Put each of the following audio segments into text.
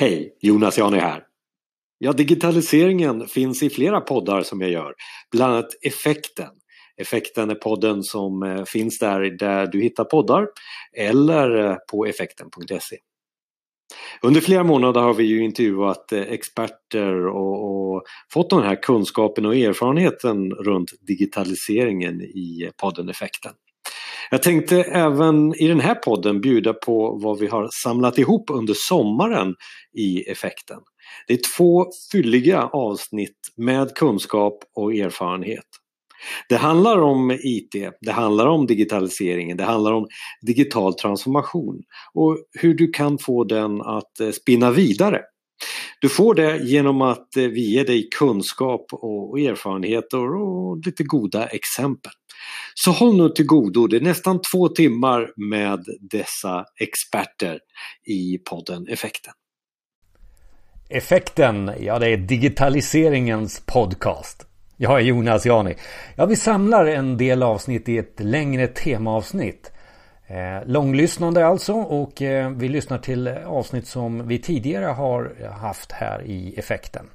Hej, Jonas Jani här. Ja, digitaliseringen finns i flera poddar som jag gör, bland annat Effekten. Effekten är podden som eh, finns där, där du hittar poddar eller eh, på effekten.se. Under flera månader har vi ju intervjuat eh, experter och, och, fått den här kunskapen och erfarenheten runt digitaliseringen i podden Effekten. Jag tänkte även i den här podden bjuda på vad vi har samlat ihop under sommaren i effekten. Det är två fylliga avsnitt med kunskap och erfarenhet. Det handlar om IT, det handlar om digitaliseringen, det handlar om digital transformation och hur du kan få den att eh, spinna vidare. Du får det genom att eh, vi ger dig kunskap och erfarenheter och lite goda exempel. Så håll nu till godo, det är nästan två timmar med dessa experter i podden Effekten. Effekten, ja det är digitaliseringens podcast. Jag är Jonas Jani. Ja, vi samlar en del avsnitt i ett längre temaavsnitt. Eh, långlyssnande alltså och eh, vi lyssnar till avsnitt som vi tidigare har haft här i effekten.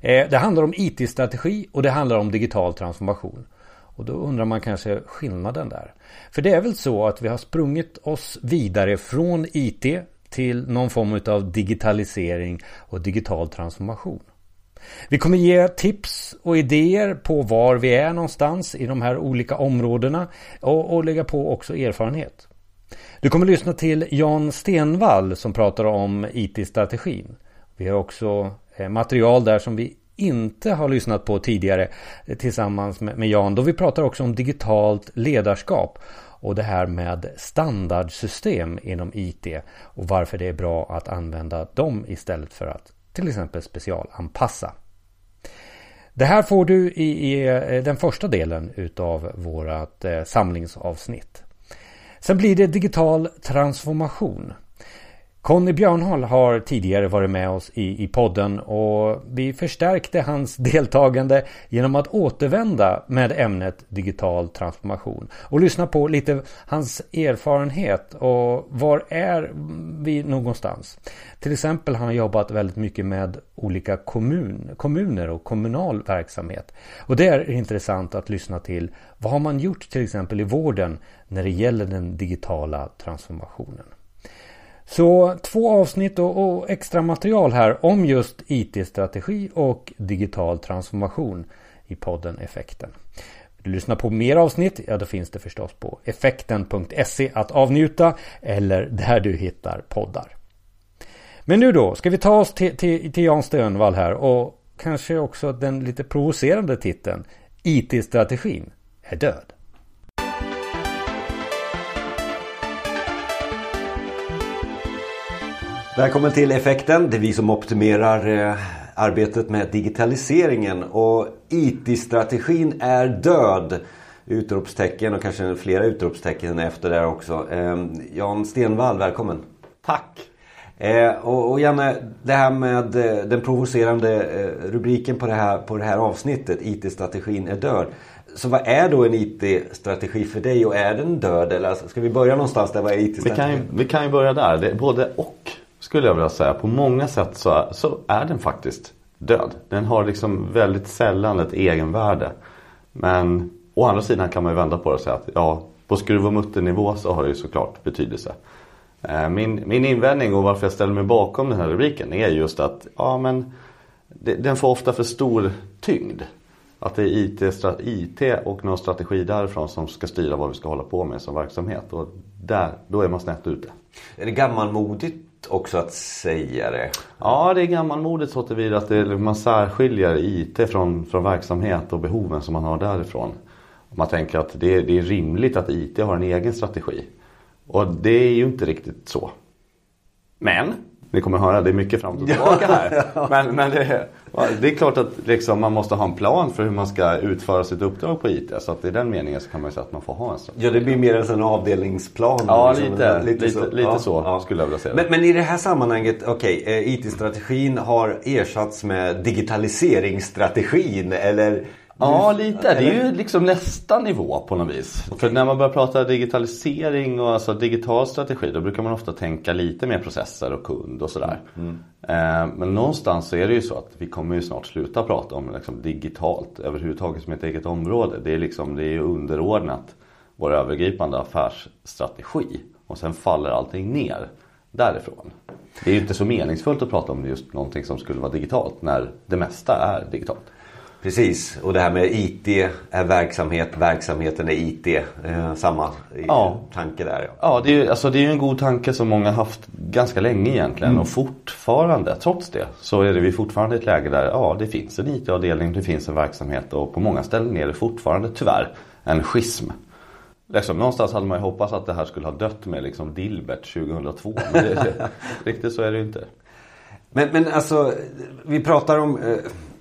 Eh, det handlar om IT-strategi och det handlar om digital transformation. Och då undrar man kanske skillnaden där. För det är väl så att vi har sprungit oss vidare från IT till någon form av digitalisering och digital transformation. Vi kommer ge tips och idéer på var vi är någonstans i de här olika områdena och, och lägga på också erfarenhet. Du kommer lyssna till Jan Stenvall som pratar om IT-strategin. Vi har också eh, material där som vi inte har lyssnat på tidigare eh, tillsammans med Jan. Då vi pratar också om digitalt ledarskap och det här med standardsystem inom IT och varför det är bra att använda dem istället för att till exempel specialanpassa. Det här får du i, i eh, den första delen utav vårat samlingsavsnitt. Sen blir det digital transformation. Conny Björnhall har tidigare varit med oss i, i podden och vi förstärkte hans deltagande genom att återvända med ämnet digital transformation och lyssna på lite hans erfarenhet och var är vi någonstans. Till exempel har han jobbat väldigt mycket med olika kommun, kommuner och kommunal verksamhet. Och det är intressant att lyssna till vad har man gjort till exempel i vården när det gäller den digitala transformationen. Så två avsnitt och, och extra material här om just IT-strategi och digital transformation i podden Effekten. Vill du lyssna på mer avsnitt? Ja, då finns det förstås på effekten.se att avnjuta eller där du hittar poddar. Men nu då, ska vi ta oss till, till, till Jan Stönvall här och kanske också den lite provocerande titeln IT-strategin är död. Välkommen till Effekten. Det är vi som optimerar eh, arbetet med digitaliseringen och IT-strategin är död. Utropstecken och kanske flera utropstecken efter det också. Eh, Jan Stenvall, välkommen. Tack. Eh, och, och Janne, det här med eh, den provocerande rubriken på det, här, på det här avsnittet, IT-strategin är död. Så vad är då en IT-strategi för dig och är den död? Eller alltså, ska vi börja någonstans där? Vad är IT-strategi? Vi kan, ju, vi kan ju börja där. Både och skulle jag vilja säga. På många sätt så, så är den faktiskt död. Den har liksom väldigt sällan ett egenvärde. Men å andra sidan kan man ju vända på det och säga att ja, på skruv och mutternivå så har det ju såklart betydelse. Eh, min, min invändning och varför jag ställer mig bakom den här rubriken är just att ja, men det, den får ofta för stor tyngd. Att det är IT, IT och någon strategi därifrån som ska styra vad vi ska hålla på med som verksamhet. Och där, då är man snett ute. Är det gammalmodigt också att säga det? Ja, det är gammalmodigt så tillvida att det, man särskiljer IT från, från verksamhet och behoven som man har därifrån. Man tänker att det, det är rimligt att IT har en egen strategi. Och det är ju inte riktigt så. Men ni kommer höra, det är mycket fram och tillbaka här. Men, men det, det, är klart att liksom man måste ha en plan för hur man ska utföra sitt uppdrag på IT. Så att i den meningen så kan man säga att man får ha en strategi. Ja, det blir mer en avdelningsplan. Ja, liksom, lite, lite, lite, så, lite så ja. skulle jag vilja säga. Men, men, i det här sammanhanget, okej, okay, eh, IT-strategin har ersatts med digitaliseringsstrategin. Eller Ja, lite. Det är ju liksom nästa nivå på något vis. För när man börjar prata digitalisering och alltså digital strategi då brukar man ofta tänka lite mer processer och kund och sådär. Mm. Eh, men någonstans så är det ju så att vi kommer ju snart sluta prata om liksom digitalt överhuvudtaget som ett eget område. Det är liksom det är ju underordnat vår övergripande affärsstrategi. Och sen faller allting ner därifrån. Det är ju inte så meningsfullt att prata om just någonting som skulle vara digitalt när det mesta är digitalt. Precis, och det här med IT är verksamhet, verksamheten är IT. Eh, samma ja. tanke där. Ja, ja det, är, alltså, det är en god tanke som många haft ganska länge egentligen. Mm. Och fortfarande, trots det, så är det vi fortfarande i ett läge där ja, det finns en IT-avdelning, det finns en verksamhet och på många ställen är det fortfarande tyvärr en schism. Liksom, någonstans hade man ju hoppats att det här skulle ha dött med liksom Dilbert 2002. Men det, det, riktigt så är det ju inte. Men, men alltså, vi pratar om eh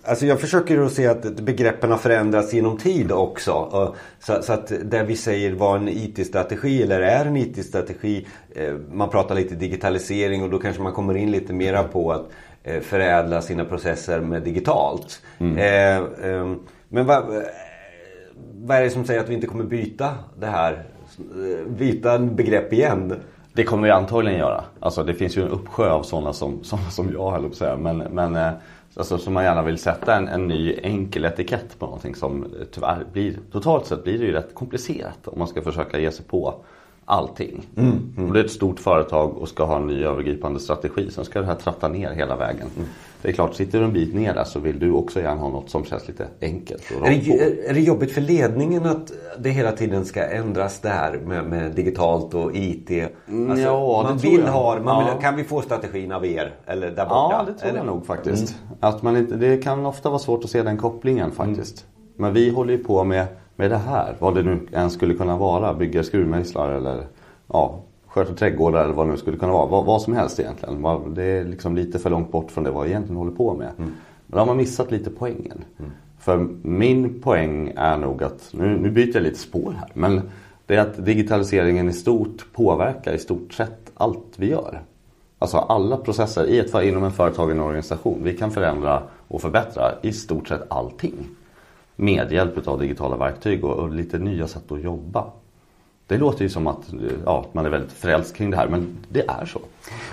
Alltså jag försöker att se att begreppen har förändrats genom tid också. Så, så att det vi säger var en IT-strategi eller är en IT-strategi. Eh, man pratar lite digitalisering och då kanske man kommer in lite mera på att eh, förädla sina processer med digitalt. Mm. Eh, ehm, men vad, vad är det som säger att vi inte kommer byta det här? Byta begrepp igen? Det kommer vi antagligen göra. Alltså det finns ju en uppsjö av sådana som, sådana som jag höll på att säga. Men, men Alltså som man gärna vill sätta en, en ny enkel etikett på någonting som tyvärr blir, totalt sett blir det ju rätt komplicerat om man ska försöka ge sig på allting. Mm, mm. Om det är ett stort företag och ska ha en ny övergripande strategi så ska det här tratta ner hela vägen. Mm. Det är klart, sitter du en bit ner där så vill du också gärna ha något som känns lite enkelt. är, det, är det jobbigt för ledningen att det hela tiden ska ändras där med, med digitalt och IT? Mm, alltså, ja, man vill ha, man vill, Kan vi få strategin av er? Eller där borta? Ja, det tror eller? jag nog faktiskt. Mm. Att man inte, det kan ofta vara svårt att se den kopplingen faktiskt. Mm. Men vi håller ju på med, med det här, vad det nu än skulle kunna vara. Bygga skruvmejslar eller ja, sköter trädgårdar eller vad det nu skulle kunna vara. Vad, vad, som helst egentligen. Det är liksom lite för långt bort från det vad jag egentligen håller på med. Mm. Men då har man missat lite poängen. Mm. För min poäng är nog att, nu, nu byter jag lite spår här. Men det är att digitaliseringen i stort påverkar i stort sett allt vi gör. Alltså alla processer i ett, inom en företag en organisation. Vi kan förändra och förbättra i stort sett allting. Med hjälp av digitala verktyg och, och lite nya sätt att jobba. Det låter ju som att ja, man är väldigt frälst kring det här men det är så.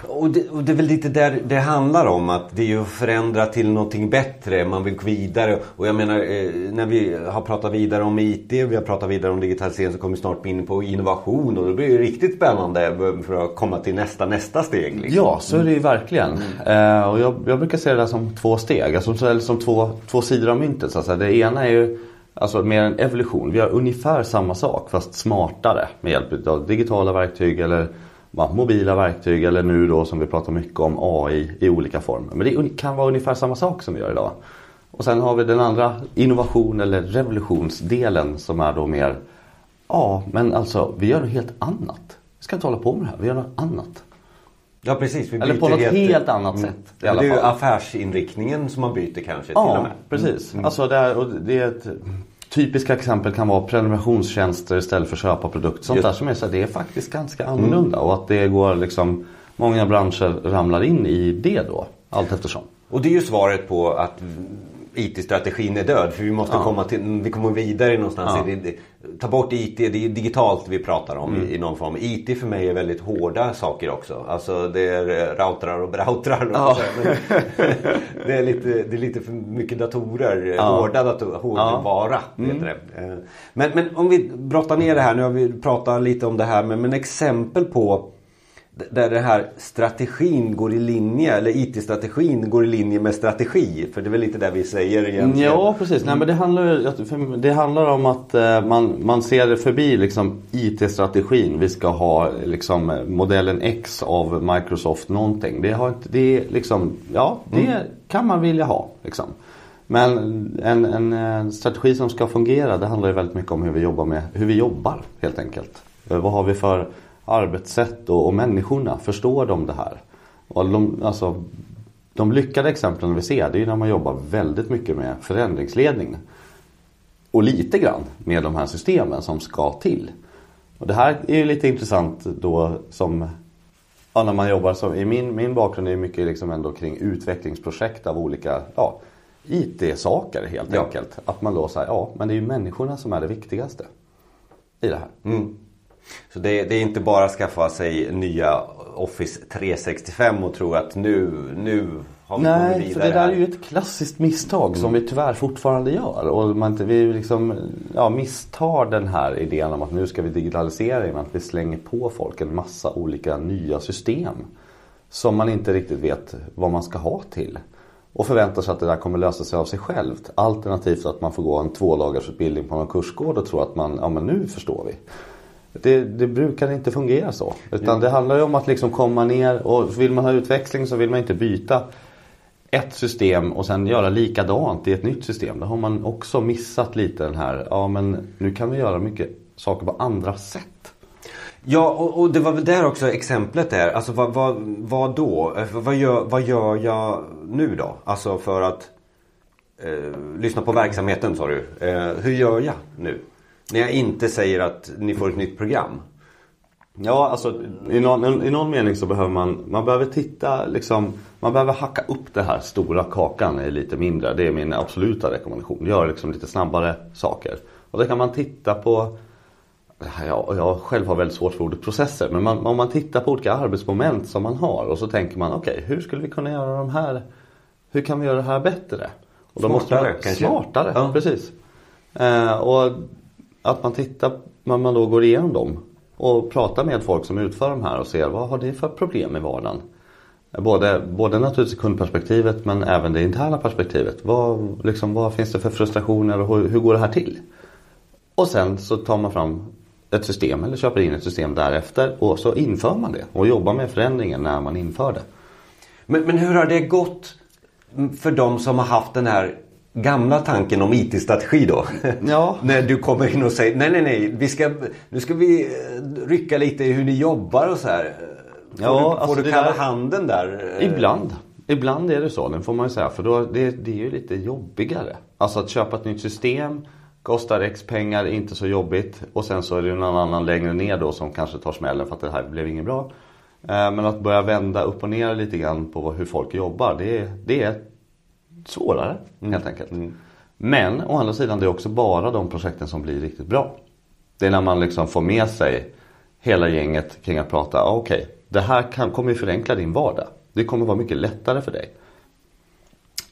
Och det, och det är väl lite där det handlar om att det är ju att förändra till någonting bättre. Man vill gå vidare. Och jag menar eh, när vi har pratat vidare om IT och vi har pratat vidare om digitalisering så kommer vi snart in på innovation och då blir det riktigt spännande för att komma till nästa nästa steg. Liksom. Ja så är det ju verkligen. Mm. Eh, och jag, jag, brukar se det där som två steg. Alltså, eller som två, två sidor av myntet. Så säga. Det ena är ju Alltså mer en evolution. Vi gör ungefär samma sak fast smartare med hjälp av digitala verktyg eller ja, mobila verktyg eller nu då som vi pratar mycket om AI i olika former. Men det kan vara ungefär samma sak som vi gör idag. Och sen har vi den andra innovation eller revolutionsdelen som är då mer Ja men alltså vi gör något helt annat. Vi ska inte hålla på med det här, vi gör något annat. Ja precis. Eller på något helt, helt annat mm. sätt. Det är ju affärsinriktningen som man byter kanske ja, till och med. precis. Mm. Alltså det är, och det är ett typiska exempel kan vara prenumerationstjänster istället för köpa produkt. Sånt Just. där som är så det är faktiskt ganska annorlunda mm. och att det går liksom Många branscher ramlar in i det då allt eftersom. Och det är ju svaret på att IT-strategin är död. För vi måste ja. komma till, vi kommer vidare någonstans. Ja. Ta bort IT, det är digitalt vi pratar om mm. i, någon form. IT för mig är väldigt hårda saker också. Alltså det är eh, routrar och broutrar. Och ja. det, är lite, det är lite för mycket datorer. Ja. Hårda datorer, hårdvara. Ja. Mm. Det. Eh, men, men om vi brottar ner det här. Nu har vi pratat lite om det här. Men, men exempel på där den här strategin går i linje, eller IT-strategin går i linje med strategi. För det är väl lite det vi säger egentligen. Ja precis, Nej, men det, handlar, det handlar om att eh, man, man ser förbi liksom IT-strategin. Vi ska ha liksom modellen X av Microsoft någonting. Det, har, det, liksom, ja, det mm. kan man vilja ha. Liksom. Men en, en, en, strategi som ska fungera det handlar ju väldigt mycket om hur vi jobbar med hur vi jobbar helt enkelt. Eh, vad har vi för arbetssätt och, och människorna, förstår de det här? Och de, alltså, de lyckade exemplen vi ser det är när man jobbar väldigt mycket med förändringsledning. Och lite grann med de här systemen som ska till. Och det här är ju lite intressant då som ja, när man jobbar som, i min, min bakgrund är mycket liksom ändå kring utvecklingsprojekt av olika, ja, IT-saker helt Ja. enkelt. Att man då säger, ja men det är ju människorna som är det viktigaste i det här. Mm. Så det, det är inte bara att skaffa sig nya Office 365 och tro att nu, nu har vi kommit Nej, vidare för det där här. är ju ett klassiskt misstag som vi tyvärr fortfarande gör. Och man, vi liksom, ja, misstar den här idén om att nu ska vi digitalisera genom att vi slänger på folk en massa olika nya system. Som man inte riktigt vet vad man ska ha till. Och förväntar sig att det där kommer lösa sig av sig självt. Alternativt att man får gå en tvådagarsutbildning på någon kursgård och tro att man, ja men nu förstår vi. Det, det brukar inte fungera så. Utan det handlar ju om att liksom komma ner och vill man ha utväxling så vill man inte byta ett system och sen göra likadant i ett nytt system. Då har man också missat lite den här, ja men nu kan vi göra mycket saker på andra sätt. Ja, och, och det var väl där också exemplet är. Alltså vad, vad, vad då? Eh, Vad gör, vad gör jag nu då? Alltså för att eh, lyssna på verksamheten sa du. Eh, hur gör jag nu? När jag inte säger att ni får ett nytt program. Ja, alltså i någon, i någon mening så behöver man, man behöver titta liksom, man behöver hacka upp den här stora kakan i lite mindre. Det är min absoluta rekommendation. Gör liksom lite snabbare saker. Och då kan man titta på jag, jag själv har väldigt svårt för ordet processer. Men man, om man tittar på olika arbetsmoment som man har och så tänker man okej, hur skulle vi kunna göra de här Hur kan vi göra det här bättre? Och då måste Smartare, man, kanske? Smartare, Ja. precis. Eh, och att man tittar, när man då går igenom dem och pratar med folk som utför de här och ser vad har ni för problem i vardagen. Både, både naturligtvis kundperspektivet men även det interna perspektivet. Vad, liksom, vad finns det för frustrationer och hur, hur går det här till? Och sen så tar man fram ett system eller köper in ett system därefter och så inför man det och jobbar med förändringen när man inför det. Men, men hur har det gått för de som har haft den här gamla tanken om IT-strategi då? Ja. När du kommer in och säger nej, nej, nej, vi ska, nu ska vi eh, rycka lite i hur ni jobbar och så här. Får Ja, du, får alltså du kalla där- handen där? Ibland. Ibland är det så, det får man ju säga. För då, det, det är ju lite jobbigare. Alltså att köpa ett nytt system kostar X pengar, inte så jobbigt. Och sen så är det ju någon annan längre ner då som kanske tar smällen för att det här blev inget bra. Eh, Men att börja vända upp och ner lite grann på hur folk jobbar, det, det är svårare helt enkelt. Men å andra sidan, det är också bara de projekten som blir riktigt bra. Det är när man liksom får med sig hela gänget kring att prata, ah, okej, det här kan, kommer ju förenkla din vardag. Det kommer vara mycket lättare för dig.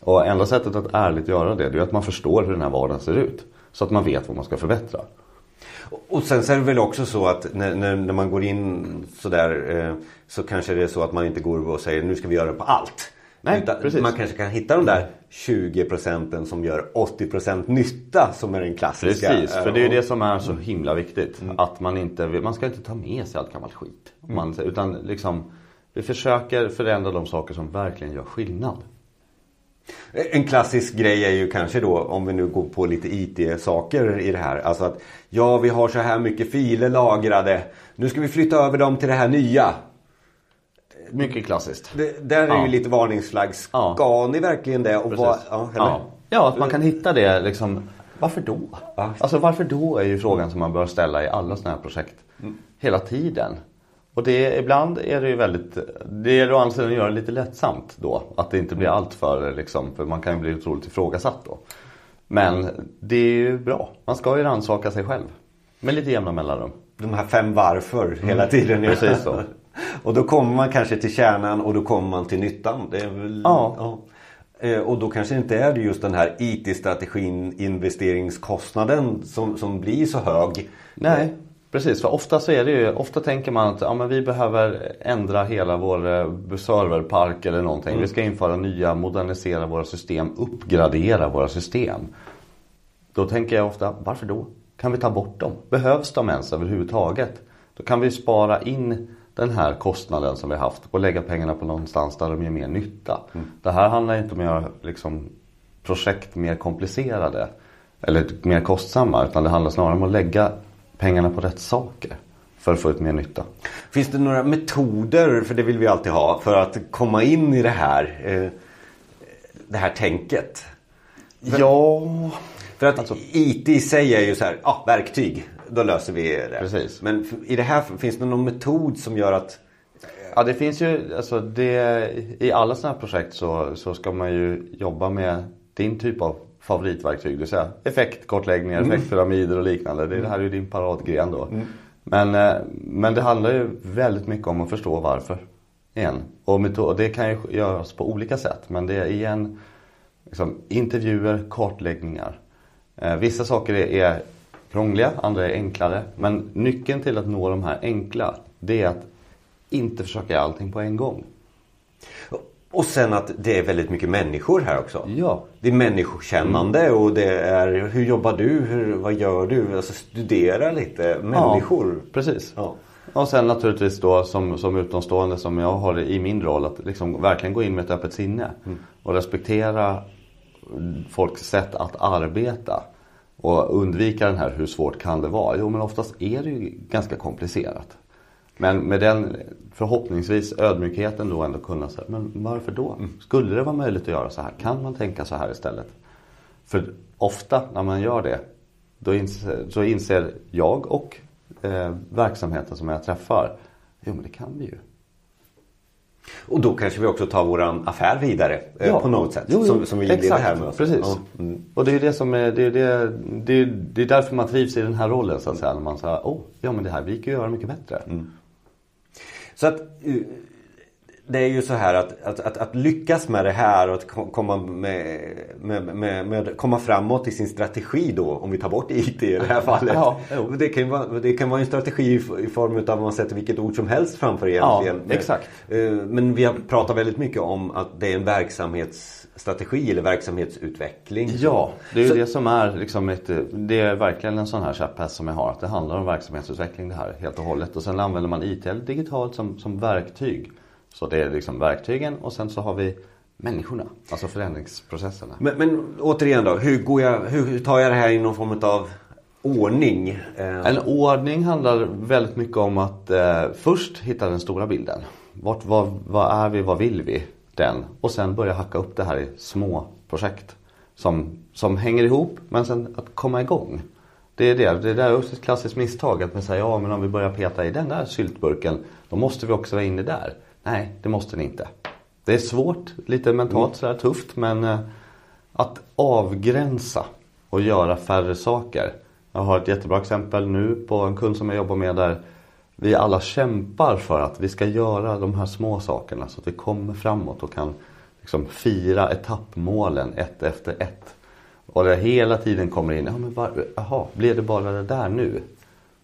Och enda sättet att ärligt göra det, det är att man förstår hur den här vardagen ser ut. Så att man vet vad man ska förbättra. Och sen så är det väl också så att när, när, när man går in sådär eh, så kanske det är så att man inte går och säger nu ska vi göra det på allt. Nej, Utan precis. Man kanske kan hitta de där 20 procenten som gör 80 procent nytta som är den klassiska. Precis, för det är Eh, det som är så himla viktigt. Att man inte, man ska inte ta med sig allt gammalt skit. Man, utan liksom, vi försöker förändra de saker som verkligen gör skillnad. En klassisk grej är ju kanske då om vi nu går på lite IT-saker i det här. Alltså att ja, vi har så här mycket filer lagrade. Nu ska vi flytta över dem till det här nya. Mycket klassiskt. Det, där är Ja. ju lite varningsflagg. Ska Ja. ni verkligen det? Och vad, ja? Ja. ja, att man kan hitta det liksom. Varför då? Alltså varför då är ju frågan som man bör ställa i alla sådana här projekt. Hela tiden. Och det, ibland är det ju väldigt, det gäller å andra sidan att göra det lite lättsamt då. Att det inte blir allt för liksom, för man kan ju bli otroligt ifrågasatt då. Men det är ju bra. Man ska ju rannsaka sig själv. Med lite jämna mellanrum. De här fem varför hela tiden. Mm. Precis så. och då kommer man kanske till kärnan och då kommer man till nyttan. Väl, Ja. Eh, Och då kanske inte är det just den här IT-strategin, investeringskostnaden som, som blir så hög. Nej, precis. För ofta så är det ju, ofta tänker man att ja, men vi behöver ändra hela vår eh, serverpark eller någonting. Vi ska införa nya, modernisera våra system, uppgradera våra system. Då tänker jag ofta, varför då? Kan vi ta bort dem? Behövs de ens överhuvudtaget? Då kan vi spara in den här kostnaden som vi haft och lägga pengarna på någonstans där de gör mer nytta. Det här handlar inte om att göra liksom, projekt mer komplicerade eller mer kostsamma utan det handlar snarare om att lägga pengarna på rätt saker för att få ut mer nytta. Finns det några metoder, för det vill vi alltid ha, för att komma in i det här, eh, det här tänket? Ja, För att Alltså- IT i sig är ju så här, ja, verktyg. Då löser vi det. Precis. Men i det här, finns det någon metod som gör att Ja det finns ju, alltså det, i alla sådana här projekt så, så ska man ju jobba med din typ av favoritverktyg. Det vill säga effektkortläggningar, Mm. effektpyramider och liknande. Det, det här är ju din paradgren då. Men, eh, men det handlar ju väldigt mycket om att förstå varför. Igen. Och metod, det kan ju göras på olika sätt. Men det är igen liksom, intervjuer, kartläggningar. Eh, vissa saker är krångliga, andra är enklare. Men nyckeln till att nå de här enkla, det är att inte försöka göra allting på en gång. Och sen att det är väldigt mycket människor här också. Ja. Det är människokännande och det är hur jobbar du? Hur, vad gör du? Alltså studera lite människor. Ja, precis. Ja. Och sen naturligtvis då som, som utomstående som jag har i min roll att liksom verkligen gå in med ett öppet sinne. Och respektera folks sätt att arbeta. Och undvika den här hur svårt kan det vara? Jo men oftast är det ju ganska komplicerat. Men med den förhoppningsvis ödmjukheten då ändå kunna säga, men varför då? Skulle det vara möjligt att göra så här? Kan man tänka så här istället? För ofta när man gör det, då inser, så inser jag och eh, verksamheten som jag träffar, jo men det kan vi ju. Och då kanske vi också tar våran affär vidare eh, på något sätt. Jo, jo, som, som vi inleder här med. oss. Precis. Ja. Mm. Och det är det som är, det är, det, det, är, det är därför man trivs i den här rollen så att säga. När man säger, åh, ja men det här vi kan ju göra mycket bättre. Så att eh, det är ju så här att, att, att, att lyckas med det här och att ko- komma, med, med, med, med, komma framåt i sin strategi då, om vi tar bort IT i det här fallet. Ja, det, kan vara, det kan vara en strategi i form av att man sätter vilket ord som helst framför egentligen. Ja, exakt. Eh, Men vi har pratat väldigt mycket om att det är en verksamhetsstrategi eller verksamhetsutveckling. Ja, det är Så- det som är liksom ett, det är verkligen en sån här käpphäst som jag har. Att det handlar om verksamhetsutveckling det här helt och hållet. Och sen använder man IT eller digitalt som, som verktyg. Så det är liksom verktygen och sen så har vi människorna. Alltså förändringsprocesserna. Men, men återigen då, hur, går jag, hur tar jag det här i någon form av ordning? Eh, En ordning handlar väldigt mycket om att eh, först hitta den stora bilden. Vart, vad, vad är vi, vad vill vi? Den. Och sen börja hacka upp det här i små projekt. Som, som hänger ihop men sen att komma igång. Det är det. Det där är också ett klassiskt misstag. Att man säger ja men om vi börjar peta i den där syltburken. Då måste vi också vara inne där. Nej, det måste ni inte. Det är svårt, lite mentalt sådär tufft men eh, att avgränsa och göra färre saker. Jag har ett jättebra exempel nu på en kund som jag jobbar med där vi alla kämpar för att vi ska göra de här små sakerna så att vi kommer framåt och kan liksom fira etappmålen ett efter ett. Och det hela tiden kommer in, ja men var, aha, blev det bara det där nu?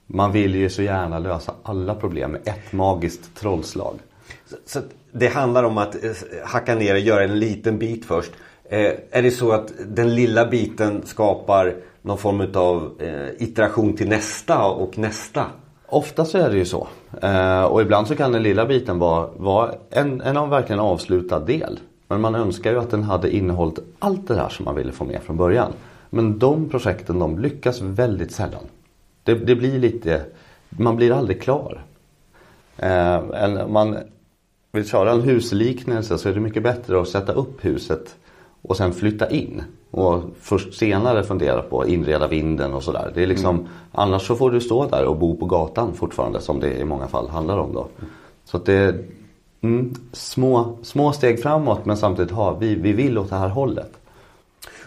Man vill ju så gärna lösa alla problem med ett magiskt trollslag. Så, så det handlar om att eh, hacka ner och göra en liten bit först. Eh, är det så att den lilla biten skapar någon form av eh, iteration till nästa och nästa? Ofta så är det ju så. Eh, och ibland så kan den lilla biten vara, vara en, en av verkligen avslutad del. Men man önskar ju att den hade innehållit allt det där som man ville få med från början. Men de projekten de lyckas väldigt sällan. Det, det blir lite, man blir aldrig klar. Eh, man vill köra en husliknelse så är det mycket bättre att sätta upp huset och sen flytta in. Och först senare fundera på att inreda vinden och sådär. Det är liksom, Annars så får du stå där och bo på gatan fortfarande som det i många fall handlar om då. Så att det är mm, små, små steg framåt men samtidigt ha, vi, vi vill åt det här hållet.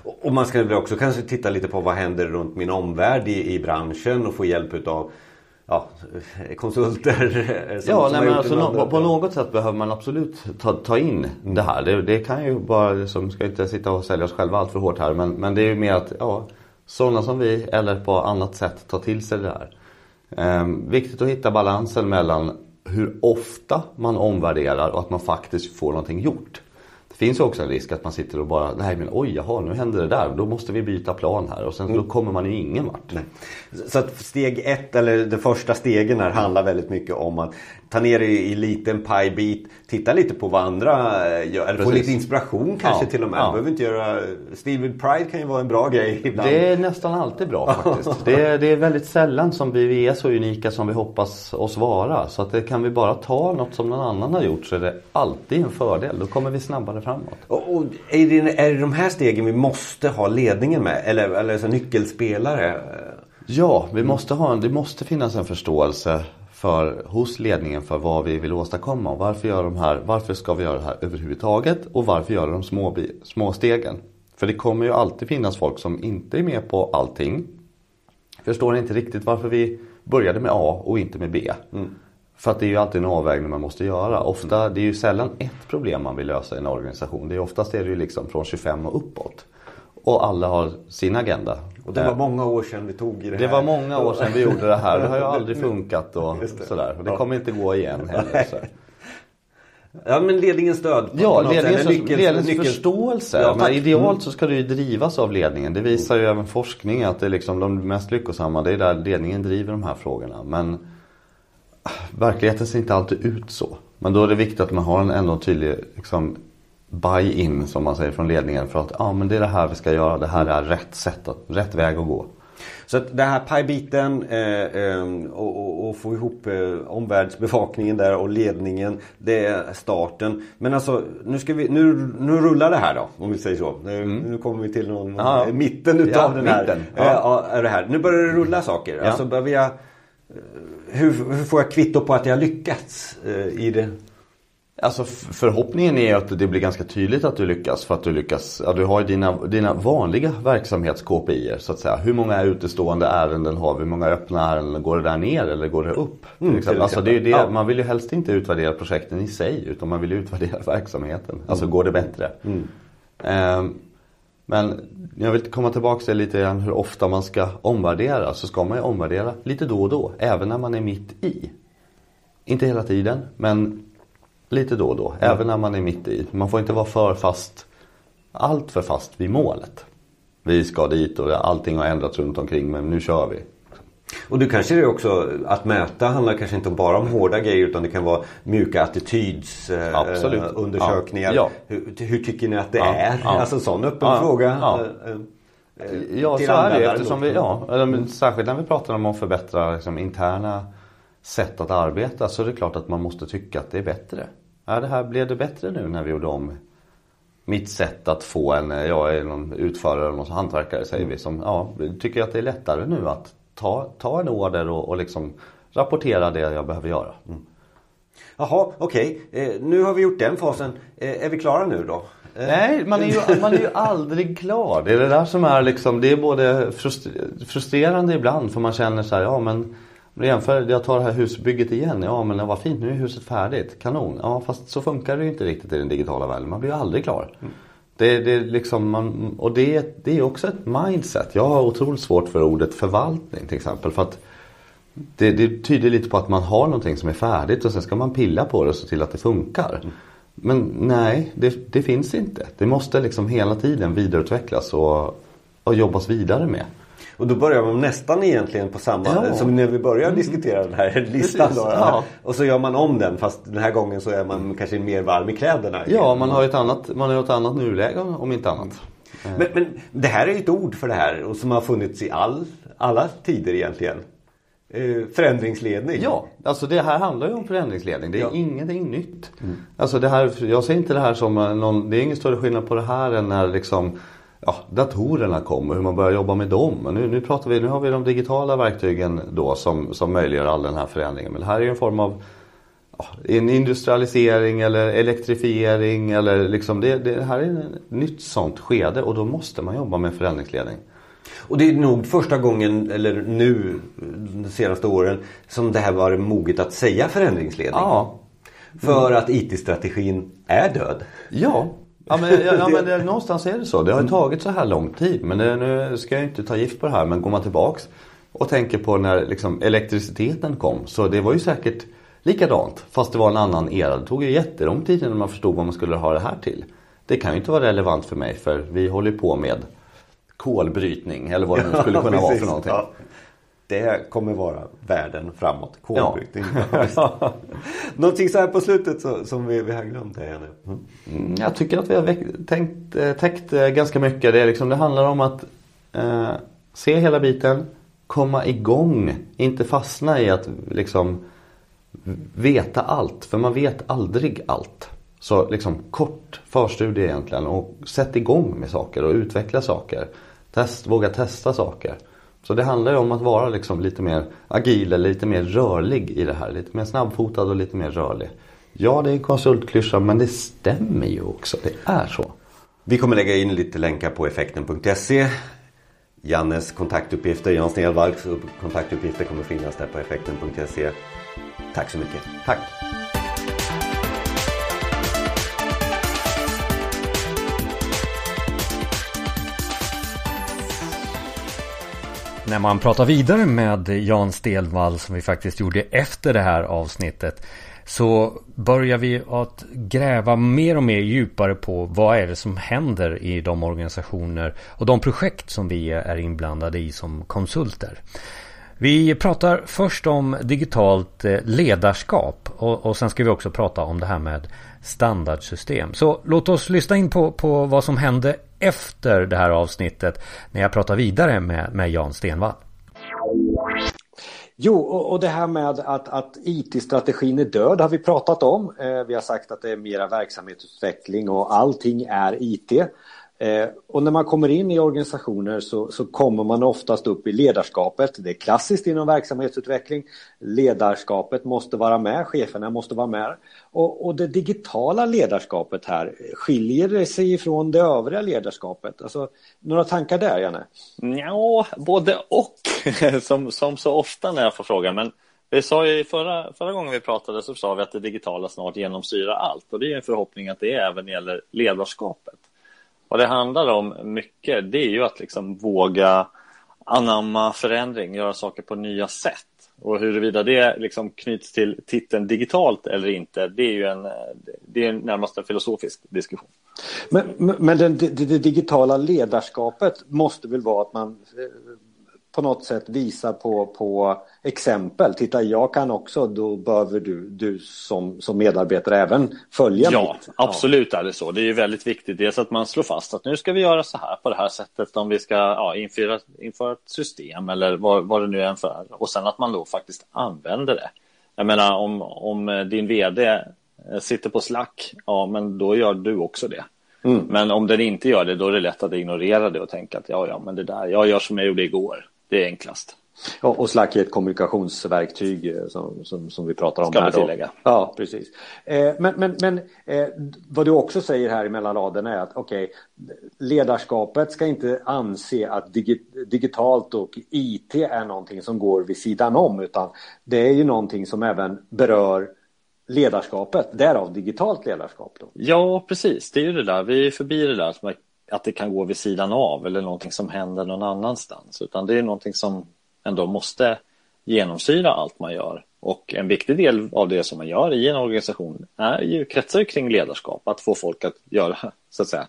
Och och man ska väl också kanske titta lite på vad händer runt min omvärld i, i branschen och få hjälp utav ja, konsulter. som- Ja, som nej, men alltså, på något sätt behöver man absolut ta, ta in det här. Det, det kan ju bara, liksom, ska inte sitta och sälja oss själva allt för hårt här. Men, men det är ju mer att, ja, sådana som vi eller på annat sätt ta till sig det här. Ehm, viktigt att hitta balansen mellan hur ofta man omvärderar och att man faktiskt får någonting gjort. Finns också en risk att man sitter och bara, nej men oj jaha nu händer det där, då måste vi byta plan här och sen då kommer man ju ingen vart. Nej. Så att steg ett eller de första stegen här handlar väldigt mycket om att ta ner det i liten pajbit. Titta lite på vad andra eh, gör. Eller få lite inspiration kanske Ja, till och med. ja. Behöver inte göra... Steel with Pride kan ju vara en bra grej ibland. Det är nästan alltid bra faktiskt. Det är, det är väldigt sällan som vi, vi är så unika som vi hoppas oss vara. Så att det, kan vi bara ta något som någon annan har gjort så är det alltid en fördel. Då kommer vi snabbare framåt. Och, och är, det, är det de här stegen vi måste ha ledningen med? Eller, eller så nyckelspelare? Ja, vi måste ha en, det måste finnas en förståelse för, hos ledningen för vad vi vill åstadkomma. Och varför, gör de här, varför ska vi göra det här överhuvudtaget? Och varför göra de små, små stegen? För det kommer ju alltid finnas folk som inte är med på allting. Förstår inte riktigt varför vi började med A och inte med B. Mm. För att det är ju alltid en avvägning man måste göra. Ofta, det är ju sällan ett problem man vill lösa i en organisation. Det är oftast är det ju liksom från 25 och uppåt. Och alla har sin agenda. Och det var många år sedan vi tog i det här. Det var många år sedan vi gjorde det här. Det har ju aldrig funkat och sådär. Och det kommer inte gå igen heller. Så. Ja men ledningens stöd. Ja, ledningens, nyckel, ledningens nyckel. förståelse. Ja, men idealt så ska det ju drivas av ledningen. Det visar ju även forskning att det är liksom de mest lyckosamma, det är där ledningen driver de här frågorna. Men verkligheten ser inte alltid ut så. Men då är det viktigt att man har en ändå tydlig liksom, buy-in som man säger från ledningen för att ah, men det är det här vi ska göra, det här är rätt sätt, att, rätt väg att gå. Så att den här pajbiten eh, eh, och, och, och, få ihop eh, omvärldsbevakningen där och ledningen. Det är starten. Men alltså nu, ska vi, nu, nu rullar det här då om vi säger så. Nu, mm. nu kommer vi till någon, ah, mitten utav ja, den här. Mitten. Ja. Eh, det här. Nu börjar det rulla saker. Ja. Alltså behöver jag, eh, hur, hur, får jag kvitto på att jag lyckats eh, i det? Alltså förhoppningen är att det blir ganska tydligt att du lyckas för att du lyckas. Ja, du har ju dina, dina vanliga verksamhets-KPI så att säga. Hur många utestående ärenden har vi? Hur många öppna ärenden? Går det där ner eller går det upp? Mm, alltså det är det, ja. Man vill ju helst inte utvärdera projekten i sig utan man vill utvärdera verksamheten. Alltså mm. går det bättre? Mm. Um, men jag vill komma tillbaka till lite grann hur ofta man ska omvärdera. Så ska man ju omvärdera lite då och då. Även när man är mitt i. Inte hela tiden men Lite då och då, mm. även när man är mitt i. Man får inte vara för fast, allt för fast vid målet. Vi ska dit och allting har ändrats runt omkring men nu kör vi. Och du kanske det också, att mäta handlar kanske inte bara om hårda grejer utan det kan vara mjuka attitydsundersökningar. Eh, ja. Hur, hur, tycker ni att det ja. är? Ja. Alltså en sån öppen fråga. Ja, eh, eh, ja så är det eftersom vi, ja, särskilt när vi pratar om att förbättra liksom, interna sätt att arbeta så är det klart att man måste tycka att det är bättre. Ja, det här blev det bättre nu när vi gjorde om mitt sätt att få en, jag är någon utförare eller någon hantverkare säger vi som, ja, tycker att det är lättare nu att ta, ta en order och, och liksom rapportera det jag behöver göra. Mm. Jaha, okej. Okay. Eh, nu har vi gjort den fasen. Eh, är vi klara nu då? Eh. Nej, man är, ju, man är ju aldrig klar. Det är det där som är liksom, det är både frustrerande ibland för man känner så här, ja men Jämför, jag tar det här husbygget igen. Ja men vad fint, nu är huset färdigt. Kanon. Ja fast så funkar det ju inte riktigt i den digitala världen. Man blir ju aldrig klar. Mm. Det, det, liksom man, och det, det är också ett mindset. Jag har otroligt svårt för ordet förvaltning till exempel. För att det, det tyder lite på att man har någonting som är färdigt och sen ska man pilla på det och se till att det funkar. Mm. Men nej, det, det, finns inte. Det måste liksom hela tiden vidareutvecklas och, och jobbas vidare med. Och då börjar man nästan egentligen på samma, ja. som när vi började mm. diskutera den här listan. Då, ja. Och så gör man om den fast den här gången så är man kanske mer varm i kläderna. Ja, man har ett annat, man har ett annat nuläge om inte annat. Men, men det här är ett ord för det här och som har funnits i all, alla tider egentligen. Eh, förändringsledning. Ja, alltså det här handlar ju om förändringsledning. Det är ja. ingenting nytt. Mm. Alltså det här, jag ser inte det här som någon, det är ingen större skillnad på det här än när liksom ja, datorerna kom och hur man börjar jobba med dem. Nu, nu, pratar vi, nu har vi de digitala verktygen då som, som möjliggör all den här förändringen. Men det här är en form av ja, en industrialisering eller elektrifiering eller liksom det, det här är ett nytt sånt skede och då måste man jobba med förändringsledning. Och det är nog första gången, eller nu de senaste åren, som det här var moget att säga förändringsledning. Ja. För att IT-strategin är död. Ja, Ja men, ja, ja, men det, någonstans är det så. Det har mm. tagit så här lång tid. Men det, nu ska jag inte ta gift på det här. Men går man tillbaks och tänker på när liksom, elektriciteten kom. Så det var ju säkert likadant. Fast det var en annan era. Det tog ju jättelång tid innan man förstod vad man skulle ha det här till. Det kan ju inte vara relevant för mig för vi håller på med kolbrytning eller vad det nu skulle kunna ja, vara för någonting. Ja. Det kommer vara världen framåt. Kolbrytning. Ja. Någonting så här på slutet så, som vi, vi har glömt här nu. Mm. Jag tycker att vi har tänkt, eh, täckt eh, ganska mycket. Det, är liksom, det handlar om att eh, se hela biten. Komma igång. Inte fastna i att liksom veta allt. För man vet aldrig allt. Så liksom kort förstudie egentligen. Och sätt igång med saker och utveckla saker. Test, våga testa saker. Så det handlar ju om att vara liksom lite mer agil eller lite mer rörlig i det här. Lite mer snabbfotad och lite mer rörlig. Ja, det är konsultklyscha men det stämmer ju också. Det är så. Vi kommer lägga in lite länkar på effekten.se Jannes kontaktuppgifter, Jan Stenvalls kontaktuppgifter kommer finnas där på effekten.se. Tack så mycket. Tack! När man pratar vidare med Jan Stelvall som vi faktiskt gjorde efter det här avsnittet så börjar vi att gräva mer och mer djupare på vad är det som händer i de organisationer och de projekt som vi är inblandade i som konsulter. Vi pratar först om digitalt eh, ledarskap och, och sen ska vi också prata om det här med standardsystem. Så låt oss lyssna in på, på vad som hände efter det här avsnittet när jag pratar vidare med, med Jan Stenvall. Jo, och, det här med att, att IT-strategin är död har vi pratat om. Eh, vi har sagt att det är mera verksamhetsutveckling och allting är IT. Eh, och när man kommer in i organisationer så, så, kommer man oftast upp i ledarskapet. Det är klassiskt inom verksamhetsutveckling. Ledarskapet måste vara med, cheferna måste vara med. Och, och det digitala ledarskapet här, skiljer det sig ifrån det övriga ledarskapet? Alltså, några tankar där, Janne? Ja, både och, som, som så ofta när jag får frågan. Men vi sa ju förra, förra gången vi pratade så sa vi att det digitala snart genomsyrar allt. Och det är en förhoppning att det även gäller ledarskapet. Vad det handlar om mycket, det är ju att liksom våga anamma förändring, göra saker på nya sätt. Och huruvida det liksom knyts till titeln digitalt eller inte, det är ju en, det är närmast en filosofisk diskussion. Men, men det, det, det digitala ledarskapet måste väl vara att man på något sätt visar på, på exempel. Titta, jag kan också, då behöver du, du som, som medarbetare även följa Ja, mitt. absolut är det så. Det är väldigt viktigt. Dels att man slår fast att nu ska vi göra så här på det här sättet om vi ska ja, införa, införa ett system eller vad, vad det nu är för. Och sen att man då faktiskt använder det. Jag menar om, om din vd sitter på slack, ja men då gör du också det. Mm. Men om den inte gör det, då är det lätt att ignorera det och tänka att ja, ja, men det där, jag gör som jag gjorde igår. Det är enklast. Ja, och Slack är ett kommunikationsverktyg eh, som, som, som vi pratar om Ska här. Tillägga. Ja, precis. Eh, men men, men eh, vad du också säger här mellan raderna är att okej, okay, ledarskapet ska inte anse att digi digitalt och IT är någonting som går vid sidan om, utan det är ju någonting som även berör ledarskapet, därav digitalt ledarskap. Då. Ja, precis. Det är ju det där. Vi är förbi det där som att det kan gå vid sidan av eller någonting som händer någon annanstans. Utan det är någonting som ändå måste genomsyra allt man gör. Och en viktig del av det som man gör i en organisation är ju, kretsar kring ledarskap. Att få folk att göra, så att säga,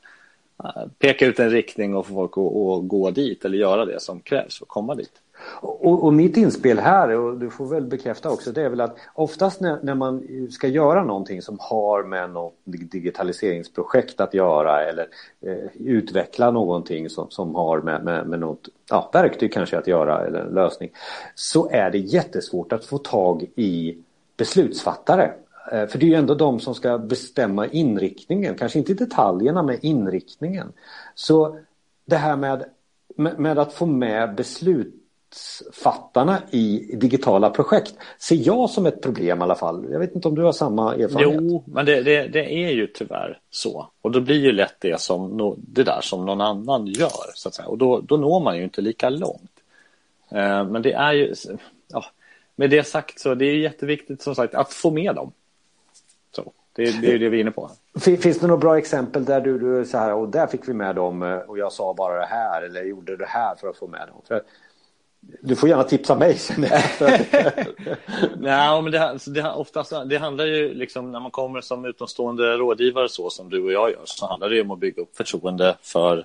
eh, peka ut en riktning och få folk att, att gå dit eller göra det som krävs för att komma dit. Och, och, mitt inspel här, och du får väl bekräfta också, det är väl att oftast när, när, man ska göra någonting som har med något digitaliseringsprojekt att göra eller eh, utveckla någonting som, som har med, med, med något ja, verktyg kanske att göra eller en lösning så är det jättesvårt att få tag i beslutsfattare. Eh, för det är ju ändå de som ska bestämma inriktningen, kanske inte detaljerna men inriktningen. Så det här med, med, med att få med beslut beslutsfattarna i digitala projekt ser jag som ett problem i alla fall. Jag vet inte om du har samma erfarenhet? Jo, men det, det, det är ju tyvärr så. Och då blir ju lätt det, som det där som någon annan gör. Så att säga. Och då, då når man ju inte lika långt. Eh, men det är ju, ja, med det sagt så det är jätteviktigt som sagt att få med dem. Så, det, det är det vi är inne på. Finns det några bra exempel där du, du så här, och där fick vi med dem eh, och jag sa bara det här eller gjorde det här för att få med dem? För du får gärna tipsa mig sen Nej, men det, det, oftast, det handlar ju liksom när man kommer som utomstående rådgivare så som du och jag gör så handlar det ju om att bygga upp förtroende för,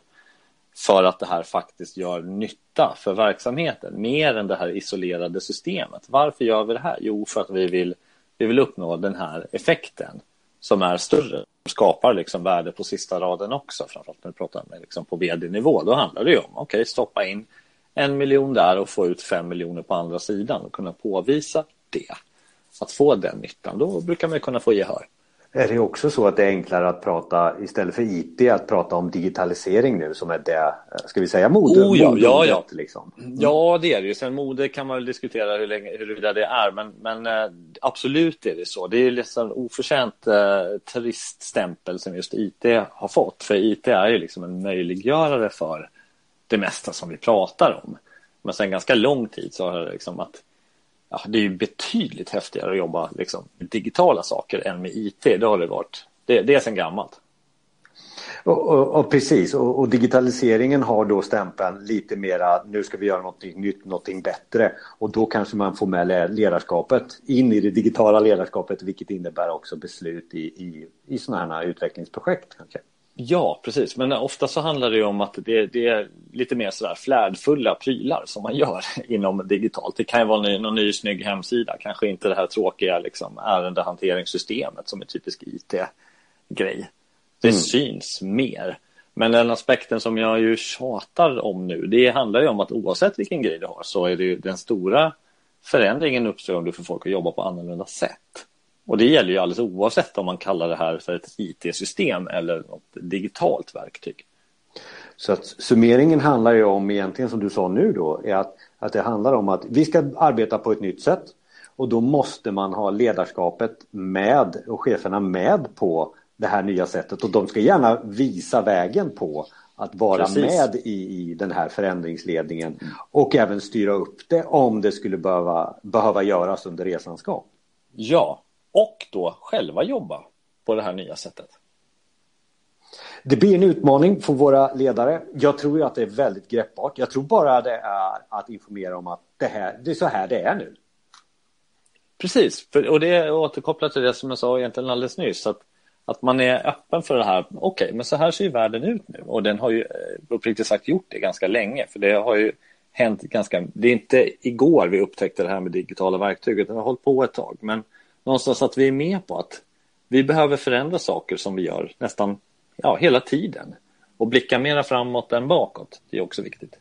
för att det här faktiskt gör nytta för verksamheten mer än det här isolerade systemet. Varför gör vi det här? Jo, för att vi vill, vi vill uppnå den här effekten som är större skapar liksom värde på sista raden också, framförallt när du pratar med liksom på vd-nivå. Då handlar det ju om, okej, okay, stoppa in en miljon där och få ut fem miljoner på andra sidan och kunna påvisa det. Att få den nyttan, då brukar man kunna få gehör. Är det också så att det är enklare att prata istället för IT att prata om digitalisering nu som är det, ska vi säga mode? Oh, ja, ja, ja. Liksom. Mm. ja, det är det ju. Sen mode kan man väl diskutera hur länge, huruvida det är, men, men eh, absolut är det så. Det är liksom oförtjänt eh, turiststämpel som just IT har fått. För IT är ju liksom en möjliggörare för det mesta som vi pratar om. Men sen ganska lång tid så har det liksom att ja, det är ju betydligt häftigare att jobba liksom, med digitala saker än med IT. Det har det varit. Det, det är sen gammalt. Och, och, och precis, och, och, digitaliseringen har då stämpeln lite mera nu ska vi göra någonting nytt, någonting bättre. Och då kanske man får med ledarskapet in i det digitala ledarskapet vilket innebär också beslut i, i, i sådana här utvecklingsprojekt. Kanske. Ja, precis. Men ofta så handlar det om att det, det, är lite mer sådär flärdfulla prylar som man gör inom digitalt. Det kan ju vara någon ny snygg hemsida, kanske inte det här tråkiga liksom, ärendehanteringssystemet som är typisk IT-grej. Det mm. syns mer. Men den aspekten som jag ju tjatar om nu, det handlar ju om att oavsett vilken grej du har så är det ju den stora förändringen uppstår om du får folk att jobba på annorlunda sätt. Och det gäller ju alldeles oavsett om man kallar det här för ett IT-system eller något digitalt verktyg. Så att summeringen handlar ju om egentligen som du sa nu då, är att, att det handlar om att vi ska arbeta på ett nytt sätt och då måste man ha ledarskapet med och cheferna med på det här nya sättet och de ska gärna visa vägen på att vara Precis. med i, i den här förändringsledningen och även styra upp det om det skulle behöva, behöva göras under resans gång. Ja, och då själva jobba på det här nya sättet. Det blir en utmaning för våra ledare. Jag tror att det är väldigt greppbart. Jag tror bara det är att informera om att det, här, det är så här det är nu. Precis, för, och det återkopplar till det som jag sa egentligen alldeles nyss. Att, att man är öppen för det här. Okej, okay, men så här ser ju världen ut nu. Och den har ju eh, uppriktigt sagt gjort det ganska länge. För det har ju hänt ganska... Det är inte igår vi upptäckte det här med digitala verktyg. Utan det har hållit på ett tag. Men någonstans att vi är med på att vi behöver förändra saker som vi gör nästan ja, hela tiden. Och blicka mera framåt än bakåt. Det är också viktigt.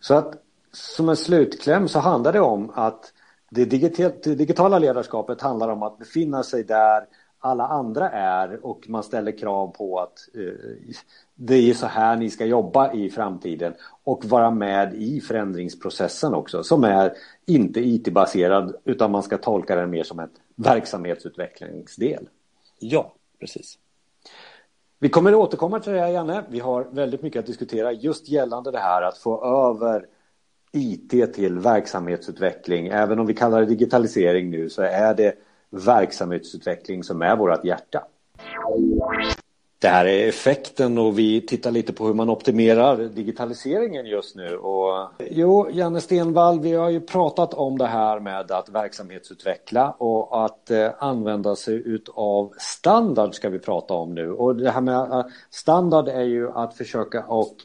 Så att som en slutkläm så handlar det om att det, digitala ledarskapet handlar om att befinna sig där alla andra är och man ställer krav på att eh, det är så här ni ska jobba i framtiden och vara med i förändringsprocessen också som är inte IT-baserad utan man ska tolka den mer som en verksamhetsutvecklingsdel. Ja, precis. Vi kommer att återkomma till det här Janne. Vi har väldigt mycket att diskutera just gällande det här att få över IT till verksamhetsutveckling. Även om vi kallar det digitalisering nu så är det verksamhetsutveckling som är vårt hjärta. Det här är effekten och vi tittar lite på hur man optimerar digitaliseringen just nu. Och, jo, Janne Stenvall, vi har ju pratat om det här med att verksamhetsutveckla och att eh, använda sig utav standard ska vi prata om nu. Och det här med eh, standard är ju att försöka och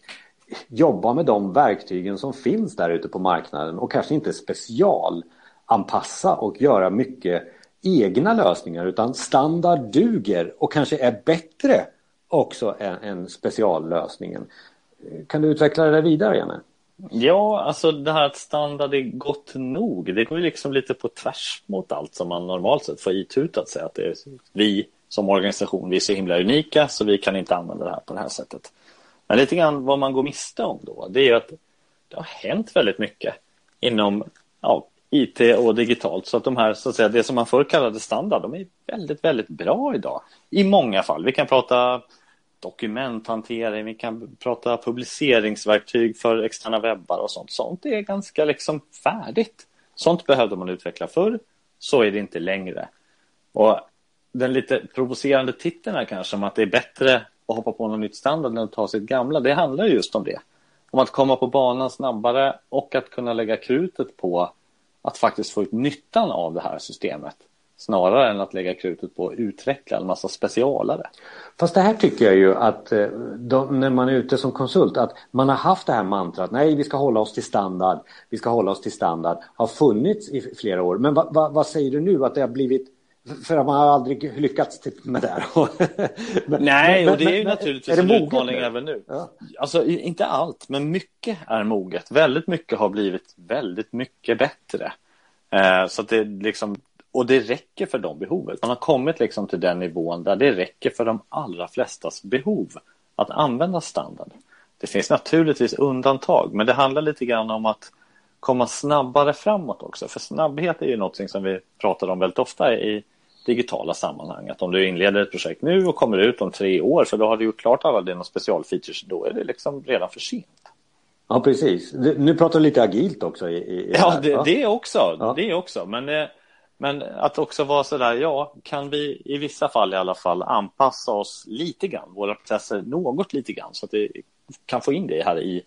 jobba med de verktygen som finns där ute på marknaden och kanske inte specialanpassa och göra mycket egna lösningar utan standard duger och kanske är bättre också en, en speciallösningen. Kan du utveckla det där vidare, Janne? Ja, alltså det här att standard är gott nog, det går ju liksom lite på tvärs mot allt som man normalt sett får itutat sig. Att det är vi som organisation, vi är så himla unika så vi kan inte använda det här på det här sättet. Men lite grann vad man går miste om då, det är ju att det har hänt väldigt mycket inom ja, IT och digitalt. Så att de här, så att säga, det som man förr kallade standard, de är väldigt, väldigt bra idag. I många fall. Vi kan prata dokumenthantering, vi kan prata publiceringsverktyg för externa webbar och sånt. Sånt är ganska liksom färdigt. Sånt behövde man utveckla förr, så är det inte längre. Och den lite provocerande titeln här kanske om att det är bättre att hoppa på något nytt standard än att ta sitt gamla. Det handlar just om det. Om att komma på banan snabbare och att kunna lägga krutet på att faktiskt få ut nyttan av det här systemet snarare än att lägga krutet på att utveckla en massa specialare. Fast det här tycker jag ju att eh, de, när man är ute som konsult att man har haft det här mantrat nej vi ska hålla oss till standard, vi ska hålla oss till standard, har funnits i flera år. Men va, va, vad säger du nu att det har blivit för att man har aldrig lyckats med det här. men, Nej, men, och det är ju men, naturligtvis är en utmaning även nu. Ja. Alltså inte allt, men mycket är moget. Väldigt mycket har blivit väldigt mycket bättre. Eh, så det liksom och det räcker för de behoven. Man har kommit liksom till den nivån där det räcker för de allra flestas behov att använda standard. Det finns naturligtvis undantag, men det handlar lite grann om att komma snabbare framåt också. För snabbhet är ju något som vi pratar om väldigt ofta i digitala sammanhang. Att om du inleder ett projekt nu och kommer ut om tre år, för då har du gjort klart alla dina specialfeatures, då är det liksom redan för sent. Ja, precis. Nu pratar du lite agilt också. I, i ja, det, det också. Ja. Det också. Men, eh, men att också vara sådär, ja, kan vi i vissa fall i alla fall anpassa oss lite grann, våra processer något lite grann, så att vi kan få in det här i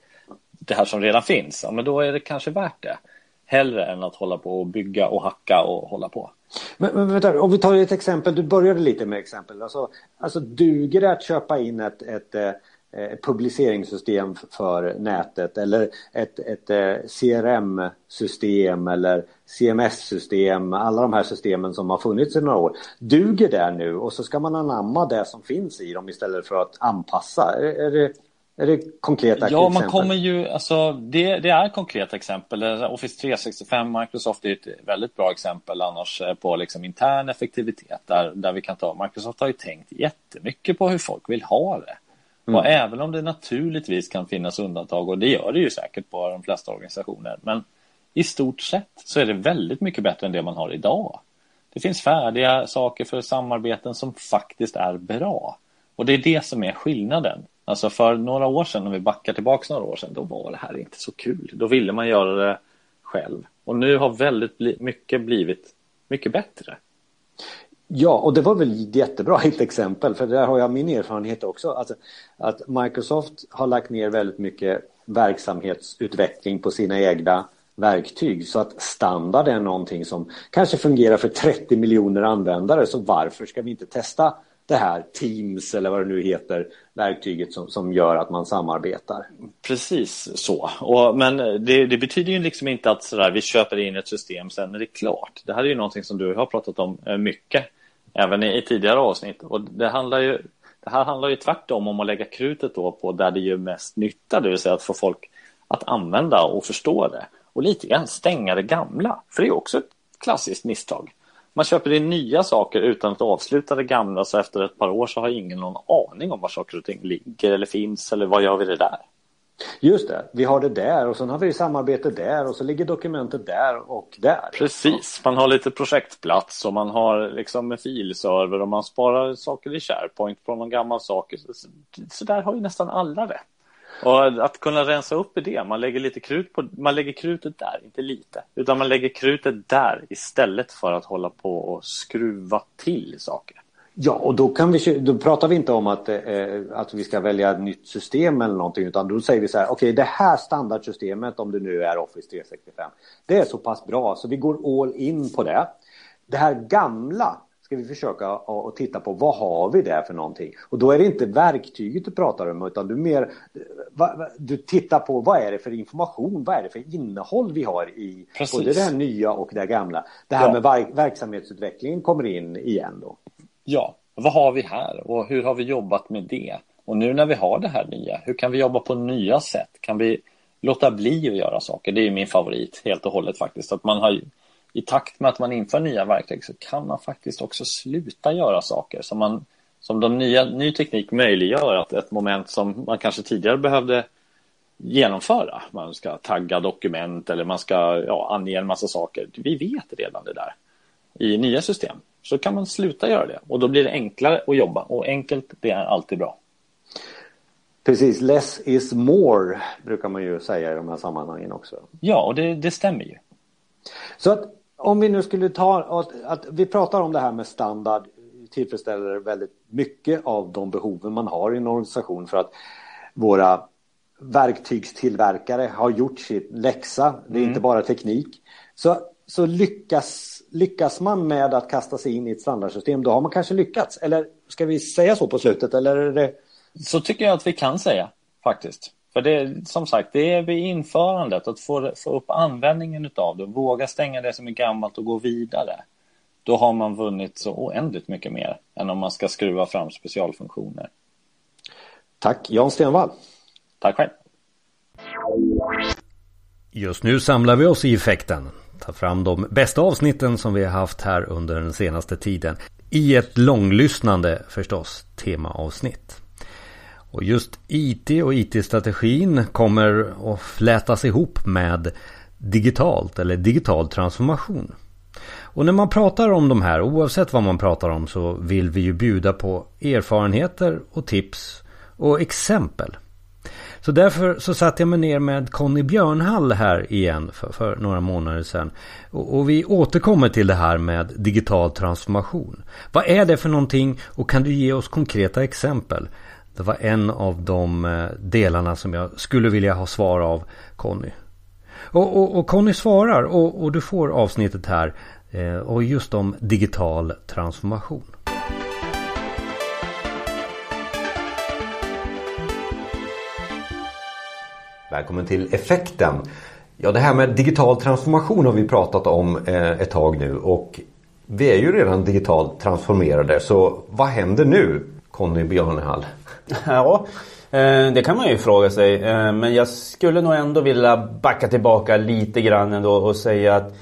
det här som redan finns, ja, men då är det kanske värt det. Hellre än att hålla på och bygga och hacka och hålla på. Men, men vänta, om vi tar ett exempel, du började lite med exempel. Alltså, alltså duger det att köpa in ett, ett, eh, ett publiceringssystem för nätet eller ett, ett eh, CRM-system eller CMS-system, alla de här systemen som har funnits i några år. Duger det nu och så ska man anamma det som finns i dem istället för att anpassa? Är, är det, är det konkreta ja, exempel? Ja, man kommer ju, alltså det, det, är konkreta exempel. Office 365, Microsoft är ett väldigt bra exempel annars eh, på liksom intern effektivitet där, där vi kan ta. Microsoft har ju tänkt jättemycket på hur folk vill ha det. Mm. Och även om det naturligtvis kan finnas undantag och det gör det ju säkert på de flesta organisationer. Men i stort sett så är det väldigt mycket bättre än det man har idag. Det finns färdiga saker för samarbeten som faktiskt är bra. Och det är det som är skillnaden. Alltså för några år sedan, om vi backar tillbaka några år sedan, då var det här inte så kul. Då ville man göra det själv. Och nu har väldigt mycket blivit mycket bättre. Ja, och det var väl jättebra ett exempel, för där har jag min erfarenhet också. Alltså, att Microsoft har lagt ner väldigt mycket verksamhetsutveckling på sina egna verktyg så att standard är någonting som kanske fungerar för 30 miljoner användare så varför ska vi inte testa det här Teams eller vad det nu heter, verktyget som, som gör att man samarbetar. Precis så. Och, men det, det, betyder ju liksom inte att sådär, vi köper in ett system sen är det klart. Det här är ju någonting som du har pratat om eh, mycket, även i, i tidigare avsnitt. Och det, handlar ju, det här handlar ju tvärtom om att lägga krutet då på där det gör mest nytta, det vill säga att få folk att använda och förstå det. Och lite grann stänga det gamla, för det är också ett klassiskt misstag man köper in nya saker utan att avsluta det gamla så efter ett par år så har ingen någon aning om var saker och ting ligger eller finns eller vad gör vi det där. Just det, vi har det där och sen har vi samarbete där och så ligger dokumentet där och där. Precis, man har lite projektplats och man har liksom en filserver och man sparar saker i SharePoint från någon gammal sak. Så där har ju nästan alla det. Och att kunna rensa upp i det, man lägger lite krut på, man lägger krutet där, inte lite, utan man lägger krutet där istället för att hålla på och skruva till saker. Ja, och då, kan vi, då pratar vi inte om att, eh, eh, att vi ska välja ett nytt system eller någonting, utan då säger vi så här, okej, okay, det här standardsystemet, om det nu är Office 365, det är så pass bra så vi går all in på det. Det här gamla, ska vi försöka att titta på vad har vi där för någonting. Och då är det inte verktyget du pratar om utan du mer du tittar på vad är det för information, vad är det för innehåll vi har i Precis. både det här nya och det gamla. Det här ja. med verk, verksamhetsutvecklingen kommer in igen då. Ja, vad har vi här och hur har vi jobbat med det? Och nu när vi har det här nya, hur kan vi jobba på nya sätt? Kan vi låta bli att göra saker? Det är min favorit helt och hållet faktiskt. Att man har i takt med att man inför nya verktyg så kan man faktiskt också sluta göra saker som, man, som de nya, ny teknik möjliggör. Att ett moment som man kanske tidigare behövde genomföra. Man ska tagga dokument eller man ska ja, ange en massa saker. Vi vet redan det där. I nya system så kan man sluta göra det och då blir det enklare att jobba och enkelt det är alltid bra. Precis, less is more brukar man ju säga i de här sammanhangen också. Ja, och det, det stämmer ju. Så att om vi nu skulle ta att, att, vi pratar om det här med standard tillfredsställer väldigt mycket av de behoven man har i en organisation för att våra verktygstillverkare har gjort sitt läxa. Det är mm. inte bara teknik. Så, så lyckas, lyckas man med att kasta sig in i ett standardsystem, då har man kanske lyckats. Eller ska vi säga så på slutet? Eller är det... Så tycker jag att vi kan säga faktiskt. För det som sagt, det är vid införandet, att få, få upp användningen av det, våga stänga det som är gammalt och gå vidare. Då har man vunnit så oändligt mycket mer än om man ska skruva fram specialfunktioner. Tack Jan Stenvall. Tack själv. Just nu samlar vi oss i effekten. tar fram de bästa avsnitten som vi har haft här under den senaste tiden. I ett långlyssnande förstås temaavsnitt. Och just IT och IT-strategin kommer att flätas ihop med digitalt eller digital transformation. Och när man pratar om de här, oavsett vad man pratar om, så vill vi ju bjuda på erfarenheter och tips och exempel. Så därför så satte jag mig ner med Conny Björnhall här igen för, för några månader sedan. Och, och, vi återkommer till det här med digital transformation. Vad är det för någonting och kan du ge oss konkreta exempel? Det var en av de eh, delarna som jag skulle vilja ha svar av Conny. Och, och, och Conny svarar och, och, du får avsnittet här eh, och just om digital transformation. Välkommen till Effekten. Ja, det här med digital transformation har vi pratat om eh, ett tag nu och vi är ju redan digitalt transformerade så vad händer nu Conny Björnehall? Ja, eh, det kan man ju fråga sig. Eh, men jag skulle nog ändå vilja backa tillbaka lite grann ändå och säga att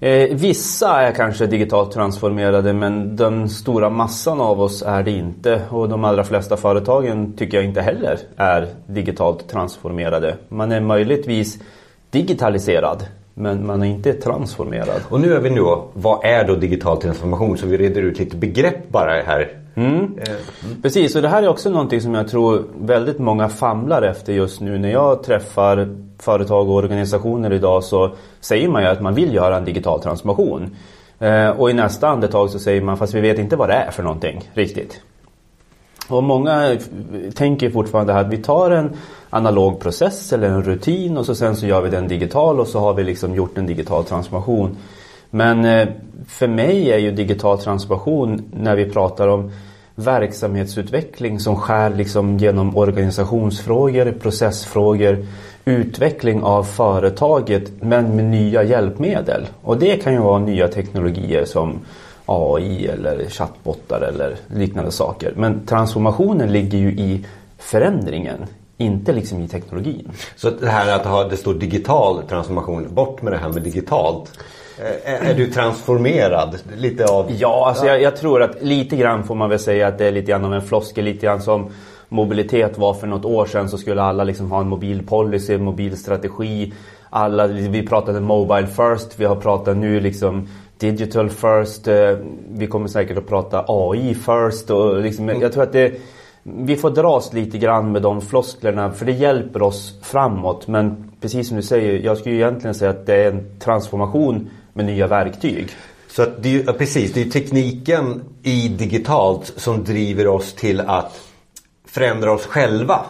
eh, vissa är kanske digitalt transformerade men den stora massan av oss är det inte. Och de allra flesta företagen tycker jag inte heller är digitalt transformerade. Man är möjligtvis digitaliserad men man är inte transformerad. Och nu är vi nu vad är då digital transformation? Så vi reder ut lite begrepp bara här Mm. Mm. Precis, och det här är också någonting som jag tror väldigt många famlar efter just nu. När jag träffar företag och organisationer idag så säger man ju att man vill göra en digital transformation. Eh, och i nästa andetag så säger man fast vi vet inte vad det är för någonting riktigt. Och många tänker fortfarande att vi tar en analog process eller en rutin och så sen så gör vi den digital och så har vi liksom gjort en digital transformation. Men eh, för mig är ju digital transformation när vi pratar om verksamhetsutveckling som skär liksom genom organisationsfrågor, processfrågor, utveckling av företaget men med nya hjälpmedel. Och det kan ju vara nya teknologier som AI eller chattbottar eller liknande saker. Men transformationen ligger ju i förändringen, inte liksom i teknologin. Så det här att ha, det står digital transformation, bort med det här med digitalt. Eh, är du transformerad? Lite av... Ja, alltså jag, jag, tror att lite grann får man väl säga att det är lite grann av en floskel. Lite grann som mobilitet var för något år sedan så skulle alla liksom ha en mobilpolicy, en mobilstrategi. Alla, vi pratade mobile first, vi har pratat nu liksom digital first. Eh, vi kommer säkert att prata AI first. Och liksom, mm. Jag tror att det, vi får dras lite grann med de flosklerna för det hjälper oss framåt. Men precis som du säger, jag skulle egentligen säga att det är en transformation med nya verktyg. Så att det är, precis, det är tekniken i digitalt som driver oss till att förändra oss själva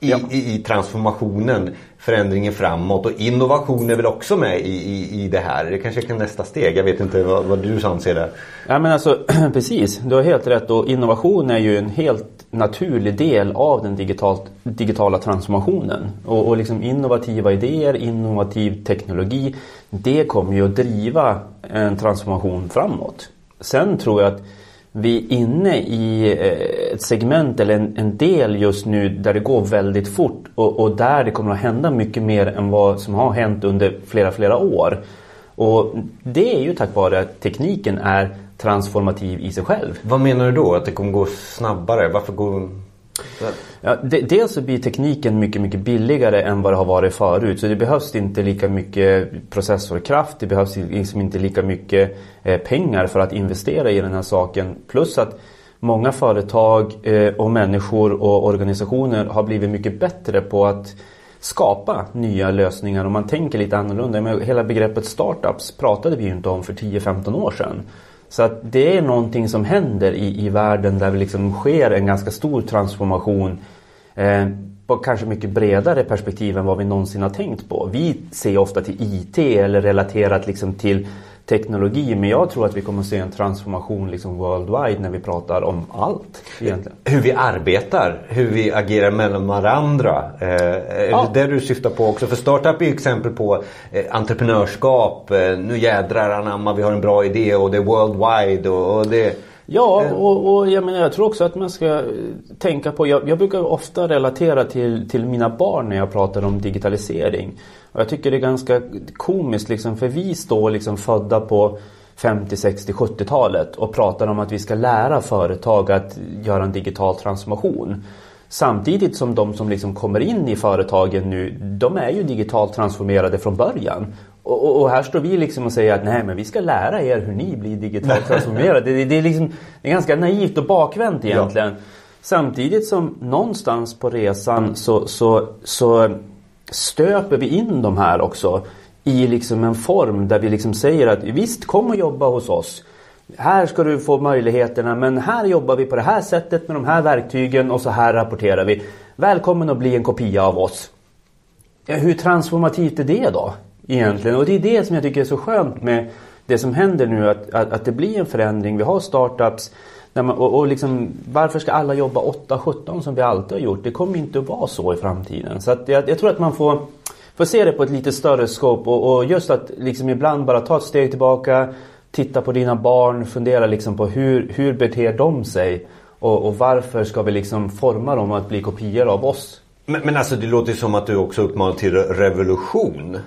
i, ja. i, i, transformationen, förändringen framåt och innovation är väl också med i, i, i det här. Det kanske är nästa steg. Jag vet inte vad, vad du anser där. Ja men alltså precis, du har helt rätt och innovation är ju en helt naturlig del av den digitalt, digitala transformationen. Och, och liksom innovativa idéer, innovativ teknologi, det kommer ju att driva en transformation framåt. Sen tror jag att vi är inne i eh, ett segment eller en, en, del just nu där det går väldigt fort och, och, där det kommer att hända mycket mer än vad som har hänt under flera, flera år. Och det är ju tack vare att tekniken är transformativ i sig själv. Vad menar du då? Att det kommer gå snabbare? Varför går Ja, dels så blir tekniken mycket, mycket billigare än vad det har varit förut. Så det behövs inte lika mycket processorkraft. Det behövs liksom inte lika mycket eh, pengar för att investera i den här saken. Plus att många företag eh, och människor och organisationer har blivit mycket bättre på att skapa nya lösningar och man tänker lite annorlunda. Hela begreppet startups pratade vi ju inte om för 10-15 år sedan. Så att det är någonting som händer i, i världen där det liksom sker en ganska stor transformation eh, på kanske mycket bredare perspektiv än vad vi någonsin har tänkt på. Vi ser ofta till IT eller relaterat liksom till teknologi. Men jag tror att vi kommer att se en transformation liksom worldwide när vi pratar om allt. Egentligen. Hur vi arbetar, hur vi agerar mellan varandra. Eh, är ja. det det du syftar på också? För startup är ju exempel på eh, entreprenörskap. Eh, nu jädrar anamma, vi har en bra idé och det är worldwide. Och, och det... Ja, och, och jag, menar, jag tror också att man ska tänka på, jag, jag brukar ofta relatera till, till mina barn när jag pratar om digitalisering. Och jag tycker det är ganska komiskt liksom, för vi står liksom födda på 50, 60, 70-talet och pratar om att vi ska lära företag att göra en digital transformation. Samtidigt som de som liksom kommer in i företagen nu, de är ju digitalt transformerade från början. Och, och, här står vi liksom och säger att nej men vi ska lära er hur ni blir digitalt transformerade. Det, det, är liksom, det är ganska naivt och bakvänt egentligen. Ja. Samtidigt som någonstans på resan så, så, så stöper vi in de här också i liksom en form där vi liksom säger att visst kom och jobba hos oss. Här ska du få möjligheterna men här jobbar vi på det här sättet med de här verktygen och så här rapporterar vi. Välkommen att bli en kopia av oss. Hur transformativt är det då? Egentligen. Och det är det som jag tycker är så skönt med det som händer nu. Att, att, att det blir en förändring. Vi har startups. Man, och, och liksom, varför ska alla jobba 8-17 som vi alltid har gjort? Det kommer inte att vara så i framtiden. Så att jag, jag tror att man får, får se det på ett lite större skåp. Och, och just att liksom ibland bara ta ett steg tillbaka. Titta på dina barn. Fundera liksom på hur, hur beter de sig? Och, och varför ska vi liksom forma dem att bli kopior av oss? Men, men alltså det låter som att du också uppmanar till revolution.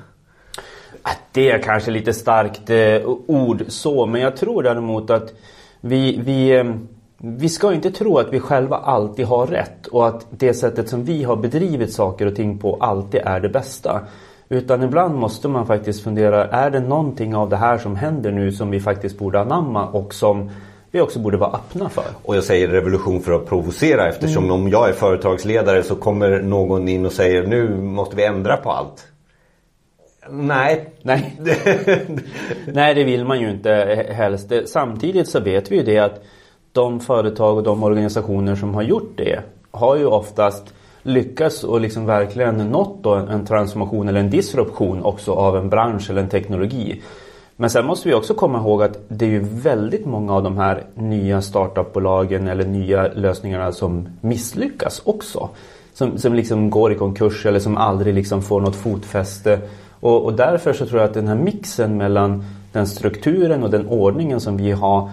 Det är kanske lite starkt eh, ord så men jag tror däremot att vi, vi, eh, vi ska inte tro att vi själva alltid har rätt och att det sättet som vi har bedrivit saker och ting på alltid är det bästa. Utan ibland måste man faktiskt fundera, är det någonting av det här som händer nu som vi faktiskt borde anamma och som vi också borde vara öppna för. Och jag säger revolution för att provocera eftersom mm. om jag är företagsledare så kommer någon in och säger nu måste vi ändra på allt. Nej. Nej. Nej, det vill man ju inte helst. Samtidigt så vet vi ju det att de företag och de organisationer som har gjort det har ju oftast lyckats och liksom verkligen nått då en transformation eller en disruption också av en bransch eller en teknologi. Men sen måste vi också komma ihåg att det är ju väldigt många av de här nya startupbolagen eller nya lösningarna som misslyckas också. Som, som liksom går i konkurs eller som aldrig liksom får något fotfäste. Och, och därför så tror jag att den här mixen mellan den strukturen och den ordningen som vi har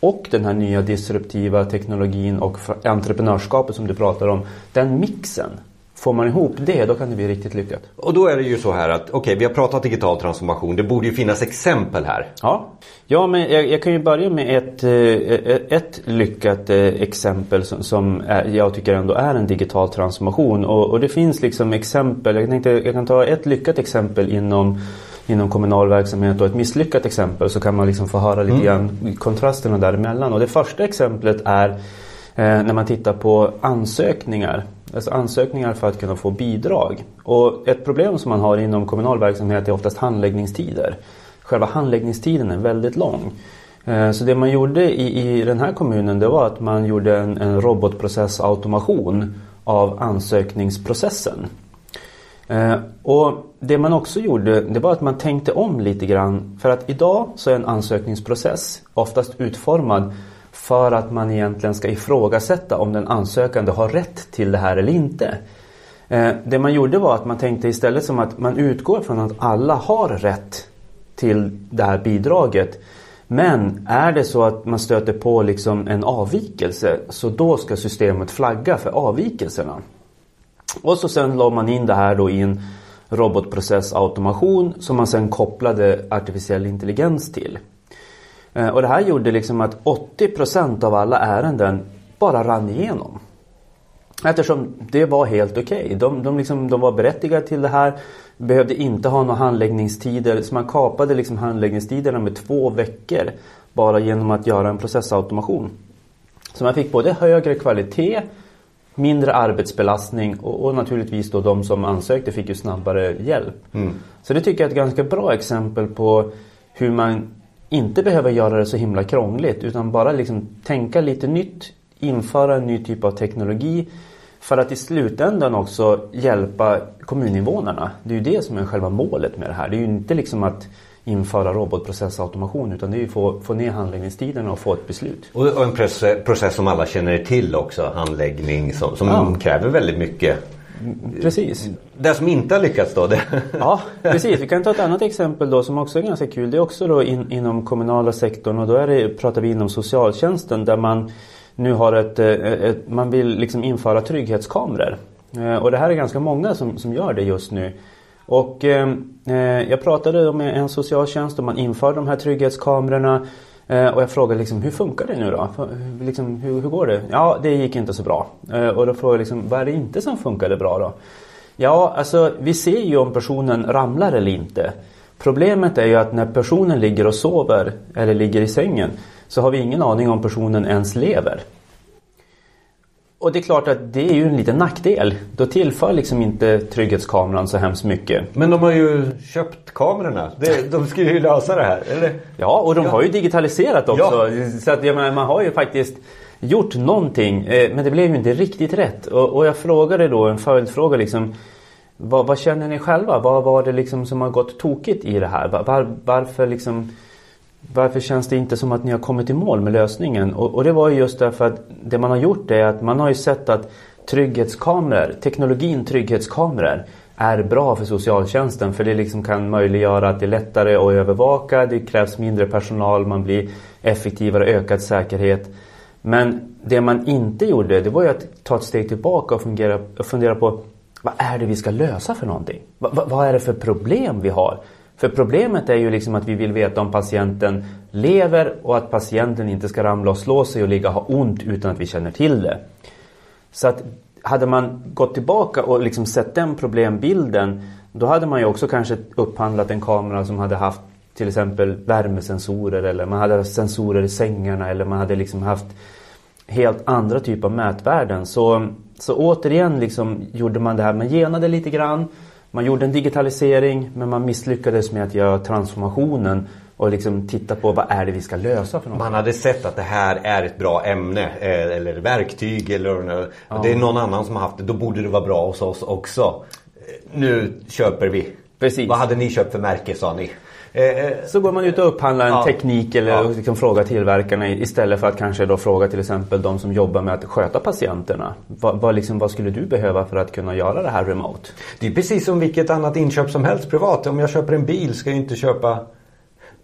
och den här nya disruptiva teknologin och entreprenörskapet som du pratar om. Den mixen Får man ihop det, då kan det bli riktigt lyckat. Och då är det ju så här att, okej, okay, vi har pratat digital transformation. Det borde ju finnas exempel här. Ja, ja men jag, jag kan ju börja med ett, eh, ett lyckat eh, exempel som, som jag tycker ändå är en digital transformation. Och, och det finns liksom exempel, jag, tänkte, jag kan ta ett lyckat exempel inom inom kommunal verksamhet och ett misslyckat exempel så kan man liksom få höra lite mm. grann kontrasterna däremellan. Och det första exemplet är eh, när man tittar på ansökningar Alltså ansökningar för att kunna få bidrag. Och ett problem som man har inom kommunal verksamhet är oftast handläggningstider. Själva handläggningstiden är väldigt lång. Eh, så det man gjorde i, i den här kommunen det var att man gjorde en, en robotprocessautomation av ansökningsprocessen. Eh, och det man också gjorde det var att man tänkte om lite grann. För att idag så är en ansökningsprocess oftast utformad för att man egentligen ska ifrågasätta om den ansökande har rätt till det här eller inte. Eh, det man gjorde var att man tänkte istället som att man utgår från att alla har rätt till det här bidraget. Men är det så att man stöter på liksom en avvikelse så då ska systemet flagga för avvikelserna. Och så sen la man in det här då i en robotprocessautomation som man sen kopplade artificiell intelligens till. Eh, och det här gjorde liksom att 80% av alla ärenden bara rann igenom. Eftersom det var helt okej. Okay. De, de, liksom, de var berättigade till det här. Behövde inte ha några handläggningstider. Så man kapade liksom handläggningstiderna med två veckor. Bara genom att göra en processautomation. Så man fick både högre kvalitet, mindre arbetsbelastning och, och naturligtvis då de som ansökte fick ju snabbare hjälp. Mm. Så det tycker jag är ett ganska bra exempel på hur man inte behöver göra det så himla krångligt utan bara liksom tänka lite nytt, införa en ny typ av teknologi för att i slutändan också hjälpa kommuninvånarna. Det är ju det som är själva målet med det här. Det är ju inte liksom att införa robotprocessautomation utan det är ju få, få ner handläggningstiderna och få ett beslut. Och, och en process, process, som alla känner till också, handläggning som, som ja. kräver väldigt mycket Precis. Det som inte har lyckats då? Det... Ja, precis. Vi kan ta ett annat exempel då som också är ganska kul. Det är också då in, inom kommunala sektorn och då är det, pratar vi inom socialtjänsten där man nu har ett, ett man vill liksom införa trygghetskameror. Och det här är ganska många som, som gör det just nu. Och ehm, eh, jag pratade med en socialtjänst och man införde de här trygghetskamerorna. Eh, och jag frågade liksom, hur funkar det nu då? Liksom, hur, hur går det? Ja, det gick inte så bra. Eh, och då frågade jag liksom, vad är det inte som funkade bra då? Ja, alltså vi ser ju om personen ramlar eller inte. Problemet är ju att när personen ligger och sover eller ligger i sängen så har vi ingen aning om personen ens lever. Och det är klart att det är ju en liten nackdel. Då tillför liksom inte trygghetskameran så hemskt mycket. Men de har ju köpt kamerorna. De ska ju lösa det här, eller? Ja, och de ja. har ju digitaliserat också. Ja. Så att jag menar, man har ju faktiskt gjort någonting. Eh, men det blev ju inte riktigt rätt. Och, och jag frågade då en följdfråga liksom. Vad, vad, känner ni själva? Vad var det liksom som har gått tokigt i det här? Var, varför liksom varför känns det inte som att ni har kommit i mål med lösningen? Och, och det var ju just därför att det man har gjort är att man har ju sett att trygghetskameror, teknologin trygghetskameror är bra för socialtjänsten för det liksom kan möjliggöra att det är lättare att övervaka, det krävs mindre personal, man blir effektivare, ökad säkerhet. Men det man inte gjorde det var ju att ta ett steg tillbaka och, fungera, och fundera på vad är det vi ska lösa för någonting? Va, va, vad är det för problem vi har? För problemet är ju liksom att vi vill veta om patienten lever och att patienten inte ska ramla och slå sig och ligga och ha ont utan att vi känner till det. Så att hade man gått tillbaka och liksom sett den problembilden då hade man ju också kanske upphandlat en kamera som hade haft till exempel värmesensorer eller man hade haft sensorer i sängarna eller man hade liksom haft helt andra typer av mätvärden. Så, så återigen liksom gjorde man det här, man genade lite grann man gjorde en digitalisering men man misslyckades med att göra transformationen och liksom titta på vad är det vi ska lösa för något. Man hade sett att det här är ett bra ämne eh, eller verktyg eller ja. det är någon annan som har haft det. Då borde det vara bra hos oss också. Nu köper vi. Precis. Vad hade ni köpt för märke sa ni? Eh, eh, så går man ut och upphandlar en ja. teknik eller ja. liksom frågar tillverkarna istället för att kanske då fråga till exempel de som jobbar med att sköta patienterna. Vad, vad, liksom, vad skulle du behöva för att kunna göra det här remote? Det är precis som vilket annat inköp som helst privat. Om jag köper en bil ska jag inte köpa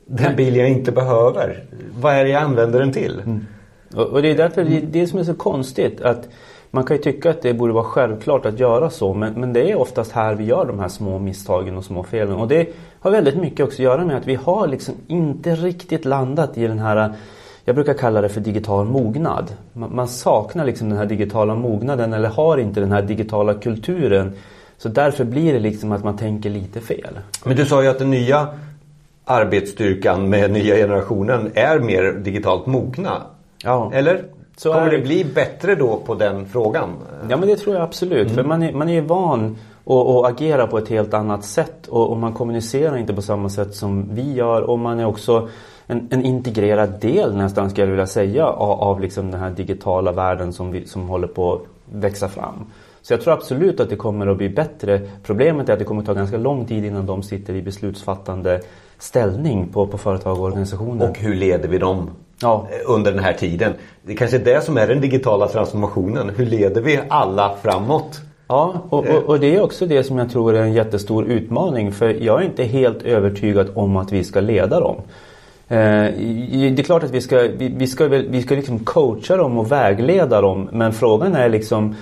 den bil jag inte behöver. Vad är det jag använder den till? Mm. Och, och, det är därför det, det som är så konstigt att man kan ju tycka att det borde vara självklart att göra så men, men det är oftast här vi gör de här små misstagen och små felen. Och det har väldigt mycket också att göra med att vi har liksom inte riktigt landat i den här jag brukar kalla det för digital mognad. Man, saknar liksom den här digitala mognaden eller har inte den här digitala kulturen. Så därför blir det liksom att man tänker lite fel. Men du sa ju att den nya arbetsstyrkan med nya generationen är mer digitalt mogna. Ja. Eller? Så Kommer det bli bättre då på den frågan? Ja men det tror jag absolut. Mm. För man är, man är van att, agera på ett helt annat sätt och, och, man kommunicerar inte på samma sätt som vi gör och man är också en, en integrerad del nästan skulle jag vilja säga av, av liksom den här digitala världen som, vi, som håller på att växa fram. Så jag tror absolut att det kommer att bli bättre. Problemet är att det kommer att ta ganska lång tid innan de sitter i beslutsfattande ställning på, på företag och organisationer. Och hur leder vi dem ja. Eh, under den här tiden? Det är kanske är det som är den digitala transformationen. Hur leder vi alla framåt? Ja, och, och, och, det är också det som jag tror är en jättestor utmaning. För jag är inte helt övertygad om att vi ska leda dem. Eh, det är klart att vi ska, vi, vi ska, vi ska liksom coacha dem och vägleda dem. Men frågan är liksom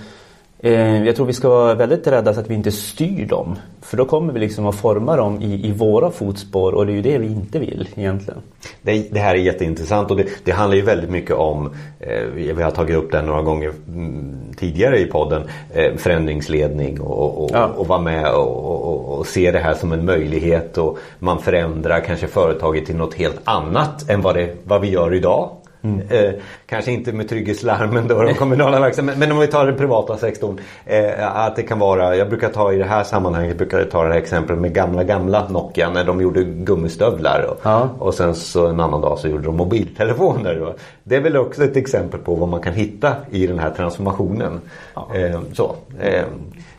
jag tror vi ska vara väldigt rädda så att vi inte styr dem. För då kommer vi liksom att forma dem i, i våra fotspår och det är ju det vi inte vill egentligen. Det, det här är jätteintressant och det, det, handlar ju väldigt mycket om, eh, vi har tagit upp det några gånger mm, tidigare i podden, eh, förändringsledning och, och, ja. och vara med och, och, och, se det här som en möjlighet och man förändrar kanske företaget till något helt annat än vad, det, vad vi gör idag. Mm. Eh, kanske inte med trygghetslarmen då, de kommunala verksamheterna. Men om vi tar den privata sektorn. Eh, att det kan vara, jag brukar ta i det här sammanhanget, jag brukar ta det här exemplet med gamla gamla Nokia när de gjorde gummistövlar. Och, ja. och sen så en annan dag så gjorde de mobiltelefoner. Det är väl också ett exempel på vad man kan hitta i den här transformationen. Ja. Eh, så.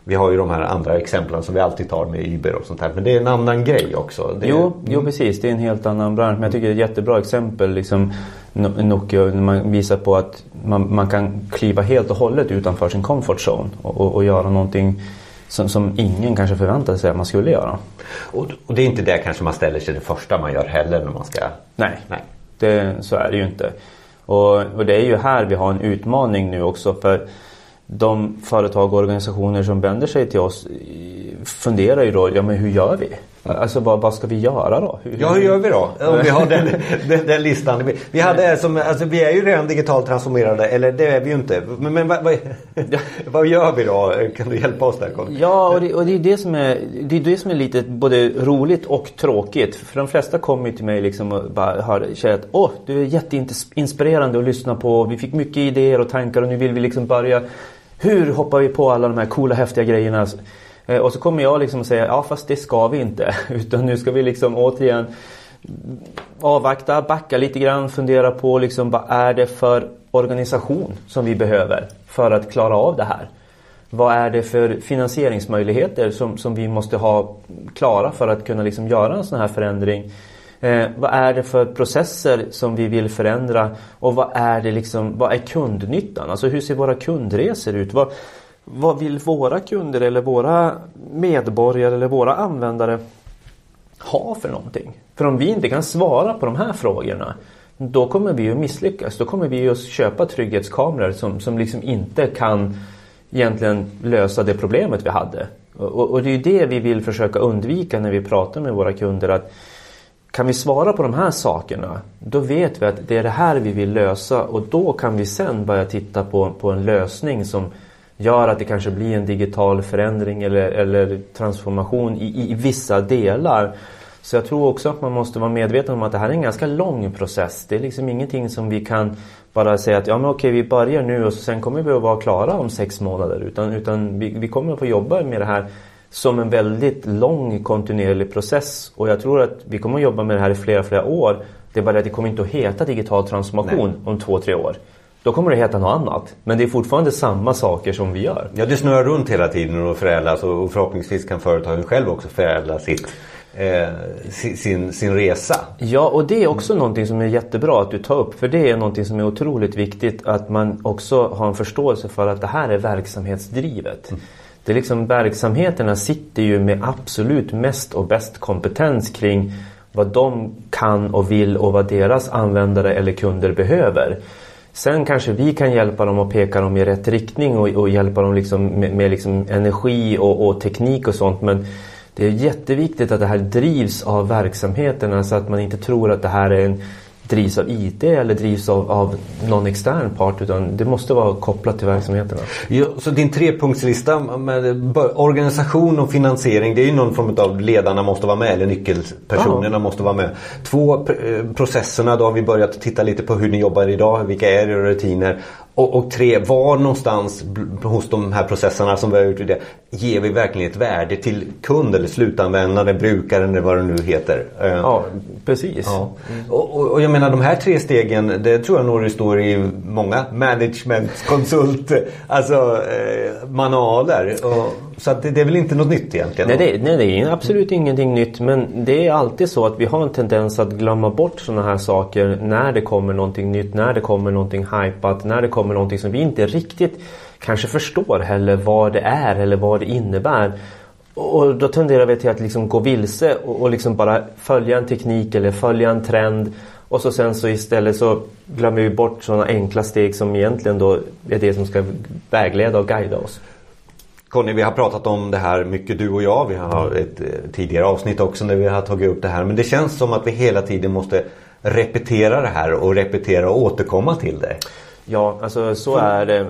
Vi har ju de här andra exemplen som vi alltid tar med Uber och sånt här. Men det är en annan grej också. Det... Jo, jo, precis. Det är en helt annan bransch. Men jag tycker det är ett jättebra exempel. Liksom, Nokia, när man visar på att man, man kan kliva helt och hållet utanför sin comfort zone och, och, och göra någonting som, som ingen kanske förväntade sig att man skulle göra. Och, och det är inte det kanske man ställer sig det första man gör heller när man ska... Nej, Nej. Det, så är det ju inte. Och, och det är ju här vi har en utmaning nu också för de företag och organisationer som vänder sig till oss funderar ju då, ja men hur gör vi? Alltså vad, vad ska vi göra då? Hur, ja hur gör vi då? Om vi har den, den, den listan. Vi, hade som, alltså, vi är ju redan digitalt transformerade, eller det är vi ju inte. Men, men vad, vad, vad gör vi då? Kan du hjälpa oss där Conny? Ja och det, och det är det som är, det är det som är lite både roligt och tråkigt. För de flesta kommer till mig liksom och bara hör, säger att åh du är jätteinspirerande att lyssna på. Vi fick mycket idéer och tankar och nu vill vi liksom börja. Hur hoppar vi på alla de här coola häftiga grejerna? Eh, och så kommer jag liksom säga, ja fast det ska vi inte. Utan nu ska vi liksom återigen avvakta, backa lite grann, fundera på liksom vad är det för organisation som vi behöver för att klara av det här. Vad är det för finansieringsmöjligheter som, som vi måste ha klara för att kunna liksom göra en sån här förändring? Eh, vad är det för processer som vi vill förändra och vad är det liksom, vad är kundnyttan? Alltså hur ser våra kundresor ut? Vad, vad vill våra kunder eller våra medborgare eller våra användare ha för någonting? För om vi inte kan svara på de här frågorna då kommer vi ju misslyckas. Då kommer vi ju att köpa trygghetskameror som, som liksom inte kan egentligen lösa det problemet vi hade. Och, och det är ju det vi vill försöka undvika när vi pratar med våra kunder. att kan vi svara på de här sakerna då vet vi att det är det här vi vill lösa och då kan vi sen börja titta på, på en lösning som gör att det kanske blir en digital förändring eller, eller transformation i, i vissa delar. Så jag tror också att man måste vara medveten om att det här är en ganska lång process. Det är liksom ingenting som vi kan bara säga att ja men okej vi börjar nu och sen kommer vi att vara klara om sex månader. Utan, utan vi, vi kommer att få jobba med det här som en väldigt lång kontinuerlig process. Och jag tror att vi kommer att jobba med det här i flera, flera år. Det är bara att det kommer inte att heta digital transformation Nej. om två, tre år. Då kommer det heta något annat. Men det är fortfarande samma saker som vi gör. Ja, det snurrar runt hela tiden och förädlas och förhoppningsvis kan företagen själv också förädla sitt eh, sin, sin resa. Ja, och det är också mm. någonting som är jättebra att du tar upp. För det är någonting som är otroligt viktigt att man också har en förståelse för att det här är verksamhetsdrivet. Mm. Det är liksom verksamheterna sitter ju med absolut mest och bäst kompetens kring vad de kan och vill och vad deras användare eller kunder behöver. Sen kanske vi kan hjälpa dem och peka dem i rätt riktning och, och hjälpa dem liksom med, med liksom energi och, och, teknik och sånt. Men det är jätteviktigt att det här drivs av verksamheterna så att man inte tror att det här är en drivs av IT eller drivs av, av någon extern part utan det måste vara kopplat till verksamheterna. Ja, så din trepunktslista med organisation och finansiering det är ju någon form av ledarna måste vara med eller nyckelpersonerna Aha. måste vara med. Två eh, processerna då har vi börjat titta lite på hur ni jobbar idag, vilka är era rutiner och, och, tre, var någonstans hos de här processerna som vi har gjort det, ger vi verkligen ett värde till kund eller slutanvändare, brukaren eller vad det nu heter. Eh, ja, precis. Ja. Mm. Och, och, och, jag menar de här tre stegen, det tror jag nog det står i många managementkonsult, alltså eh, manualer. Så det, det, är väl inte något nytt egentligen? Nej det, nej, det är absolut ingenting nytt men det är alltid så att vi har en tendens att glömma bort sådana här saker när det kommer någonting nytt, när det kommer någonting hypat, när det kommer någonting som vi inte riktigt kanske förstår heller vad det är eller vad det innebär. Och då tenderar vi till att liksom gå vilse och, och liksom bara följa en teknik eller följa en trend och så sen så istället så glömmer vi bort sådana enkla steg som egentligen då är det som ska vägleda och guida oss. Conny, vi har pratat om det här mycket du och jag. Vi har ett eh, tidigare avsnitt också när vi har tagit upp det här. Men det känns som att vi hela tiden måste repetera det här och repetera och återkomma till det. Ja, alltså så är det.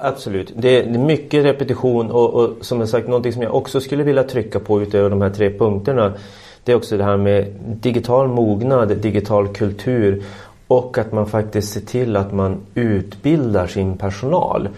Absolut. Det är mycket repetition och, och som jag sagt någonting som jag också skulle vilja trycka på utöver de här tre punkterna. Det är också det här med digital mognad, digital kultur och att man faktiskt ser till att man utbildar sin personal.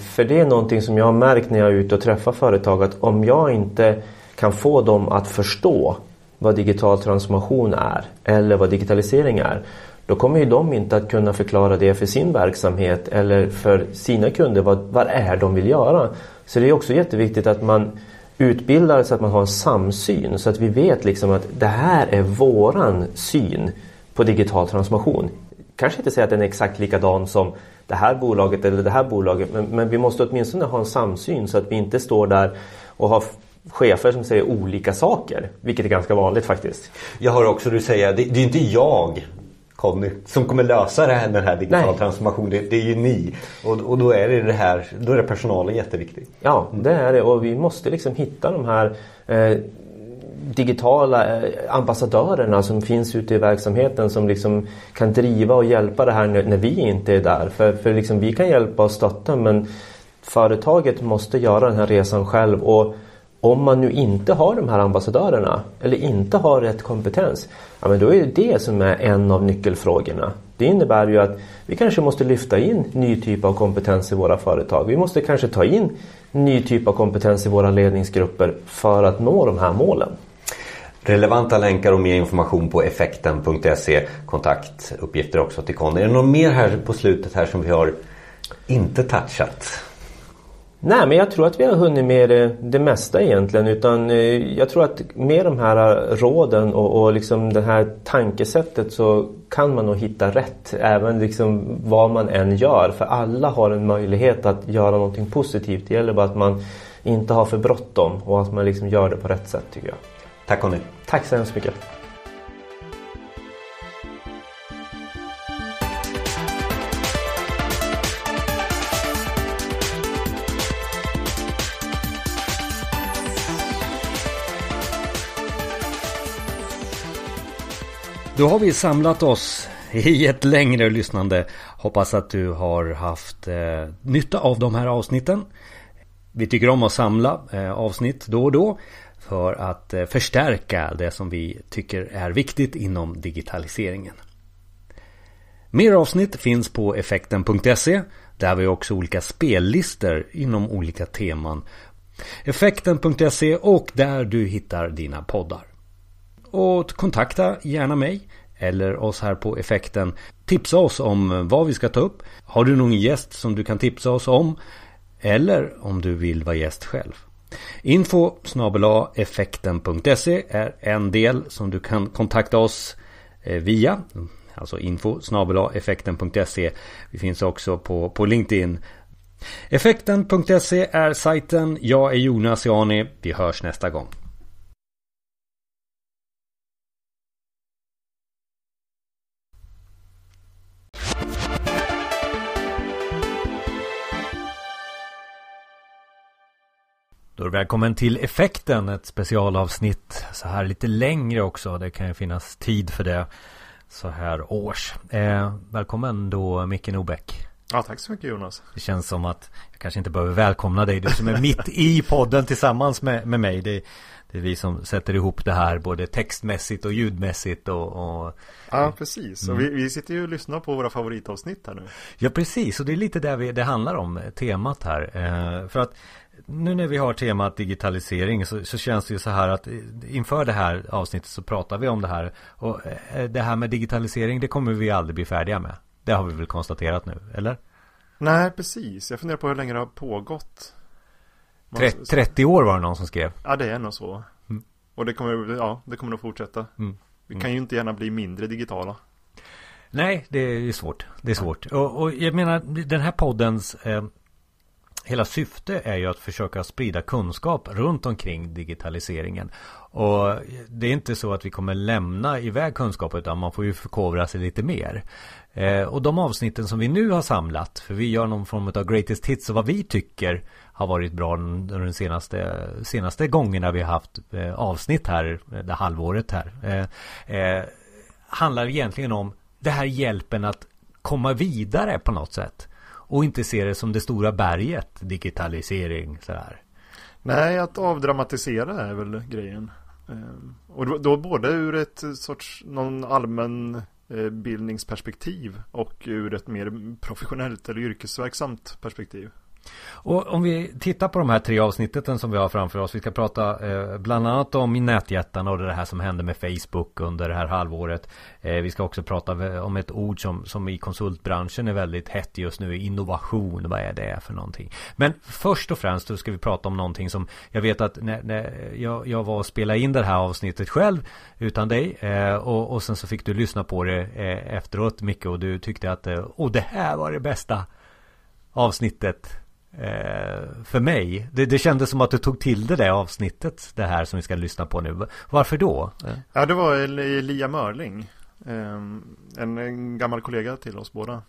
För det är någonting som jag har märkt när jag är ute och träffar företag att om jag inte kan få dem att förstå vad digital transformation är eller vad digitalisering är då kommer ju de inte att kunna förklara det för sin verksamhet eller för sina kunder vad, vad är de vill göra. Så det är också jätteviktigt att man utbildar så att man har en samsyn så att vi vet liksom att det här är våran syn på digital transformation kanske inte säga att den är exakt likadan som det här bolaget eller det här bolaget men, men vi måste åtminstone ha en samsyn så att vi inte står där och har chefer som säger olika saker. Vilket är ganska vanligt faktiskt. Jag hör också du säga, det, det är inte jag Conny, som kommer lösa det här, den här digitala transformationen. Det, det, är ju ni. Och, och då är det det här, då är det personalen jätteviktig. Ja, det är det. Och vi måste liksom hitta de här eh, digitala eh, ambassadörerna som finns ute i verksamheten som liksom kan driva och hjälpa det här när vi inte är där. För, för liksom vi kan hjälpa och stötta men företaget måste göra den här resan själv. Och om man nu inte har de här ambassadörerna eller inte har rätt kompetens, ja men då är det det som är en av nyckelfrågorna. Det innebär ju att vi kanske måste lyfta in ny typ av kompetens i våra företag. Vi måste kanske ta in ny typ av kompetens i våra ledningsgrupper för att nå de här målen. Relevanta länkar och mer information på effekten.se. Kontaktuppgifter också till Conny. Är det något mer här på slutet här som vi har inte touchat? Nej, men jag tror att vi har hunnit med det, det mesta egentligen. Utan eh, jag tror att med de här råden och, och liksom det här tankesättet så kan man nog hitta rätt. Även liksom vad man än gör. För alla har en möjlighet att göra någonting positivt. Det gäller bara att man inte har för bråttom och att man liksom gör det på rätt sätt tycker jag. Tack Conny. Tack så hemskt mycket. Då har vi samlat oss i ett längre lyssnande. Hoppas att du har haft eh, nytta av de här avsnitten. Vi tycker om att samla eh, avsnitt då och då för att eh, förstärka det som vi tycker är viktigt inom digitaliseringen. Mer avsnitt finns på effekten.se där vi också olika spellistor inom olika teman. Effekten.se och där du hittar dina poddar. Och kontakta gärna mig eller oss här på effekten. Tipsa oss om vad vi ska ta upp. Har du någon gäst som du kan tipsa oss om? Eller om du vill vara gäst själv. Info effekten.se är en del som du kan kontakta oss eh, via. Alltså info effekten.se. Vi finns också på, på LinkedIn. Effekten.se är sajten. Jag är Jonas Jani. Vi hörs nästa gång. Då är välkommen till Effekten, ett specialavsnitt så här lite längre också. Det kan ju finnas tid för det så här års. Eh, välkommen då Micke Nobäck. Ja, tack så mycket Jonas. Det känns som att jag kanske inte behöver välkomna dig. Du som är mitt i podden tillsammans med, med mig. Det, det är vi som sätter ihop det här både textmässigt och ljudmässigt och, och Ja, precis. Och vi, vi, sitter ju och lyssnar på våra favoritavsnitt här nu. Ja, precis. Och det är lite där vi, det handlar om, temat här. Eh, för att nu när vi har temat digitalisering så, så, känns det ju så här att inför det här avsnittet så pratar vi om det här. Och eh, det här med digitalisering det kommer vi aldrig bli färdiga med. Det har vi väl konstaterat nu, eller? Nej, precis. Jag funderar på hur länge det har pågått. 30, 30 år var det någon som skrev. Ja, det är nog så. Mm. Och det kommer, ja, det kommer nog fortsätta. Mm. Vi kan mm. ju inte gärna bli mindre digitala. Nej, det är svårt. Det är svårt. Och, och jag menar, den här poddens eh, hela syfte är ju att försöka sprida kunskap runt omkring digitaliseringen. Och det är inte så att vi kommer lämna iväg kunskap utan man får ju förkovra sig lite mer. Eh, och de avsnitten som vi nu har samlat, för vi gör någon form av greatest hits och vad vi tycker har varit bra under de senaste, senaste gångerna vi har haft eh, avsnitt här, eh, det halvåret här. Eh, eh, handlar egentligen om det här hjälpen att komma vidare på något sätt. Och inte se det som det stora berget, digitalisering sådär. Nej, att avdramatisera är väl grejen. Ehm, och då både ur ett sorts någon allmän eh, bildningsperspektiv och ur ett mer professionellt eller yrkesverksamt perspektiv. Och om vi tittar på de här tre avsnitten som vi har framför oss. Vi ska prata eh, bland annat om nätjättarna och det här som hände med Facebook under det här halvåret. Eh, vi ska också prata om ett ord som, som i konsultbranschen är väldigt hett just nu. Innovation, vad är det för någonting? Men först och främst så ska vi prata om någonting som jag vet att när, när jag, jag var och spelade in det här avsnittet själv utan dig. Eh, och, och sen så fick du lyssna på det eh, efteråt Micke och du tyckte att eh, oh, det här var det bästa avsnittet eh, för mig. Det, det kändes som att du tog till det där avsnittet, det här som vi ska lyssna på nu. Varför då? Ja, det var Elia Mörling. Eh, en, en, gammal kollega till oss båda.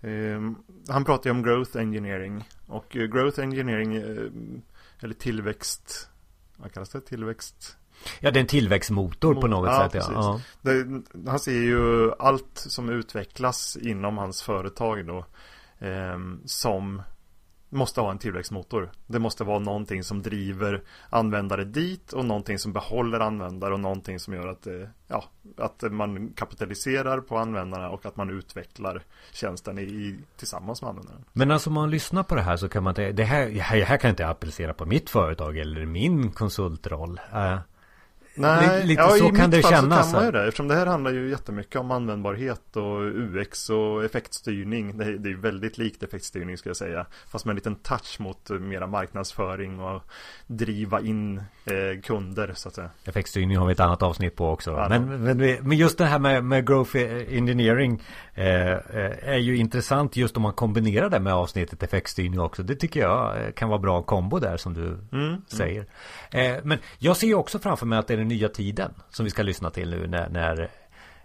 Eh, han pratade om growth engineering. Och growth engineering, eh, eller tillväxt, vad kallas det? Tillväxt? Ja, det är en tillväxtmotor på något ja, sätt. Ja. ja. Det, han ser ju allt som utvecklas inom hans företag då eh, som måste ha en tillväxtmotor. Det måste vara någonting som driver användare dit och någonting som behåller användare och någonting som gör att, eh, ja, att man kapitaliserar på användarna och att man utvecklar tjänsten i, tillsammans med användaren. Men alltså om man lyssnar på det här så kan man det här, det här kan jag inte applicera på mitt företag eller min konsultroll. Uh, Nej, lite ja, så kan det kännas. Så kan man ju det. Eftersom det här handlar ju jättemycket om användbarhet och UX och effektstyrning. Det är, det är väldigt likt effektstyrning skulle jag säga. Fast med en liten touch mot mera marknadsföring och driva in eh, kunder så att säga. Effektstyrning har vi ett annat avsnitt på också. Ja, men, men, men, just det här med, med growth engineering eh, eh, är ju intressant just om man kombinerar det med avsnittet effektstyrning också. Det tycker jag eh, kan vara bra kombo där som du mm, säger. Mm. Eh, men jag ser ju också framför mig att det är den nya tiden som vi ska lyssna till nu när, när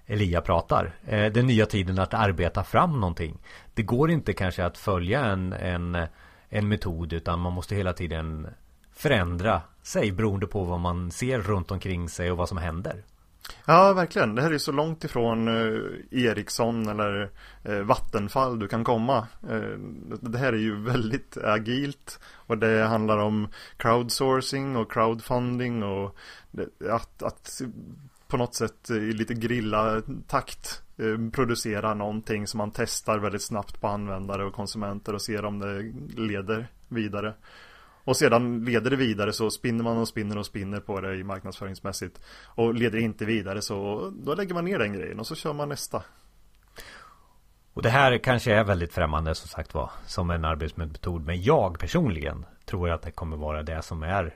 Elia pratar. Eh, den nya tiden att arbeta fram någonting. Det går inte kanske att följa en, en, en metod utan man måste hela tiden förändra sig beroende på vad man ser runt omkring sig och vad som händer. Ja, verkligen. Det här är så långt ifrån eh, Ericsson eller eh, Vattenfall du kan komma. Eh, det här är ju väldigt agilt och det handlar om crowdsourcing och crowdfunding och Eh, att, att på något sätt eh, i lite grilla takt eh, producera någonting som man testar väldigt snabbt på användare och konsumenter och ser om det leder vidare. Och sedan leder det vidare så spinner man och spinner och spinner på det i marknadsföringsmässigt. Och leder det inte vidare så då lägger man ner den grejen och så kör man nästa. Och det här kanske är väldigt främmande som sagt var som en arbetsmetod. Men jag personligen tror att det kommer vara det som är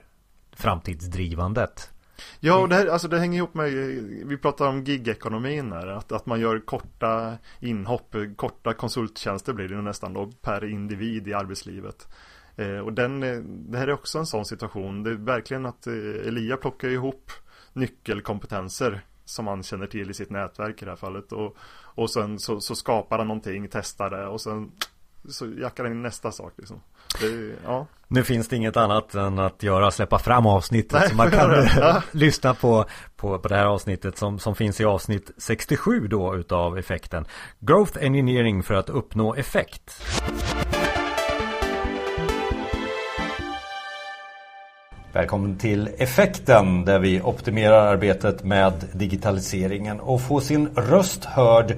framtidsdrivandet. Ja, och det, här, alltså det hänger ihop med, vi pratar om gigekonomin här, att, att man gör korta inhopp, korta konsulttjänster blir det nästan då per individ i arbetslivet. Eh, och den, eh, det här är också en sån situation. Det är verkligen att eh, Elia plockar ihop nyckelkompetenser som han känner till i sitt nätverk i det här fallet. Och, och sen så, så skapar han någonting, testar det och sen så jackar han in nästa sak liksom. Det, ja. Nu finns det inget annat än att göra, släppa fram avsnittet Nej, så man kan ja. lyssna på, på, på det här avsnittet som, som finns i avsnitt 67 då utav effekten. Growth Engineering för att uppnå effekt. Välkommen till Effekten där vi optimerar arbetet med digitaliseringen och få sin röst hörd.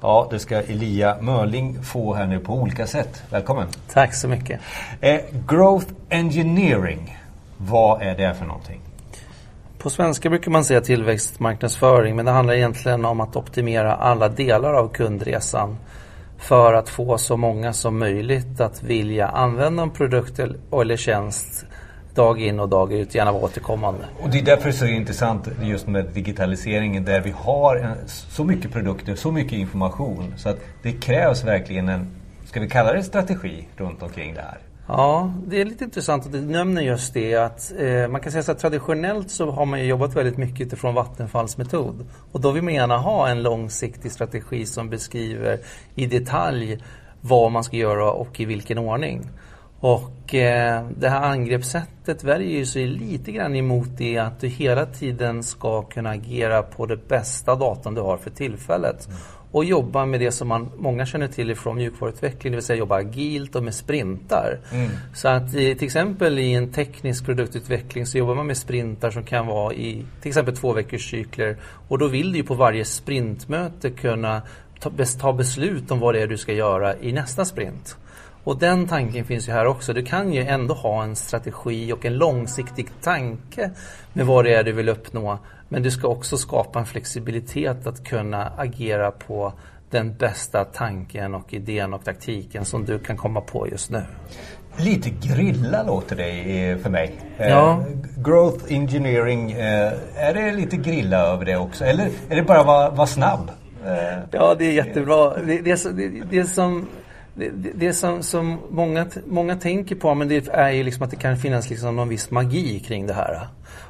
Ja, det ska Elia Mörling få här nu på olika sätt. Välkommen! Tack så mycket! Eh, growth Engineering, vad är det för någonting? På svenska brukar man säga tillväxtmarknadsföring men det handlar egentligen om att optimera alla delar av kundresan för att få så många som möjligt att vilja använda en produkt eller tjänst dag in och dag ut, gärna vara återkommande. Och det är därför det är så intressant just med digitaliseringen där vi har en, så mycket produkter, så mycket information så att det krävs verkligen en, ska vi kalla det strategi runt omkring det här? Ja, det är lite intressant att du nämner just det att eh, man kan säga så att traditionellt så har man jobbat väldigt mycket utifrån Vattenfalls metod. Och då vill man gärna ha en långsiktig strategi som beskriver i detalj vad man ska göra och i vilken ordning. Och eh, det här angreppssättet värjer ju sig lite grann emot det att du hela tiden ska kunna agera på det bästa datorn du har för tillfället. Mm. Och jobba med det som man, många känner till från mjukvaruutveckling, det vill säga jobba agilt och med sprintar. Mm. Så att i, till exempel i en teknisk produktutveckling så jobbar man med sprintar som kan vara i till exempel två veckors cykler. Och då vill du ju på varje sprintmöte kunna ta, ta beslut om vad det är du ska göra i nästa sprint. Och den tanken finns ju här också. Du kan ju ändå ha en strategi och en långsiktig tanke med vad det är du vill uppnå. Men du ska också skapa en flexibilitet att kunna agera på den bästa tanken och idén och taktiken som du kan komma på just nu. Lite grilla låter det för mig. Ja. Eh, growth engineering, eh, är det lite grilla över det också? Eller är det bara vara var snabb? Eh. Ja, det är jättebra. Det, det, det, det som det, det som, som många, många tänker på men det är ju liksom att det kan finnas liksom någon viss magi kring det här.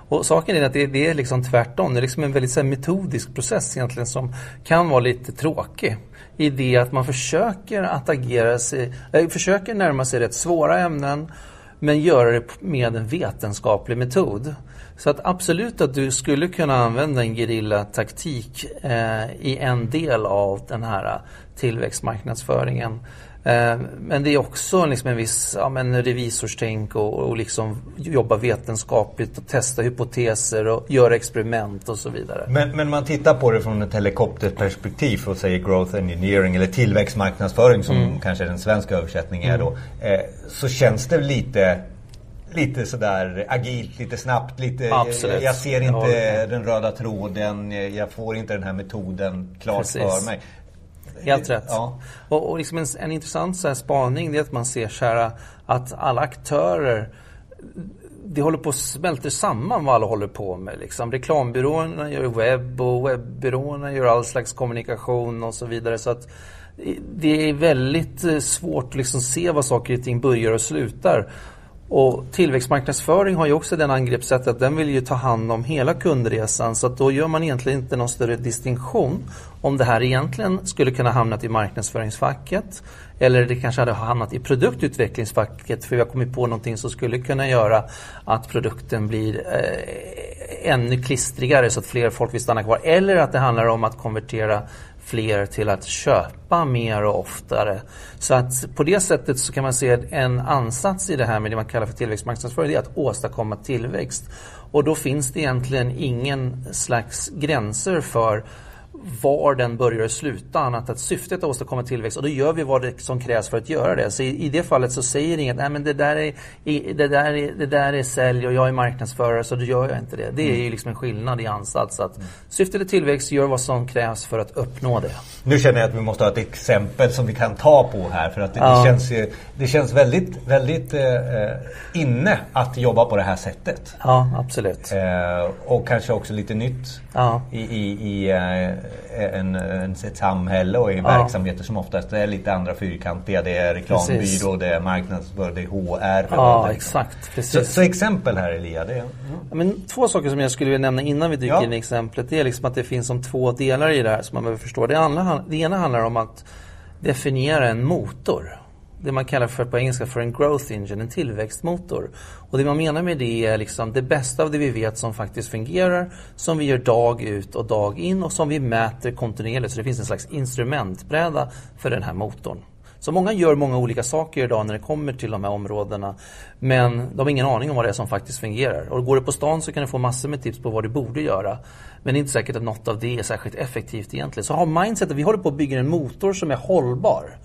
Och saken är att det, det är liksom tvärtom. Det är liksom en väldigt så här, metodisk process egentligen som kan vara lite tråkig. I det att man försöker att agera sig, äh, försöker närma sig rätt svåra ämnen men göra det med en vetenskaplig metod. Så att absolut att du skulle kunna använda en gerillataktik eh, i en del av den här tillväxtmarknadsföringen. Eh, men det är också liksom en viss ja, men revisorstänk och, och liksom jobba vetenskapligt och testa hypoteser och göra experiment och så vidare. Men, men man tittar på det från ett helikopterperspektiv och säger growth engineering eller tillväxtmarknadsföring som mm. kanske den svenska översättningen är då. Mm. Eh, så känns det lite lite sådär agilt, lite snabbt, lite... Absolut. Jag ser inte ja. den röda tråden, jag får inte den här metoden klart Precis. för mig. Helt rätt. Ja. Och, och liksom en, en intressant så här spaning det är att man ser så här, att alla aktörer det håller på att smälta samman vad alla håller på med. Liksom. Reklambyråerna gör webb och webbyråerna gör all slags kommunikation och så vidare. Så att det är väldigt eh, svårt att liksom se vad saker och ting börjar och slutar. Och tillväxtmarknadsföring har ju också den angreppssättet att den vill ju ta hand om hela kundresan så att då gör man egentligen inte någon större distinktion om det här egentligen skulle kunna hamnat i marknadsföringsfacket eller det kanske hade hamnat i produktutvecklingsfacket för vi har kommit på någonting som skulle kunna göra att produkten blir eh, ännu klistrigare så att fler folk vill stanna kvar. Eller att det handlar om att konvertera fler till att köpa mer och oftare. Så att på det sättet så kan man se en ansats i det här med det man kallar för tillväxtmarknadsföring, det är att åstadkomma tillväxt. Och då finns det egentligen ingen slags gränser för var den börjar sluta annat att syftet är att åstadkomma tillväxt och då gör vi vad det som krävs för att göra det. Så i, i det fallet så säger inget, nej men det där, är, det, där är, det där är sälj och jag är marknadsförare så då gör jag inte det. Det är ju liksom en skillnad i ansats. Att syftet är tillväxt, gör vad som krävs för att uppnå det. Nu känner jag att vi måste ha ett exempel som vi kan ta på här för att det, ja. det känns, det känns väldigt, väldigt eh, inne att jobba på det här sättet. Ja, absolut. Eh, och kanske också lite nytt ja. i, i, i eh, en, en, ett samhälle och i ja. verksamheter som oftast är lite andra fyrkantiga. Det är reklambyrå, precis. det är marknadsföring, det är HR. Ja, exakt. Precis. Så, så, exempel här Elia. Det, mm. ja, men två saker som jag skulle vilja nämna innan vi dyker ja. in i exemplet. Det är liksom att det finns som två delar i det här som man behöver förstå. Det, andra, det ena handlar om att definiera en motor det man kallar för på engelska för en growth engine, en tillväxtmotor. Och det man menar med det är liksom det bästa av det vi vet som faktiskt fungerar, som vi gör dag ut och dag in och som vi mäter kontinuerligt. Så det finns en slags instrumentbräda för den här motorn. Så många gör många olika saker idag när det kommer till de här områdena. Men de har ingen aning om vad det är som faktiskt fungerar. Och går du på stan så kan du få massor med tips på vad du borde göra. Men det är inte säkert att något av det är särskilt effektivt egentligen. Så ha mindsetet, vi håller på att bygga en motor som är hållbar.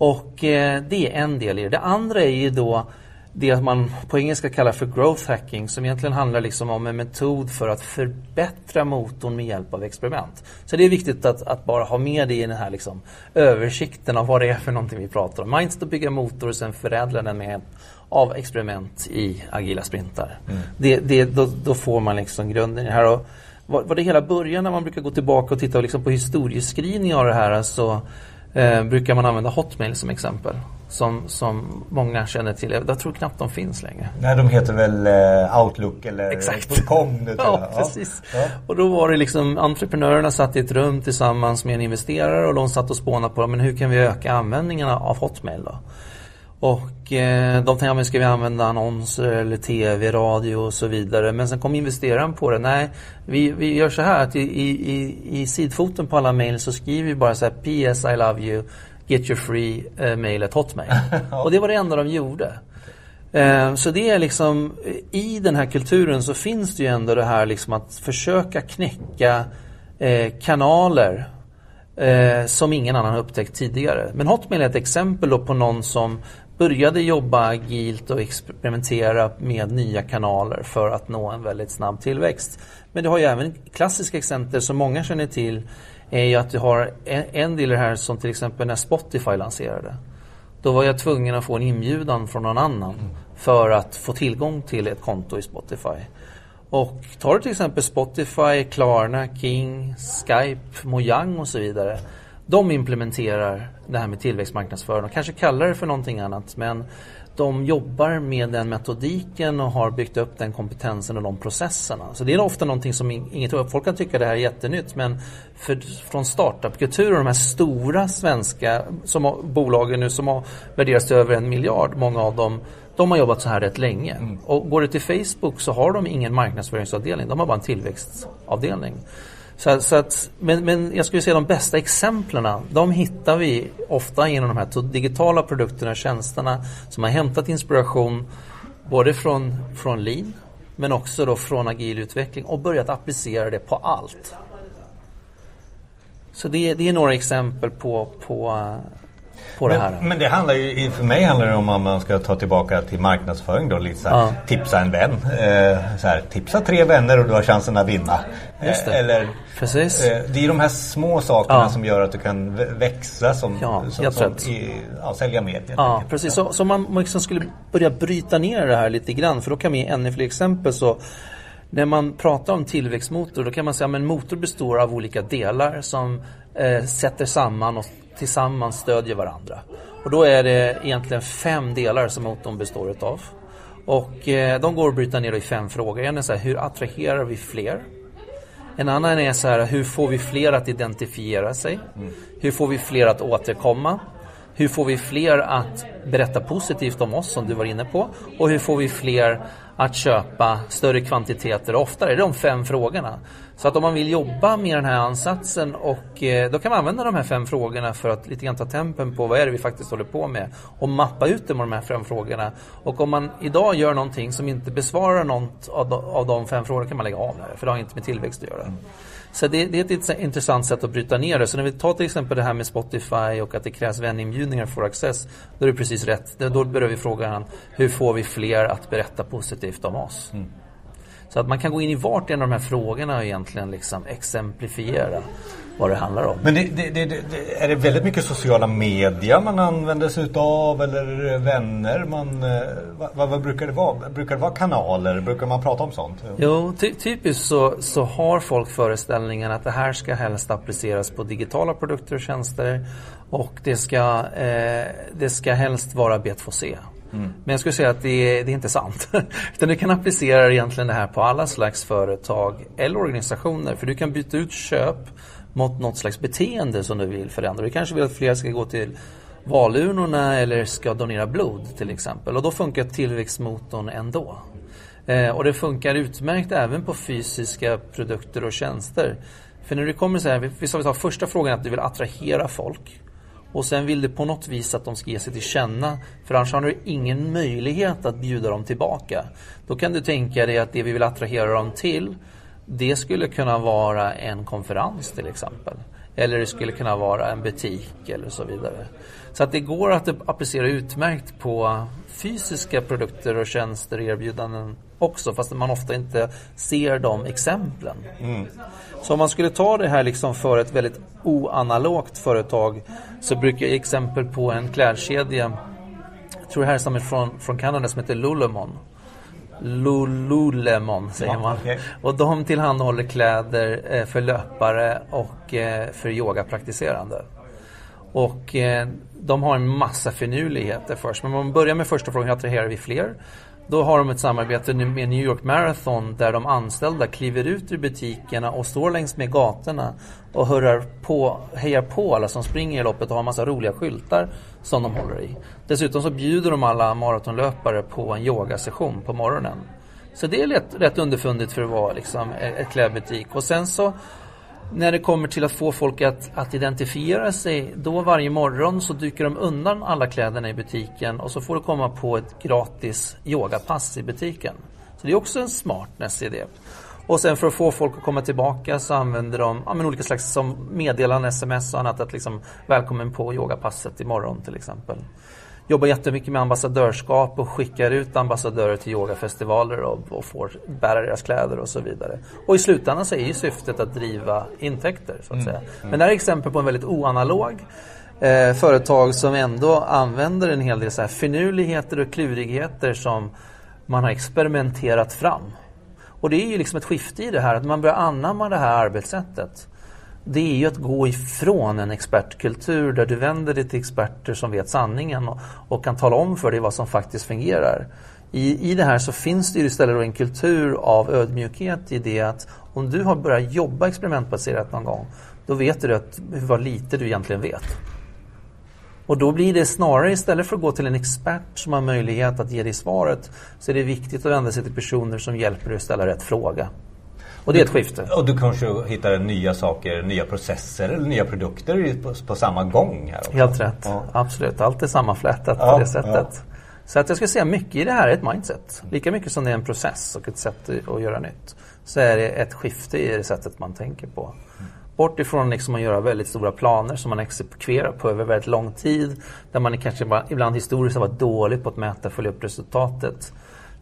Och eh, det är en del i det. Det andra är ju då det man på engelska kallar för growth hacking som egentligen handlar liksom om en metod för att förbättra motorn med hjälp av experiment. Så det är viktigt att, att bara ha med det i den här liksom översikten av vad det är för någonting vi pratar om. Mindset att bygga motor och sen förädla den med hjälp av experiment i agila sprintar. Mm. Det, det, då, då, får man liksom grunden i det här. Och vad, vad det hela börjar när man brukar gå tillbaka och titta liksom på historieskrivning av det här så eh, brukar man använda Hotmail som exempel. Som, som många känner till. Jag tror knappt de finns längre. Nej, de heter väl eh, Outlook eller Exakt. .com. Ja, ja, precis. Ja. Och då var det liksom entreprenörerna satt i ett rum tillsammans med en investerare och de satt och spånade på men hur kan vi öka användningen av Hotmail då? Och eh, de tänkte, ska vi använda annonser eller tv, radio och så vidare. Men sen kom investeraren på det. Nej, vi, vi gör så här att i, i, i sidfoten på alla mejl så skriver vi bara så här PS I love you, get your free eh, mail at hotmail. och det var det enda de gjorde. Eh, så det är liksom, i den här kulturen så finns det ju ändå det här liksom att försöka knäcka eh, kanaler eh, som ingen annan har upptäckt tidigare. Men Hotmail är ett exempel på någon som började jobba agilt och experimentera med nya kanaler för att nå en väldigt snabb tillväxt. Men du har ju även klassiska exempel som många känner till är ju att du har en, en del här som till exempel när Spotify lanserade. Då var jag tvungen att få en inbjudan från någon annan för att få tillgång till ett konto i Spotify. Och tar du till exempel Spotify, Klarna, King, Skype, Mojang och så vidare. De implementerar det här med tillväxtmarknadsföring och kanske kallar det för någonting annat men de jobbar med den metodiken och har byggt upp den kompetensen och de processerna. Så det är ofta någonting som inget Folk kan tycka det här är jättenytt men för, från startupkulturen, de här stora svenska som, bolagen nu som har värderats till över en miljard, många av dem de har jobbat så här rätt länge. Mm. Och går du till Facebook så har de ingen marknadsföringsavdelning, de har bara en tillväxtavdelning. Så, så att, men, men jag skulle säga de bästa exemplen, de hittar vi ofta genom de här digitala produkterna och tjänsterna som har hämtat inspiration både från, från lean men också då från agil utveckling och börjat applicera det på allt. Så det, det är några exempel på, på på men, det här. Men det handlar ju, för mig handlar det om att man ska ta tillbaka till marknadsföring då. Lite så här, ja. Tipsa en vän. Eh, så här, tipsa tre vänner och du har chansen att vinna. Just det. Eh, eller, Precis. Eh, det är de här små sakerna ja. som gör att du kan växa som, ja, som, som i, ja, sälja mer. Ja, precis. Så, så man, man liksom skulle börja bryta ner det här lite grann. För då kan vi ge ännu fler exempel. Så när man pratar om tillväxtmotor då kan man säga att en motor består av olika delar som eh, sätter samman och tillsammans stödjer varandra. Och då är det egentligen fem delar som motorn består utav. Och eh, de går att bryta ner i fem frågor. En är så här, hur attraherar vi fler? En annan är så här, hur får vi fler att identifiera sig? Mm. Hur får vi fler att återkomma? Hur får vi fler att berätta positivt om oss som du var inne på? Och hur får vi fler att köpa större kvantiteter oftare? Det är de fem frågorna. Så att om man vill jobba med den här ansatsen och eh, då kan man använda de här fem frågorna för att lite grann ta tempen på vad är det vi faktiskt håller på med och mappa ut det med de här fem frågorna. Och om man idag gör någonting som inte besvarar något av de, av de fem frågorna kan man lägga av med det för det har inte med tillväxt att göra. Mm. Så det, det, är ett intressant sätt att bryta ner det. Så när vi tar till exempel det här med Spotify och att det krävs väninbjudningar för access. Då är det precis rätt. Då börjar vi frågan hur får vi fler att berätta positivt om oss? Mm. Så att man kan gå in i vart en av de här frågorna och egentligen liksom exemplifiera vad det handlar om. Men det, det, det, är det väldigt mycket sociala media man använder sig utav eller vänner? Man, eh, vad, vad, brukar det vara? Brukar det vara kanaler? Brukar man prata om sånt? Jo, ty typiskt så, så har folk föreställningen att det här ska helst appliceras på digitala produkter och tjänster och det ska, eh, det ska helst vara B2C. Mm. Men jag skulle säga att det är, det är inte sant. Utan du kan applicera egentligen det här på alla slags företag eller organisationer. För du kan byta ut köp mot något slags beteende som du vill förändra. Du kanske vill att fler ska gå till valurnorna eller ska donera blod till exempel. Och då funkar tillväxtmotorn ändå. Eh, och det funkar utmärkt även på fysiska produkter och tjänster. För när det kommer så här, vi tar första frågan att du vill attrahera folk. Och sen vill du på något vis att de ska ge sig till känna. För annars har du ingen möjlighet att bjuda dem tillbaka. Då kan du tänka dig att det vi vill attrahera dem till det skulle kunna vara en konferens till exempel. Eller det skulle kunna vara en butik eller så vidare. Så att det går att applicera utmärkt på fysiska produkter och tjänster och erbjudanden också fast man ofta inte ser de exemplen. Mm. Så om man skulle ta det här liksom för ett väldigt oanalogt företag så brukar jag exempel på en klädkedja jag tror det här är från, från Kanada som heter Lululemon. Lululemon säger man. okay. Och de tillhandahåller kläder eh, för löpare och eh, för yogapraktiserande. Och eh, de har en massa finurligheter först. Men om man börjar med första frågan, hur attraherar vi fler? Då har de ett samarbete med New York Marathon där de anställda kliver ut ur butikerna och står längs med gatorna och hurrar på, hejar på alla som springer i loppet och har massa roliga skyltar som de håller i. Dessutom så bjuder de alla maratonlöpare på en yogasession på morgonen. Så det är rätt, rätt underfundigt för att vara liksom e-, ett klädbutik. Och sen så när det kommer till att få folk att, att identifiera sig, då varje morgon så dyker de undan alla kläderna i butiken och så får du komma på ett gratis yogapass i butiken. Så det är också en smartness i det. Och sen för att få folk att komma tillbaka så använder de ja, men olika slags som meddelanden, sms och annat. Att liksom, välkommen på yogapasset imorgon till exempel. Jobbar jättemycket med ambassadörskap och skickar ut ambassadörer till yogafestivaler och, och får bära deras kläder och så vidare. Och i slutändan så är ju syftet att driva intäkter så att säga. Men det här är exempel på en väldigt oanalog eh, företag som ändå använder en hel del så här finurligheter och klurigheter som man har experimenterat fram. Och det är ju liksom ett skifte i det här, att man börjar anamma det här arbetssättet. Det är ju att gå ifrån en expertkultur där du vänder dig till experter som vet sanningen och, och kan tala om för dig vad som faktiskt fungerar. I, I det här så finns det ju istället en kultur av ödmjukhet i det att om du har börjat jobba experimentbaserat någon gång, då vet du att, vad lite du egentligen vet. Och då blir det snarare istället för att gå till en expert som har möjlighet att ge dig svaret så är det viktigt att vända sig till personer som hjälper dig att ställa rätt fråga. Och det är ett skifte. Och du kanske hittar nya saker, nya processer eller nya produkter på, på samma gång. här också. Helt rätt. Ja. Absolut. Allt är sammanflätat Ja, på det sättet. Så att jag skulle säga mycket i det här är ett mindset. Lika mycket som det är en process och ett sätt att göra nytt. Så är det ett skifte i det sättet man tänker på. Bort ifrån liksom att göra väldigt stora planer som man exekverar på över väldigt lång tid. Där man kanske ibland historiskt har varit dålig på att mäta och följa upp resultatet.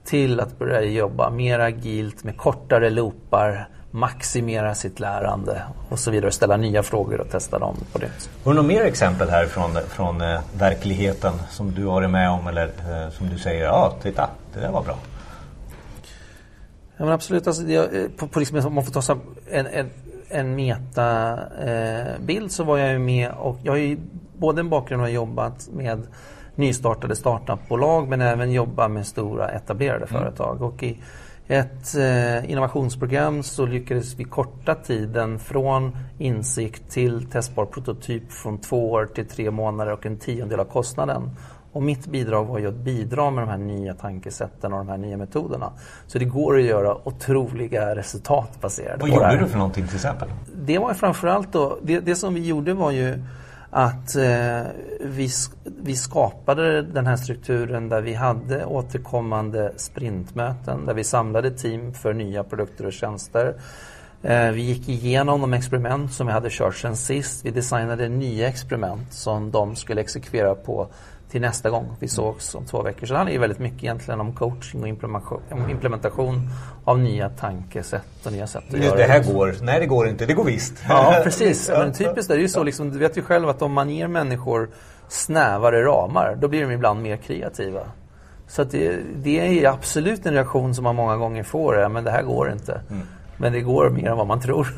Till att börja jobba mer agilt med kortare loopar, maximera sitt lärande och så vidare. Ställa nya frågor och testa dem på nytt. Har du några mer exempel här från, från eh, verkligheten som du har varit med om eller eh, som du säger, ja titta, det där var bra. Ja, men absolut. Alltså, jag, eh, på, på liksom, om man får ta så en, en, en metabild eh, så var jag ju med och jag har ju både en bakgrund och jobbat med nystartade startupbolag men även jobbat med stora etablerade företag. Och i ett eh, innovationsprogram så lyckades vi korta tiden från insikt till testbar prototyp från två år till tre månader och en tiondel av kostnaden. Och mitt bidrag var ju att bidra med de här nya tankesätten och de här nya metoderna. Så det går att göra otroliga resultat baserade Vad på det gjorde här. du för någonting till exempel? Det var framförallt då, det, det som vi gjorde var ju att eh, vi, vi skapade den här strukturen där vi hade återkommande sprintmöten där vi samlade team för nya produkter och tjänster. Eh, vi gick igenom de experiment som vi hade kört sen sist. Vi designade nya experiment som de skulle exekvera på till nästa gång vi sågs om två veckor. Så det handlar ju väldigt mycket egentligen om coaching och implementation, implementation av nya tankesätt och nya sätt att Just göra det här går, nej det går inte, det går visst. Ja, precis. Men typiskt är det ju så, liksom, du vet ju själv att om man ger människor snävare ramar, då blir de ibland mer kreativa. Så det, det är absolut en reaktion som man många gånger får, ja, men det här går inte. Men det går mer än vad man tror.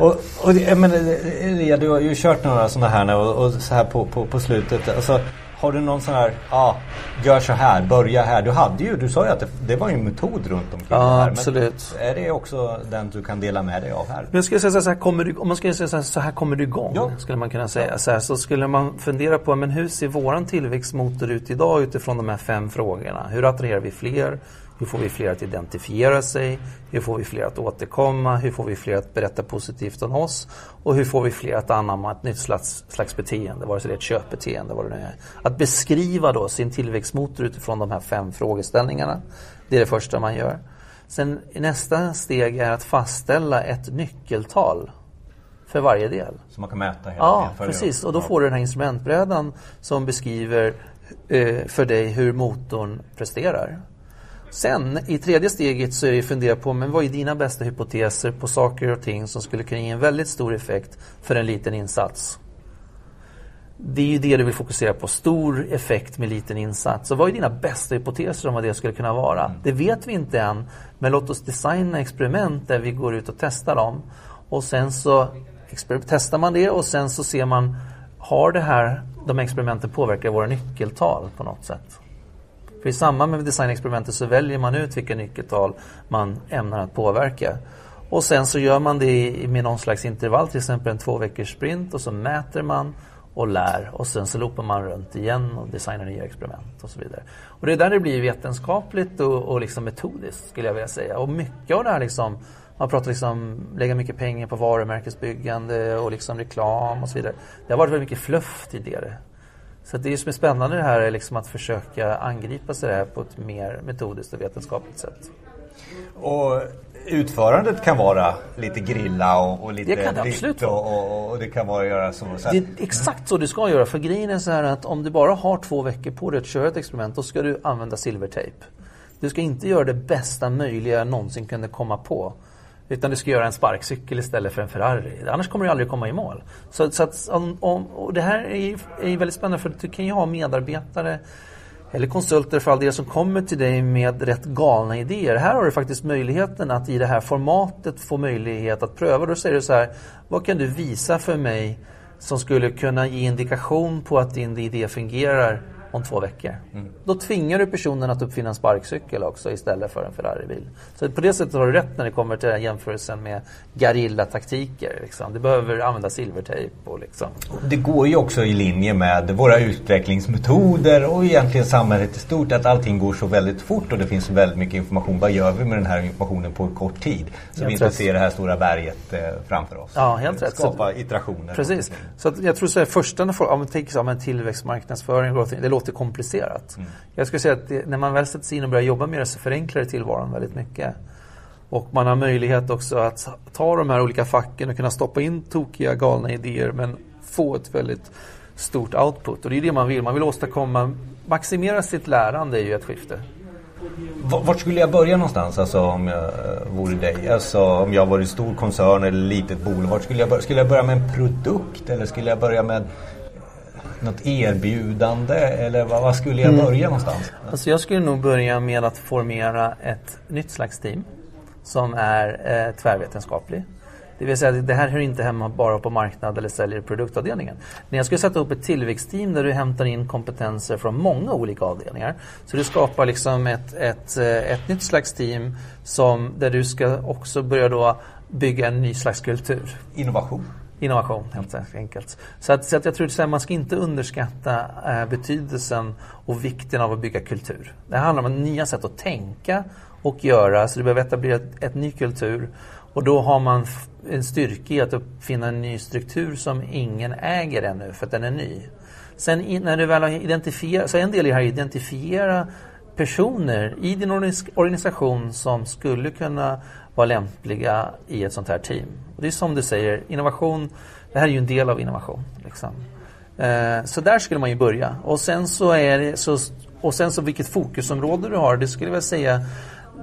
Och, och men, Elia, du har ju kört några sådana här nu och, och så här på, på, på slutet. Alltså, har du någon sån här, ja, gör så här, börja här. Du hade ju, du sa ju att det, det var ju en metod runt omkring Ja, det här. absolut. Är det också den du kan dela med dig av här? Men jag skulle säga så här, kommer du, om man skulle säga så här, så här kommer du igång, Ja. skulle man kunna säga. Så, här, så skulle man fundera på, men hur ser våran tillväxtmotor ut idag utifrån de här fem frågorna? Hur attraherar vi fler? Hur får vi fler att identifiera sig? Hur får vi fler att återkomma? Hur får vi fler att berätta positivt om oss? Och hur får vi fler att anamma ett nytt slags, slags beteende, vare sig det är ett köpbeteende, vad det nu är. Att beskriva då sin tillväxtmotor utifrån de här fem frågeställningarna. Det är det första man gör. Sen nästa steg är att fastställa ett nyckeltal för varje del. Som man kan mäta hela Ja, precis. Och då får du den här instrumentbrädan som beskriver eh, för dig hur motorn presterar. Sen i tredje steget så är det att fundera på men vad är dina bästa hypoteser på saker och ting som skulle kunna ge en väldigt stor effekt för en liten insats. Det är ju det du vill fokusera på, stor effekt med liten insats. Så vad är dina bästa hypoteser om vad det skulle kunna vara? Det vet vi inte än, men låt oss designa experiment där vi går ut och testar dem. Och sen så testar man det och sen så ser man, har det här, de experimenten påverkat våra nyckeltal på något sätt? För i samband med designexperimentet så väljer man ut vilka nyckeltal man ämnar att påverka. Och sen så gör man det i- med någon slags intervall, till exempel en två veckors sprint och så mäter man och lär och sen så loopar man runt igen och designar nya experiment och så vidare. Och det är där det blir vetenskapligt och, och liksom metodiskt skulle jag vilja säga. Och mycket av det här liksom, man pratar liksom lägga mycket pengar på varumärkesbyggande och liksom reklam och så vidare. Det har varit väldigt mycket fluff tidigare. Så att det som är spännande här är liksom att försöka angripa sig det här på ett mer metodiskt och vetenskapligt sätt. Och utförandet kan vara lite grilla och, och lite Det kan det absolut och, och, och det kan vara göra så. så att, Det är exakt så du ska göra. För grejen är så här att om du bara har två veckor på dig att köra ett experiment, då ska du använda silvertejp. Du ska inte göra det bästa möjliga jag någonsin kunde komma på. Utan du ska göra en sparkcykel istället för en Ferrari. Annars kommer du aldrig komma i mål. Så, så att, om, om, och det här är ju, är väldigt spännande för du kan ju ha medarbetare eller konsulter för all del som kommer till dig med rätt galna idéer. Här har du faktiskt möjligheten att i det här formatet få möjlighet att pröva. Då säger du så här, vad kan du visa för mig som skulle kunna ge indikation på att din idé fungerar om två veckor. Mm. Då tvingar du personen att uppfinna en sparkcykel också istället för en Ferraribil. Så på det sättet har du rätt när det kommer till den jämförelsen med gerillataktiker. Liksom. Du behöver använda silvertejp och liksom. Det går ju också i linje med våra utvecklingsmetoder och egentligen samhället i stort att allting går så väldigt fort och det finns väldigt mycket information. Vad gör vi med den här informationen på kort tid? Så Helt vi inte rätt. ser det här stora berget eh, framför oss. Ja, helt rätt. Skapa iterationer. Precis. Så jag tror så här, första när folk, tänker här, men tillväxtmarknadsföring, det låter komplicerat. Jag skulle säga att det, när man väl sätter sig in och börjar jobba med det så förenklar det tillvaron väldigt mycket. Och man har möjlighet också att ta de här olika facken och kunna stoppa in tokiga, galna idéer men få ett väldigt stort output. Och det är det man vill. Man vill åstadkomma, maximera sitt lärande är ju ett skifte. Vart skulle jag börja någonstans alltså, om jag eh, vore dig? Alltså, om jag var i stor koncern eller litet bolag. Vart skulle jag börja? Skulle jag börja med en produkt eller skulle jag börja med något erbjudande? Eller vad, skulle jag börja någonstans? Alltså jag skulle nog börja med att formera ett nytt slags team som är eh, tvärvetenskaplig. Det vill säga att det här hör inte hemma bara på marknad eller säljer produktavdelningen. När jag skulle sätta upp ett tillväxtteam där du hämtar in kompetenser från många olika avdelningar. Så du skapar liksom ett, ett, eh, ett nytt slags team som, där du ska också börja då bygga en ny slags kultur. Innovation. Innovation, helt enkelt. Så, att, så att jag tror att man ska inte underskatta eh, betydelsen och vikten av att bygga kultur. Det handlar om nya sätt att tänka och göra, så du behöver etablera ett, ett ny kultur. Och då har man en styrka i att uppfinna en ny struktur som ingen äger ännu, för att den är ny. Sen in, när du väl har identifierat, så en del i det här är att identifiera personer i din organisation som skulle kunna vara lämpliga i ett sånt här team. Och det är som du säger, innovation, det här är ju en del av innovation. Liksom. Eh, så där skulle man ju börja. Och sen så är det, så, och sen så vilket fokusområde du har, det skulle jag vilja säga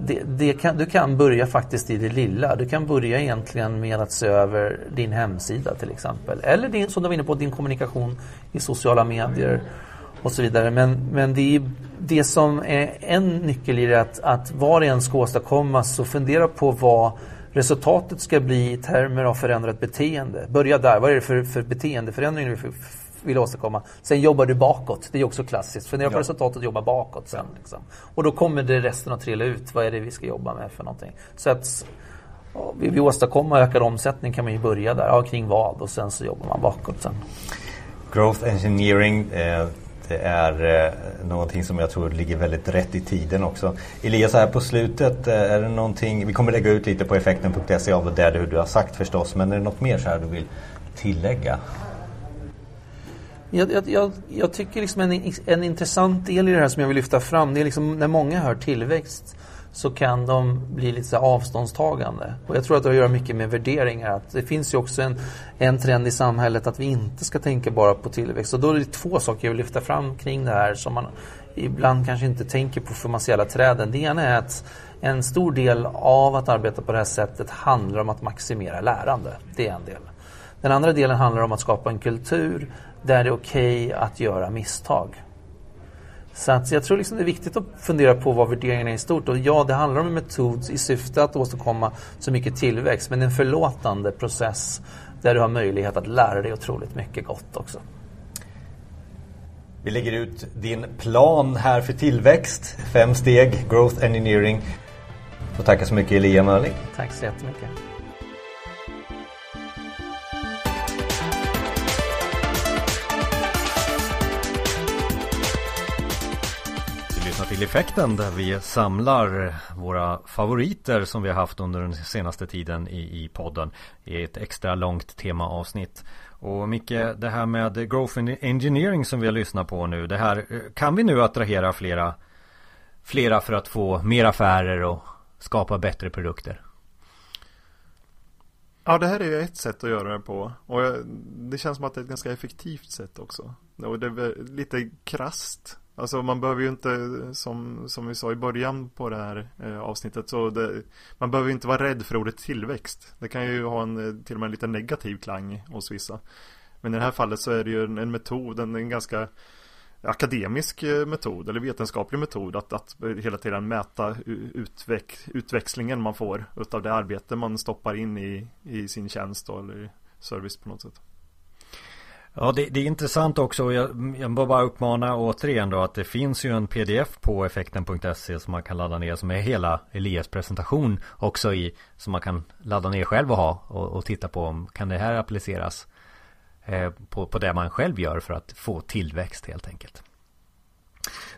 det, det kan, du kan börja faktiskt i det lilla. Du kan börja egentligen med att se över din hemsida till exempel. Eller din, som du var inne på, din kommunikation i sociala medier och så vidare. Men, men det, är, det som är en nyckel i det att, att vad det än ska åstadkommas så fundera på vad resultatet ska bli i termer av förändrat beteende. Börja där. Vad är det för, för beteendeförändring du vill åstadkomma? Sen jobbar du bakåt. Det är också klassiskt. Fundera på Ja. resultatet och jobba bakåt sen. Liksom. Och då kommer det resten att trilla ut. Vad är det vi ska jobba med för någonting? Så att vill vi åstadkomma ökad omsättning kan man ju börja där. Ja, kring vad? Och sen så jobbar man bakåt sen. Growth engineering. Eh, det är eh, någonting som jag tror ligger väldigt rätt i tiden också. Elias, här på slutet, eh, är det någonting, vi kommer lägga ut lite på effekten.se av det du har sagt förstås, men är det något mer så här du vill tillägga? Jag, jag, jag, jag tycker liksom en, en intressant del i det här som jag vill lyfta fram, det är liksom när många hör tillväxt så kan de bli lite så avståndstagande. Och jag tror att det har att göra mycket med värderingar. Att det finns ju också en, en trend i samhället att vi inte ska tänka bara på tillväxt. Och då är det två saker jag vill lyfta fram kring det här som man ibland kanske inte tänker på för man ser alla träden. Det ena är att en stor del av att arbeta på det här sättet handlar om att maximera lärande. Det är en del. Den andra delen handlar om att skapa en kultur där det är okej att göra misstag. Så att jag tror liksom det är viktigt att fundera på vad värderingarna är i stort. Och ja, det handlar om en metod i syfte att åstadkomma så mycket tillväxt. Men en förlåtande process där du har möjlighet att lära dig otroligt mycket gott också. Vi lägger ut din plan här för tillväxt. Fem steg, Growth Engineering. Får tacka så mycket Elia Mörling. Tack så jättemycket. Till Effekten där vi samlar våra favoriter som vi har haft under den senaste tiden i, i podden i ett extra långt temaavsnitt. Och Micke, det här med Growth Engineering som vi har lyssnat på nu, det här, kan vi nu attrahera flera, flera för att få mer affärer och skapa bättre produkter? Ja, det här är ju ett sätt att göra det på. Och det känns som att det är ett ganska effektivt sätt också. Och det är lite krast. Alltså man behöver ju inte, som, som vi sa i början på det här eh, avsnittet, så det, man behöver ju inte vara rädd för ordet tillväxt. Det kan ju ha en, eh, till och med en lite negativ klang hos vissa. Men i det här fallet så är det ju en, en metod, en, en ganska akademisk eh, metod eller vetenskaplig metod att, att hela tiden mäta utveck, utväxlingen man får utav det arbete man stoppar in i, i sin tjänst då, eller service på något sätt. Ja det, det, är intressant också. Jag, jag bara uppmana återigen då att det finns ju en pdf på effekten.se som man kan ladda ner som är hela Elias presentation också i. Som man kan ladda ner själv och ha och, och titta på om kan det här appliceras eh, på, på det man själv gör för att få tillväxt helt enkelt.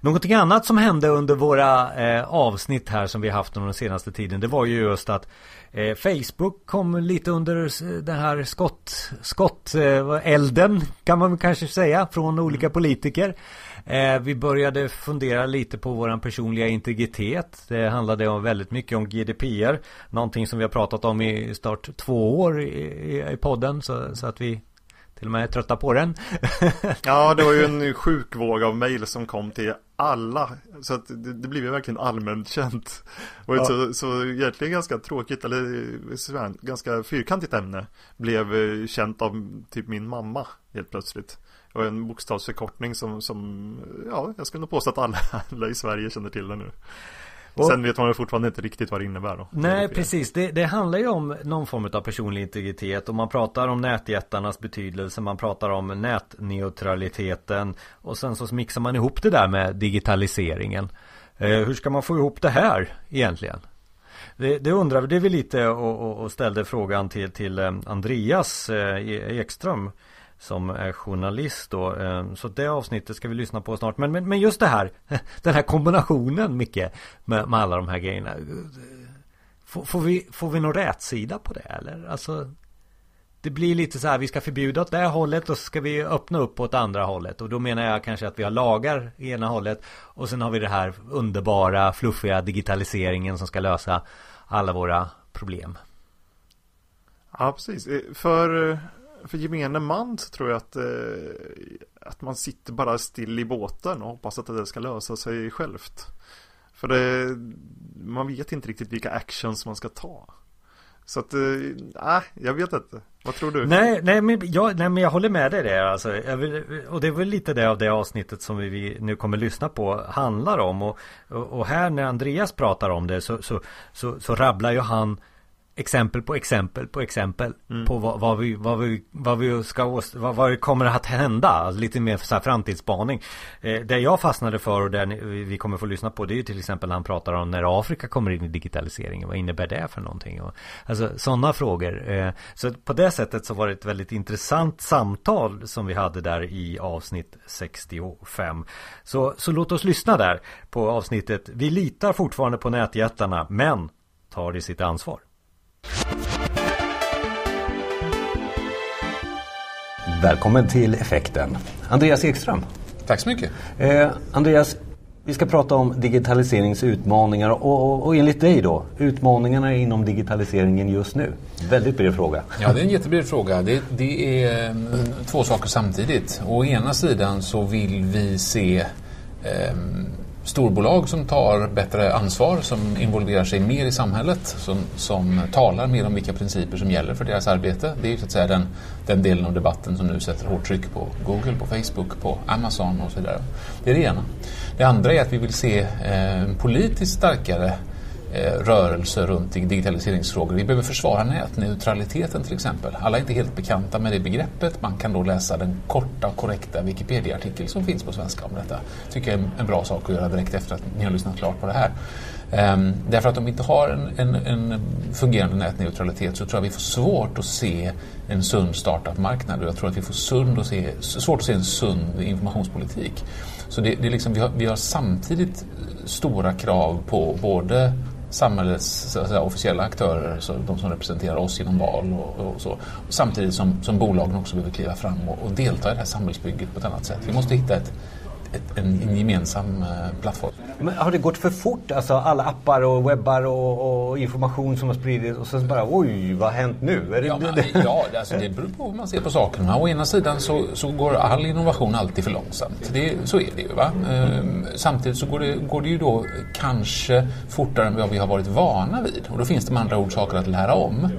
Någonting annat som hände under våra eh, avsnitt här som vi haft under den senaste tiden Det var ju just att eh, Facebook kom lite under den här skott, skott eh, elden kan man kanske säga från olika politiker. Eh, Vi började fundera lite på våran personliga integritet. Det handlade om väldigt mycket om GDPR Någonting som vi har pratat om i start två år i, i, i podden så, så att vi till och med trötta på den. ja, det var ju en sjuk våg av mejl som kom till alla. Så att det, det blev ju verkligen allmänt känt. Och ja. så, så egentligen ganska tråkigt, eller ganska fyrkantigt ämne. Blev eh, känt av typ min mamma helt plötsligt. Och en bokstavsförkortning som, som ja, jag skulle nog påstå att alla, alla i Sverige känner till det nu. Och, Sen vet man fortfarande inte riktigt vad det innebär då. Nej precis, det, det, handlar ju om någon form av personlig integritet och man pratar om nätjättarnas betydelse, man pratar om nätneutraliteten och sen så mixar man ihop det där med digitaliseringen. Eh, hur ska man få ihop det här egentligen? Det, det är vi lite och, och, ställde frågan till, till eh, Andreas eh, Ekström som är journalist då. Eh, så det avsnittet ska vi lyssna på snart. Men, men, men just det här, den här kombinationen Micke, med, med alla de här grejerna. Får, får, vi, får vi någon rätsida på det eller? Alltså det blir lite så här, vi ska förbjuda åt det här hållet och så ska vi öppna upp åt andra hållet. Och då menar jag kanske att vi har lagar i ena hållet och sen har vi det här underbara, fluffiga digitaliseringen som ska lösa alla våra problem. Ja, precis. Eh, för eh, för gemene man så tror jag att, eh, att man sitter bara still i båten och hoppas att det ska lösa sig självt. För det, man vet inte riktigt vilka actions man ska ta. Så att, nej, jag vet inte. Vad tror du? Nej, nej, men, jag, nej men jag håller med dig där. Alltså, vill, och det är väl lite det av det avsnittet som vi nu kommer lyssna på handlar om. Och, och, och här när Andreas pratar om det så, så, så, så rabblar ju han exempel på exempel på exempel mm. på vad, vad, vi, vad, vi, vad vi ska vad, vad kommer att hända. Alltså lite mer så här framtidsspaning. Eh, det jag fastnade för och det vi kommer få lyssna på det är ju till exempel när han pratar om när Afrika kommer in i digitaliseringen. Vad innebär det för någonting? Och, alltså sådana frågor. Eh, så på det sättet så var det ett väldigt intressant samtal som vi hade där i avsnitt 65. Så, så låt oss lyssna där på avsnittet. Vi litar fortfarande på nätjättarna men tar det sitt ansvar. Välkommen till Effekten. Andreas Ekström. Tack så mycket. Eh, Andreas, vi ska prata om digitaliseringsutmaningar och, och, och enligt dig då, utmaningarna inom digitaliseringen just nu. Väldigt bred fråga. Ja, det är en jättebred fråga. Det, det är mm, två saker samtidigt. Å ena sidan så vill vi se eh, storbolag som tar bättre ansvar, som involverar sig mer i samhället, som, som talar mer om vilka principer som gäller för deras arbete. Det är ju så att säga den, den delen av debatten som nu sätter hårt tryck på Google, på Facebook, på Amazon och så vidare. Det är det ena. Det andra är att vi vill se eh, politiskt starkare Eh, Eh, rörelse runt digitaliseringsfrågor. Vi behöver försvara nätneutraliteten till exempel. Alla är inte helt bekanta med det begreppet. Man kan då läsa den korta och korrekta Wikipedia-artikel som finns på svenska om detta. tycker jag är en bra sak att göra direkt efter att ni har lyssnat klart på det här. Um, därför att om vi inte har en, en, en, fungerande nätneutralitet så tror jag vi får svårt att se en sund startup-marknad och jag tror att vi får sund att se, svårt att se en sund informationspolitik. Så det, det är liksom, vi, har, vi har samtidigt stora krav på både samhällets säga, officiella aktörer, så de som representerar oss genom val och, och så. Samtidigt som, som bolagen också behöver kliva fram och, och, delta i det här samhällsbygget på ett annat sätt. Vi måste hitta ett, ett, en, en gemensam eh, plattform. Men har det gått för fort? Alltså alla appar och webbar och, och information som har spridits och sen bara oj, vad har hänt nu? Det, Ja, men, det, ja alltså det beror på hur man ser på sakerna. Å ena sidan så, så går all innovation alltid för långsamt. Det, så är det ju. Va? Ehm, samtidigt så går det, går det ju då kanske fortare än vad vi har varit vana vid. Och då finns det med andra ord saker att lära om.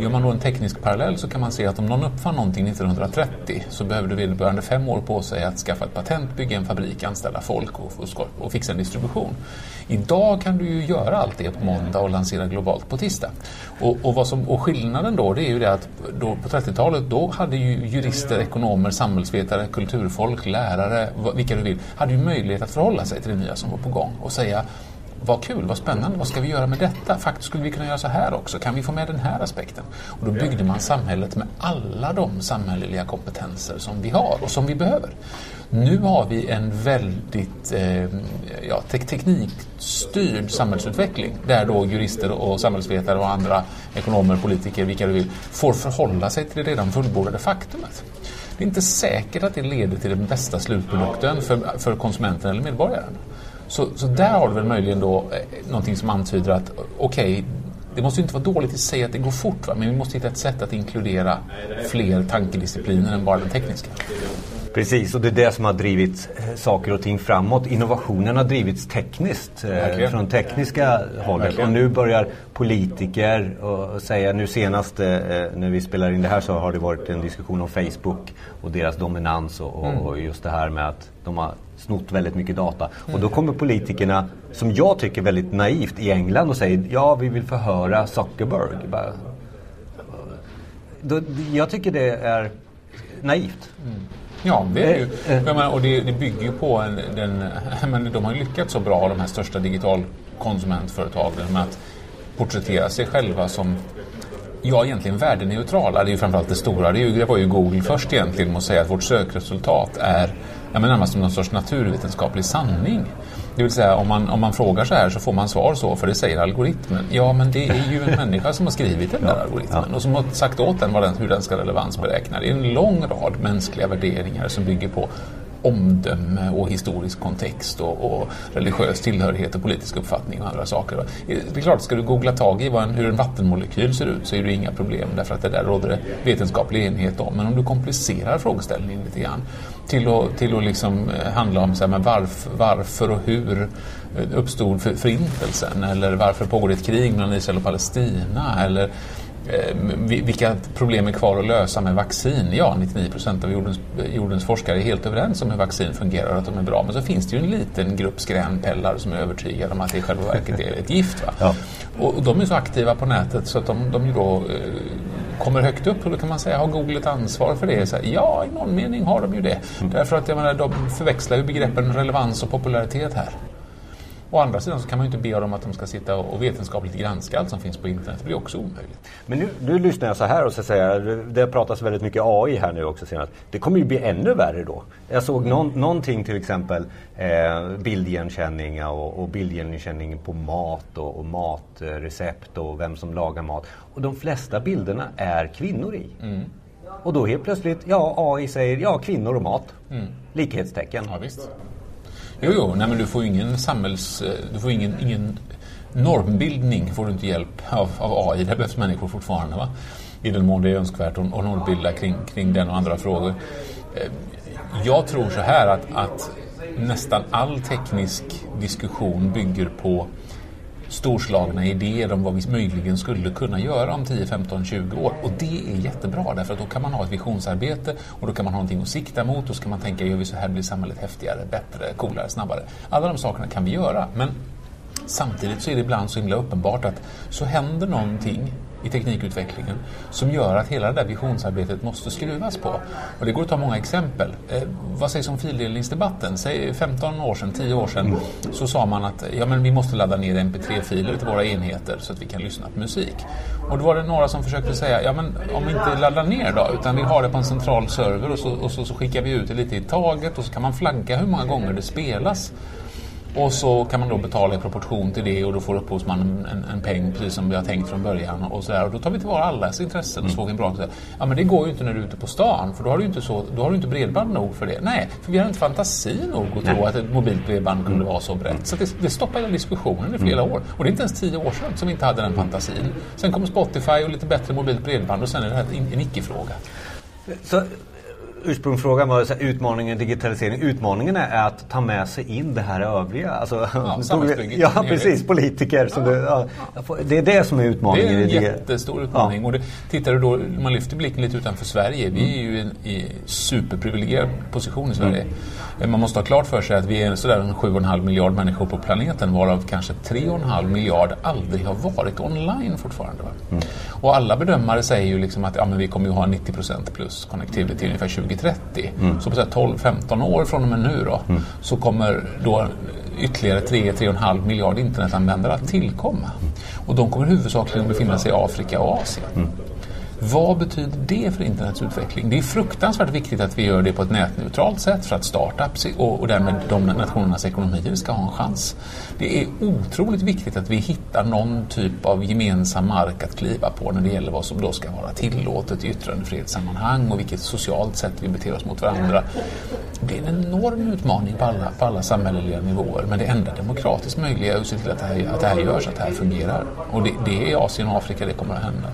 Gör man då en teknisk parallell så kan man se att om någon uppfann någonting 1930 så behövde vederbörande fem år på sig att skaffa ett patent, bygga en fabrik, anställa folk och, och, fixa en distribution. Idag kan du ju göra allt det på måndag och lansera globalt på tisdag. Och, och, vad som, och skillnaden då det är ju det att då, på 30-talet då hade ju jurister, ekonomer, samhällsvetare, kulturfolk, lärare, vilka du vill, hade ju möjlighet att förhålla sig till det nya som var på gång och säga vad kul, vad spännande, vad ska vi göra med detta? Faktiskt skulle vi kunna göra så här också, kan vi få med den här aspekten? Och då byggde man samhället med alla de samhälleliga kompetenser som vi har och som vi behöver. Nu har vi en väldigt eh, ja, tek teknikstyrd samhällsutveckling där då jurister och samhällsvetare och andra ekonomer, politiker, vilka du vill, får förhålla sig till det redan fullbordade faktumet. Det är inte säkert att det leder till den bästa slutprodukten för, för konsumenten eller medborgaren. Så, så där har du väl möjligen då eh, någonting som antyder att okej, det måste ju inte vara dåligt i sig att det går fort, va? men vi måste hitta ett sätt att inkludera fler tankediscipliner än bara den tekniska. Precis, och det är det som har drivit eh, saker och ting framåt. Innovationen har drivits tekniskt, eh, från tekniska hållet. Och nu börjar politiker och säga, nu senast eh, när vi spelar in det här så har det varit en diskussion om Facebook och deras dominans och, och, Mm. och just det här med att de har snott väldigt mycket data. Mm. Och då kommer politikerna, som jag tycker väldigt naivt i England och säger, ja vi vill förhöra Zuckerberg. Bara, då, jag tycker det är naivt. Ja, det är ju. Eh, eh. Menar, och det, det bygger ju på en, den, men de har ju lyckats så bra, de här största digitalkonsumentföretagen, med att porträttera sig själva som Ja, egentligen värdeneutrala. Det är ju framförallt det stora. Det, ju, det var ju Google först egentligen med att säga att vårt sökresultat är ja, men närmast som någon sorts naturvetenskaplig sanning. Det vill säga om man, om man frågar så här så får man svar så, för det säger algoritmen. Ja, men det är ju en människa som har skrivit den där algoritmen och som har sagt åt den, den hur den ska relevansberäkna. Det är en lång rad mänskliga värderingar som bygger på omdöme och historisk kontext och, och religiös tillhörighet och politisk uppfattning och andra saker. Det är klart, ska du googla tag i en, hur en vattenmolekyl ser ut så är det inga problem därför att det där råder det vetenskaplig enighet om. Men om du komplicerar frågeställningen lite grann till att, till att liksom eh, handla om så här, men varför, varför och hur eh, uppstod för- förintelsen eller varför pågår det ett krig mellan Israel och Palestina eller Eh, vi- Vilka problem är kvar att lösa med vaccin? Ja, 99 procent av jordens, jordens forskare är helt överens om hur vaccin fungerar och att de är bra. Men så finns det ju en liten grupp skränpellar som är övertygade om att det i själva verket är ett gift. Va? Ja. Och de är så aktiva på nätet så att de, de då kommer högt upp och då kan man säga, har Google ett ansvar för det? Så här, ja, i någon mening har de ju det. Därför att jag menar, de förväxlar ju begreppen relevans och popularitet här. Å andra sidan så kan man ju inte be dem att de ska sitta och vetenskapligt granska allt som finns på internet. Det blir också omöjligt. Men nu, nu lyssnar jag så här och så säger jag, det pratas väldigt mycket AI här nu också senast. Det kommer ju bli ännu värre då. Jag såg någon, någonting till exempel eh, bildigenkänning och, och bildigenkänning på mat och, och matrecept och vem som lagar mat. Och de flesta bilderna är kvinnor i. Och då helt plötsligt, ja AI säger ja kvinnor och mat. Likhetstecken. Ja, visst. Jo, jo, nej, men du får ju ingen samhälls... Eh, du får ingen, ingen normbildning får du inte hjälp av, av AI. Där behövs människor fortfarande. Va? I den mån det är önskvärt att normbilda kring, kring den och andra frågor. Eh, jag tror så här att, att nästan all teknisk diskussion bygger på storslagna idéer om vad vi möjligen skulle kunna göra om 10, 15, 20 år. Och det är jättebra därför att då kan man ha ett visionsarbete och då kan man ha någonting att sikta mot och så kan man tänka, gör vi så här blir samhället häftigare, bättre, coolare, snabbare. Alla de sakerna kan vi göra. Men Samtidigt så är det ibland så himla uppenbart att så händer någonting i teknikutvecklingen som gör att hela det där visionsarbetet måste skruvas på. Och det går att ta många exempel. Eh, vad sägs om fildelningsdebatten? Säg 15 år sedan, 10 år sedan så sa man att ja, men vi måste ladda ner mp3-filer till våra enheter så att vi kan lyssna på musik. Och då var det några som försökte säga ja, men om vi inte laddar ner då utan vi har det på en central server och så, och så, så skickar vi ut det lite i taget och så kan man flagga hur många gånger det spelas. Och så kan man då betala i proportion till det och då får upphovsmannen en, en peng precis som vi har tänkt från början. Och, så där. och då tar vi tillvara allas intressen och så får vi en bra... Ja men det går ju inte när du är ute på stan för då har du inte, så, då har du inte bredband nog för det. Nej, för vi har inte fantasi nog att tro att ett mobilt bredband kunde vara så brett. Så det, det stoppar hela diskussionen i flera år. Och det är inte ens tio år sedan som vi inte hade den fantasin. Sen kommer Spotify och lite bättre mobilt bredband och sen är det här en icke-fråga. Så ursprungsfrågan var så här, utmaningen digitalisering. Utmaningen är att ta med sig in det här övriga. Alltså, Ja, ja precis. Politiker. Som du, ja, det är det som är Det utmaningen. är en det. jättestor utmaning. Och det, tittar du då, man lyfter blicken lite utanför Sverige. Vi är ju i en i superprivilegierad position i Sverige. Man måste ha klart för sig att vi är sådär en 7,5 miljard människor på planeten varav kanske 3,5 miljard aldrig har varit online fortfarande. Va? Och alla bedömare säger ju liksom att ja, men vi kommer ju ha 90% plus connectivity ungefär 2030. Så på så här 12-15 år från och med nu då så kommer då ytterligare 3-3,5 miljard internetanvändare att tillkomma. Och de kommer huvudsakligen befinna sig i Afrika och Asien. Vad betyder det för internets utveckling? Det är fruktansvärt viktigt att vi gör det på ett nätneutralt sätt för att startups och, och därmed de nationernas ekonomier ska ha en chans. Det är otroligt viktigt att vi hittar någon typ av gemensam mark att kliva på när det gäller vad som då ska vara tillåtet i yttrandefrihetssammanhang och vilket socialt sätt vi beter oss mot varandra. Det är en enorm utmaning på alla, på alla samhälleliga nivåer men det enda demokratiskt möjliga är att se till att det här, att det här görs, att det här fungerar. Och det, det är i Asien och Afrika det kommer att hända.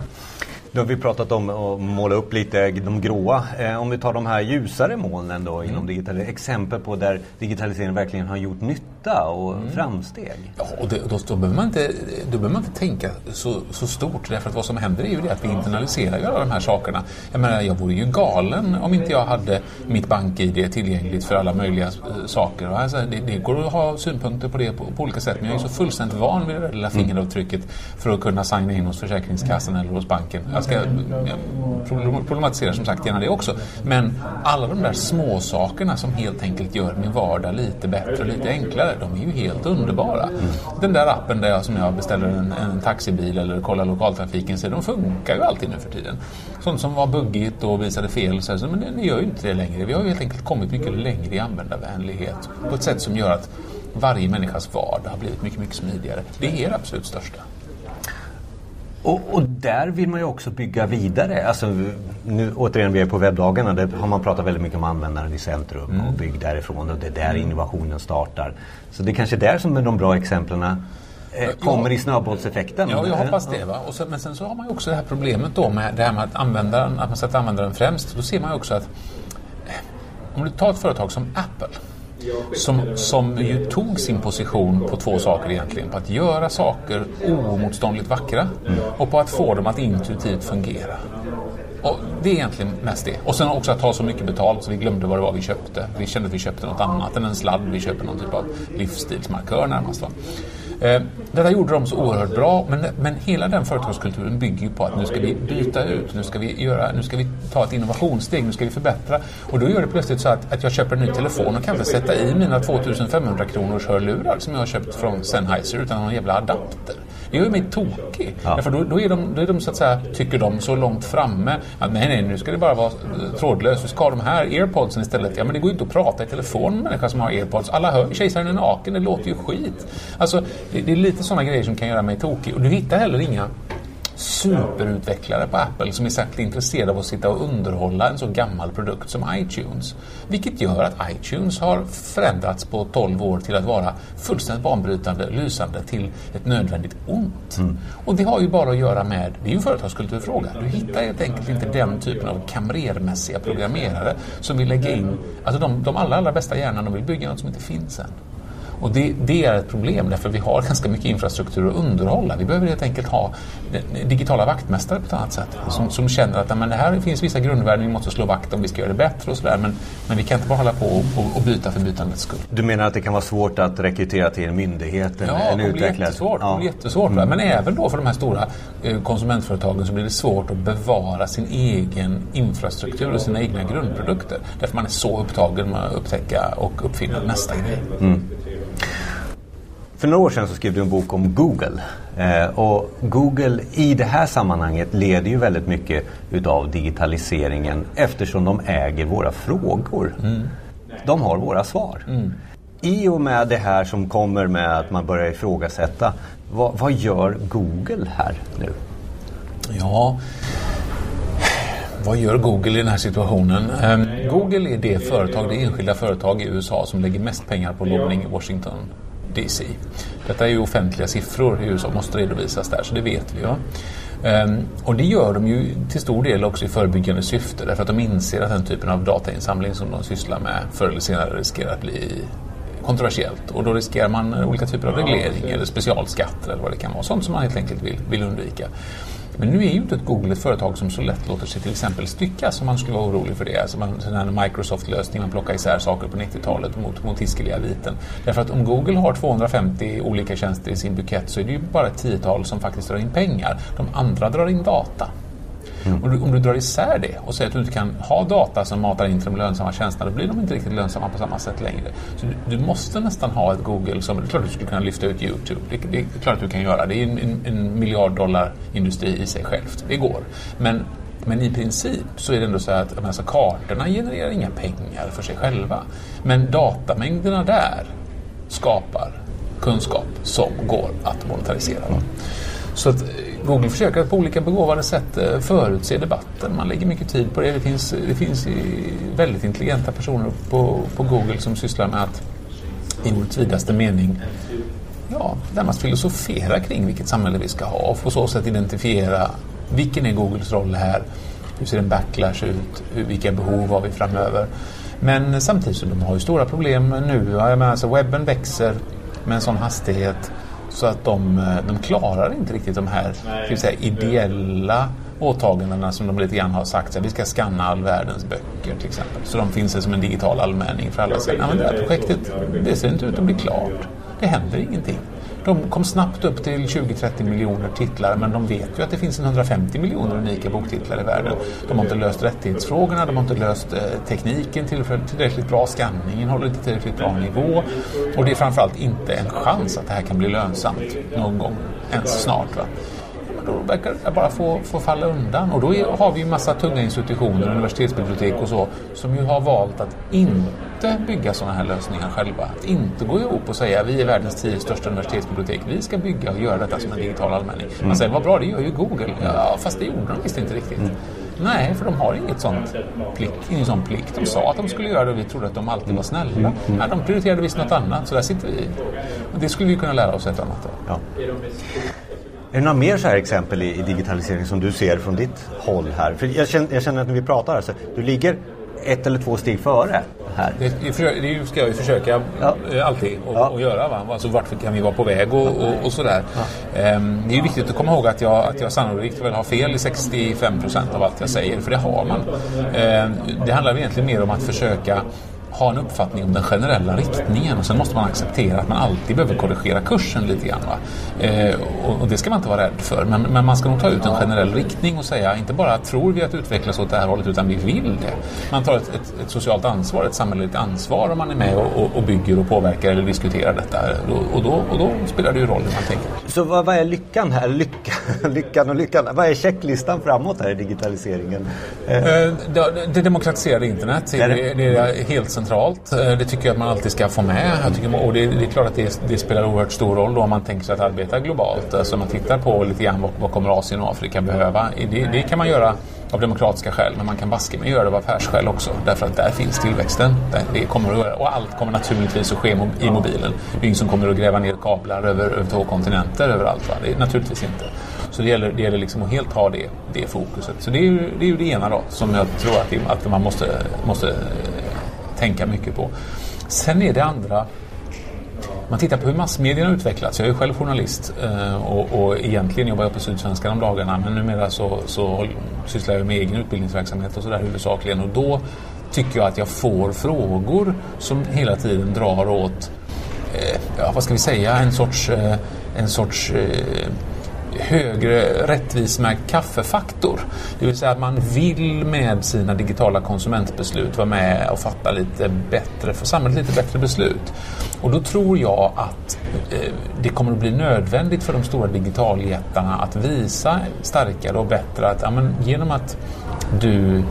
Nu har vi pratat om att måla upp lite de gråa. Eh, om vi tar de här ljusare molnen då inom digitalisering. Exempel på där digitaliseringen verkligen har gjort nytta och framsteg. Ja, och det, då, då, behöver man inte, då behöver man inte tänka så, så stort. Därför att vad som händer är ju det att vi internaliserar alla de här sakerna. Jag menar, jag vore ju galen om inte jag hade mitt bank-id tillgängligt för alla möjliga eh, saker. Alltså, det, det går att ha synpunkter på det på, på olika sätt. Men jag är så fullständigt van vid det där lilla fingeravtrycket för att kunna signa in hos Försäkringskassan eller hos banken. Jag ska jag problematisera som sagt gärna det också. Men alla de där små sakerna som helt enkelt gör min vardag lite bättre och lite enklare, de är ju helt underbara. Den där appen där jag, som jag beställer en, en taxibil eller kollar lokaltrafiken, så de funkar ju alltid nu för tiden. Sånt som var buggigt och visade fel, så, här, men det, det gör ju inte det längre. Vi har ju helt enkelt kommit mycket längre i användarvänlighet på ett sätt som gör att varje människas vardag har blivit mycket, mycket smidigare. Det är det absolut största. Och, och där vill man ju också bygga vidare. Alltså, nu, återigen, vi är på webbdagarna. Där har man pratat väldigt mycket om användaren i centrum och bygg därifrån. Och det är där innovationen startar. Så det är kanske där som de bra exemplen eh, kommer i snöbollseffekten. Ja, jag hoppas det. Va? Och så, men sen så har man ju också det här problemet då med det här med att, användaren, att man sätter användaren främst. Då ser man ju också att eh, om du tar ett företag som Apple som, som ju tog sin position på två saker egentligen. På att göra saker oemotståndligt vackra och på att få dem att intuitivt fungera. Och det är egentligen mest det. Och sen också att ta så mycket betalt så vi glömde vad det var vi köpte. Vi kände att vi köpte något annat än en sladd. Vi köper någon typ av livsstilsmarkör närmast. Va? Eh, detta gjorde de så oerhört bra men, men hela den företagskulturen bygger ju på att nu ska vi byta ut, nu ska vi, göra, nu ska vi ta ett innovationssteg, nu ska vi förbättra. Och då gör det plötsligt så att, att jag köper en ny telefon och kan sätta i mina 2500 kronors hörlurar som jag har köpt från Sennheiser utan någon jävla adapter. Det gör mig tokig. Ja. Därför då, då, är de, då är de så att säga, tycker de, så långt framme att nej, nej, nu ska det bara vara trådlöst. Vi ska ha de här airpodsen istället. Ja, men det går ju inte att prata i telefon med människor som har airpods. Alla hör kejsaren är naken, det låter ju skit. Alltså, det, det är lite sådana grejer som kan göra mig tokig. Och du hittar heller inga superutvecklare på Apple som är särskilt intresserade av att sitta och underhålla en så gammal produkt som iTunes. Vilket gör att iTunes har förändrats på 12 år till att vara fullständigt banbrytande, lysande till ett nödvändigt ont. Mm. Och det har ju bara att göra med, det är ju en företagskulturfråga. Du hittar helt enkelt inte den typen av kamrermässiga programmerare som vill lägga in, alltså de, de allra, allra bästa hjärnan, de vill bygga något som inte finns än. Och det, det, är ett problem därför vi har ganska mycket infrastruktur att underhålla. Vi behöver helt enkelt ha digitala vaktmästare på ett annat sätt. Som, som känner att men det här finns vissa grundvärden vi måste slå vakt om, vi ska göra det bättre och sådär. Men, men vi kan inte bara hålla på och, och, byta för bytandets skull. Du menar att det kan vara svårt att rekrytera till en myndighet? En, ja, en det blir jättesvårt. Ja. Det blir jättesvårt mm. Men även då för de här stora eh, konsumentföretagen så blir det svårt att bevara sin egen infrastruktur och sina egna grundprodukter. Därför man är så upptagen med att upptäcka och uppfinna nästa grej. Mm. För några år sedan så skrev du en bok om Google. Eh, och Google i det här sammanhanget leder ju väldigt mycket utav digitaliseringen eftersom de äger våra frågor. Mm. De har våra svar. Mm. I och med det här som kommer med att man börjar ifrågasätta, vad, vad gör Google här nu? Ja, vad gör Google i den här situationen? Ehm, Google är det företag, det enskilda företag i USA som lägger mest pengar på lobbning i Washington DC. Detta är ju offentliga siffror i USA, måste redovisas där, så det vet vi. Ja. Ehm, och det gör de ju till stor del också i förebyggande syfte därför att de inser att den typen av datainsamling som de sysslar med förr eller senare riskerar att bli kontroversiellt och då riskerar man olika typer av reglering eller specialskatter eller vad det kan vara. Sånt som man helt enkelt vill, vill undvika. Men nu är ju inte ett Google ett företag som så lätt låter sig till exempel styckas om man skulle vara orolig för det. Alltså man, sån här Microsoft-lösning, man plockar isär saker på 90-talet mot, mot hiskeliga viten. Därför att om Google har 250 olika tjänster i sin bukett så är det ju bara ett tiotal som faktiskt drar in pengar. De andra drar in data. Mm. Om, du, om du drar isär det och säger att du inte kan ha data som matar in till de lönsamma tjänsterna, då blir de inte riktigt lönsamma på samma sätt längre. Så du, du måste nästan ha ett Google som, det är klart att du skulle kunna lyfta ut YouTube. Det, det, är klart att du kan göra. Det är en, en, en miljard dollar industri i sig självt. Det går. Men men i princip så är det ändå så att alltså, kartorna genererar inga pengar för sig själva. Men datamängderna där skapar kunskap som går att monetarisera. Så att Google försöker på olika begåvade sätt eh, förutse debatten. Man lägger mycket tid på det. Det finns, det finns väldigt intelligenta personer på, på Google som sysslar med att i ordets vidaste mening ja, närmast filosofera kring vilket samhälle vi ska ha och på så sätt identifiera vilken är Googles roll här? Hur ser en backlash ut? Hur, vilka behov har vi framöver? Men samtidigt så de har ju stora problem nu. Jag menar, alltså webben växer med en sån hastighet så att de, eh, de klarar inte riktigt de här säga, ideella åtagandena som de lite grann har sagt. Att vi ska skanna all världens böcker till exempel. Så de finns som en digital allmänning för alla. Säger, men det här projektet det ser inte ut att bli klart. Det händer ingenting. De kom snabbt upp till 20-30 miljoner titlar men de vet ju att det finns 150 miljoner unika boktitlar i världen. De har inte löst rättighetsfrågorna, de har inte löst eh, tekniken tillräckligt bra, skanningen håller inte tillräckligt bra nivå och det är framförallt inte en chans att det här kan bli lönsamt någon gång ens snart. Va? Då verkar det bara få, få falla undan. Och då är, har vi ju massa tunga institutioner, universitetsbibliotek och så, som ju har valt att inte bygga sådana här lösningar själva. Att inte gå ihop och säga vi är världens tio största universitetsbibliotek, vi ska bygga och göra detta som en digital allmänning. Man mm. säger vad bra, det gör ju Google. Ja, fast det gjorde de visst inte riktigt. Mm. Nej, för de har inget sånt plikt, ingen sån plikt. De sa att de skulle göra det och vi trodde att de alltid var snälla. Mm. Nej, de prioriterade visst något annat, så där sitter vi. Och det skulle vi kunna lära oss ett annat av. Ja. Är det några mer så här exempel i, i digitalisering som du ser från ditt håll här? För jag känner, jag känner att när vi pratar här så du ligger ett eller två steg före här. Det, det ska jag ju försöka ja. Eh, alltid och, ja. och göra. Va? Alltså vart kan vi vara på väg och, och, och sådär. Ja. Um, det är viktigt att komma ihåg att jag, att jag sannolikt väl har fel i 65 procent av allt jag säger, för det har man. Um, det handlar egentligen mer om att försöka ha en uppfattning om den generella riktningen och sen måste man acceptera att man alltid behöver korrigera kursen lite grann. Eh, och, och, det ska man inte vara rädd för. Men, men, man ska nog ta ut en generell riktning och säga inte bara tror vi att utvecklas åt det här hållet utan vi vill det. Man tar ett, ett, ett socialt ansvar, ett samhälleligt ansvar om man är med och, och, och bygger och påverkar eller diskuterar detta. Och, då, och då spelar det ju roll hur man tänker. Så vad, vad är lyckan här? Lycka, lyckan och lyckan. Vad är checklistan framåt här i digitaliseringen? Eh. Det, det demokratiserade internet det, det är helt centralt centralt. Eh, det tycker jag att man alltid ska få med. Jag tycker, och det, det är klart att det, det, spelar oerhört stor roll då om man tänker sig att arbeta globalt. Alltså om man tittar på lite grann vad, vad kommer Asien och Afrika behöva. Det, det kan man göra av demokratiska skäl, men man kan baske med göra det av affärsskäl också. Därför att där finns tillväxten. Det kommer att göra. Och allt kommer naturligtvis att ske i mobilen. Det är ingen som kommer att gräva ner kablar över, över två kontinenter överallt. Va? Det är naturligtvis inte. Så det gäller, det gäller liksom att helt ha det, det fokuset. Så det är, ju, det är ju det ena då, som jag tror att, det, att man måste, måste tänka mycket på. Sen är det andra man tittar på hur massmedierna utvecklats. Jag är själv journalist eh, och, och egentligen jobbar jag på Sydsvenskan om dagarna men numera så, så sysslar jag med egen utbildningsverksamhet och sådär huvudsakligen och då tycker jag att jag får frågor som hela tiden drar åt, eh, ja, vad ska vi säga, en sorts, eh, en sorts eh, högre rättvismärkt kaffefaktor. Det vill säga att man vill med sina digitala konsumentbeslut vara med och fatta lite bättre, för samhället lite bättre beslut. Och då tror jag att eh, det kommer att bli nödvändigt för de stora digitaljättarna att visa starkare och bättre att ja, men, genom att du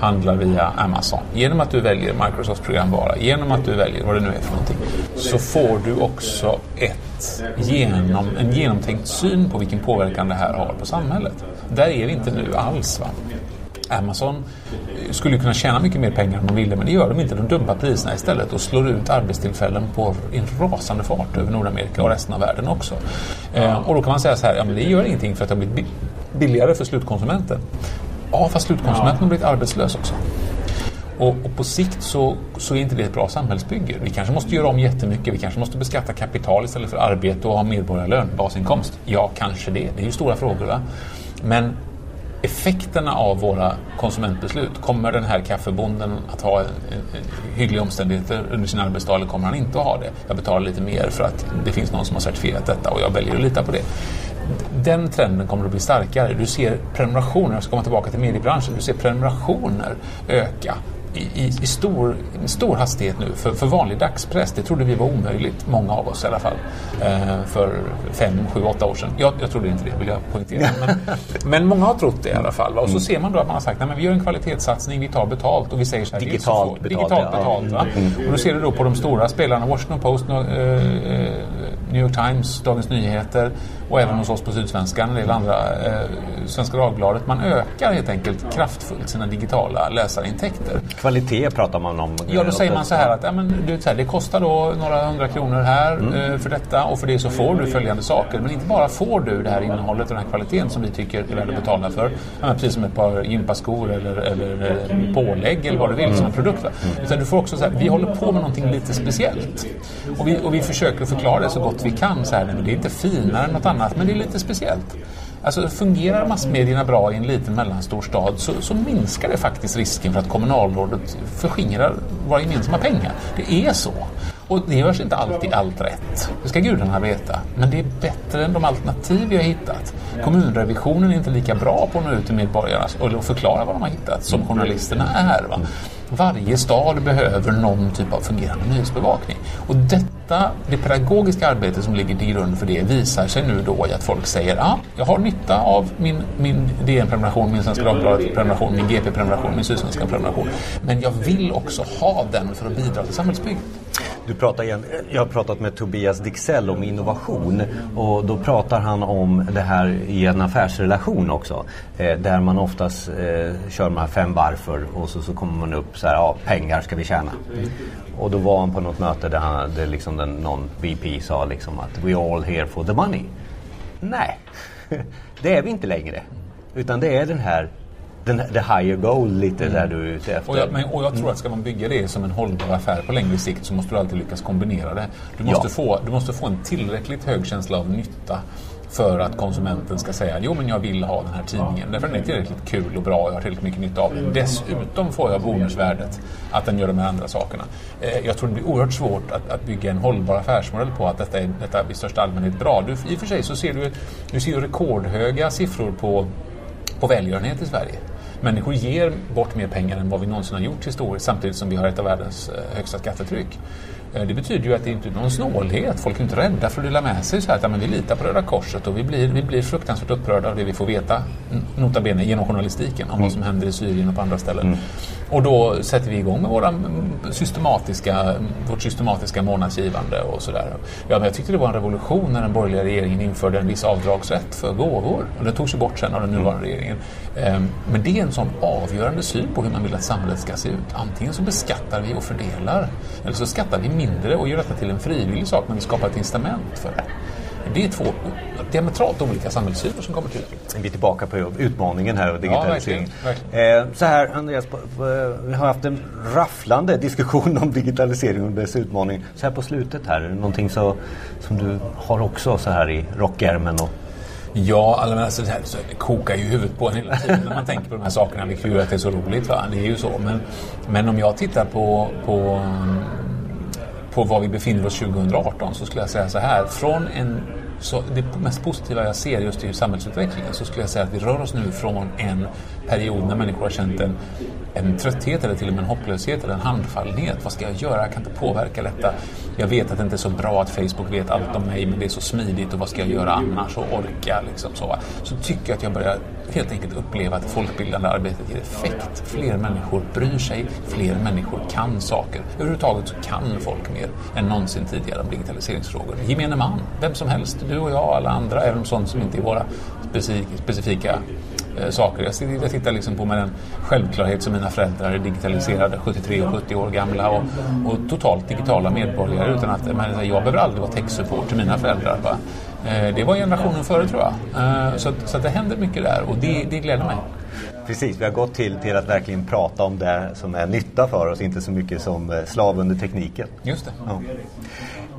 handlar via Amazon, genom att du väljer Microsofts programvara, genom att du väljer vad det nu är för någonting, så får du också ett genom, en genomtänkt syn på vilken påverkan det här har på samhället. Där är vi inte nu alls. Va? Amazon eh, skulle kunna tjäna mycket mer pengar om de ville men det gör de inte. De dumpar priserna istället och slår ut arbetstillfällen på en rasande fart över Nordamerika och resten av världen också. Eh, och då kan man säga så här, ja men det gör ingenting för att det har blivit billigare för slutkonsumenten. Ja, fast slutkonsumenten har blivit arbetslös också. Och, och, på sikt så, så är inte det ett bra samhällsbygge. Vi kanske måste göra om jättemycket. Vi kanske måste beskatta kapital istället för arbete och ha medborgarlön, basinkomst. Ja, kanske det. Det är ju stora frågor. Va? Men effekterna av våra konsumentbeslut. Kommer den här kaffebonden att ha en hyggliga omständigheter under sin arbetsdag eller kommer han inte att ha det? Jag betalar lite mer för att det finns någon som har certifierat detta och jag väljer att lita på det. Den trenden kommer att bli starkare. Du ser prenumerationer, jag ska komma tillbaka till mediebranschen, du ser prenumerationer öka i, i, stor, stor hastighet nu för, för vanlig dagspress. Det trodde vi var omöjligt, många av oss i alla fall, eh, för fem, sju, åtta år sedan. Jag, jag trodde inte det, vill jag poängtera. Men, men många har trott det i alla fall. Va? Och så mm. ser man då att man har sagt att vi gör en kvalitetssatsning, vi tar betalt och vi säger så här. Digitalt så, betalt. Digitalt betalt va? Mm. Och då ser du då på de stora spelarna, Washington Post, eh, eh, New York Times, Dagens Nyheter och även hos oss på Sydsvenskan och en del andra, eh, Svenska Dagbladet. Man ökar helt enkelt kraftfullt sina digitala läsarintäkter. Kvalitet pratar man om. Ja, då säger man så här att ja, men, du, så här, det kostar då några hundra kronor här mm. eh, för detta och för det så får du följande saker. Men inte bara får du det här innehållet och den här kvaliteten som vi tycker är värd att betala för. Ja, precis som ett par gympaskor eller, eller eh, pålägg eller vad du vill mm. som en produkt. Va? Utan du får också så här, vi håller på med någonting lite speciellt. Och vi, och vi försöker förklara det så gott vi kan. Så här, men det är inte finare än något annat men det är lite speciellt. Alltså fungerar massmedierna bra i en liten mellanstor stad så, så, minskar det faktiskt risken för att kommunalrådet förskingrar våra gemensamma pengar. Det är så. Och det görs inte alltid allt rätt. Det ska gudarna veta. Men det är bättre än de alternativ vi har hittat. Kommunrevisionen är inte lika bra på att nå ut till medborgarna och förklara vad de har hittat som journalisterna är. Va? Varje stad behöver någon typ av fungerande nyhetsbevakning. Och detta, det pedagogiska arbete som ligger till grund för det visar sig nu då i att folk säger att ah, jag har nytta av min, min DN-prenumeration, min Svenska Dagbladet-prenumeration, min GP-prenumeration, min Sydsvenska prenumeration. Men jag vill också ha den för att bidra till samhällsbygget. Du pratar igen, jag har pratat med Tobias Dixell om innovation och då pratar han om det här i en affärsrelation också. Eh, där man oftast eh, kör de här fem varför och så, så kommer man upp så här, ja pengar ska vi tjäna. Mm. Och då var han på något möte där, han, där liksom den, någon VP sa liksom att we all here for the money. Nej, det är vi inte längre. Utan det är den här den, the higher goal lite mm. där du är ute efter. Och jag, men, och jag tror att ska man bygga det som en hållbar affär på längre sikt så måste du alltid lyckas kombinera det. Du måste, ja. få, du måste få en tillräckligt hög känsla av nytta för att konsumenten ska säga jo men jag vill ha den här tidningen därför den är tillräckligt kul och bra och jag har tillräckligt mycket nytta av den. Dessutom får jag bonusvärdet att den gör de här andra sakerna. Eh, jag tror det blir oerhört svårt att, att bygga en hållbar affärsmodell på att detta är, detta är i största allmänhet bra. Du, I och för sig så ser du, du ser rekordhöga siffror på, på välgörenhet i Sverige. Människor ger bort mer pengar än vad vi någonsin har gjort historiskt samtidigt som vi har ett av världens eh, högsta skattetryck. Eh, det betyder ju att det inte är någon snålhet. Folk är inte rädda för att dela med sig. Så här, att, ja, men vi litar på Röda Korset och vi blir, vi blir fruktansvärt upprörda av det vi får veta, nota bene genom journalistiken, om mm. vad som händer i Syrien och på andra ställen. Mm. Och då sätter vi igång med våra systematiska, vårt systematiska månadsgivande och sådär. Ja, men jag tyckte det var en revolution när den borgerliga regeringen införde en viss avdragsrätt för gåvor. Och det togs ju bort sen av den nuvarande regeringen. Ehm, men det är en sån avgörande syn på hur man vill att samhället ska se ut. Antingen så beskattar vi och fördelar, eller så skattar vi mindre och gör detta till en frivillig sak, men vi skapar ett incitament för det. Det är två diametralt olika samhällssyner som kommer till. Vi är tillbaka på utmaningen här och digitalisering. Ja, verkligen, Eh, så här Andreas, vi har haft en rafflande diskussion om digitalisering och dess utmaning. Så här på slutet här, är det någonting så, som du har också så här i rockärmen? Och... Ja, alltså det, här, det kokar ju huvudet på en hela tiden när man tänker på de här sakerna, vilket gör att det är så roligt. Va? Det är ju så. Men, men om jag tittar på, på på var vi befinner oss 2018 så skulle jag säga så här. Från en, så det mest positiva jag ser just i samhällsutvecklingen så skulle jag säga att vi rör oss nu från en period när människor har känt en, en trötthet eller till och med en hopplöshet eller en handfallenhet. Vad ska jag göra? Jag kan inte påverka detta. Jag vet att det inte är så bra att Facebook vet allt om mig men det är så smidigt och vad ska jag göra annars och orka liksom så. Så tycker jag att jag börjar helt enkelt uppleva att folkbildande arbetet ger effekt. Fler människor bryr sig, fler människor kan saker. Överhuvudtaget så kan folk mer än någonsin tidigare om digitaliseringsfrågor. Gemene man, vem som helst, du och jag, alla andra, även sånt som inte är våra specifika eh, saker. Jag, jag tittar liksom på med den självklarhet som mina föräldrar är digitaliserade, 73 och 70 år gamla och, och totalt digitala medborgare utan att men, jag behöver aldrig vara tech-support till mina föräldrar. Va? Eh, det var generationen före tror jag. Eh, så, så att det händer mycket där och det, det gläder mig. Precis, vi har gått till, till att verkligen prata om det som är nytta för oss, inte så mycket som eh, slav under tekniken. Just det. Ja.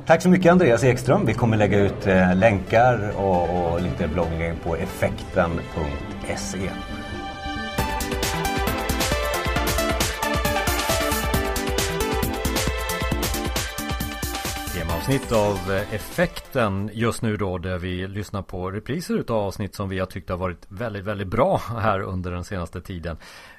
Tack så mycket Andreas Ekström. Vi kommer lägga ut eh, länkar och, och lite bloggning på effekten.se. Avsnitt av Effekten just nu då där vi lyssnar på repriser utav avsnitt som vi har tyckt har varit väldigt, väldigt bra här under den senaste tiden.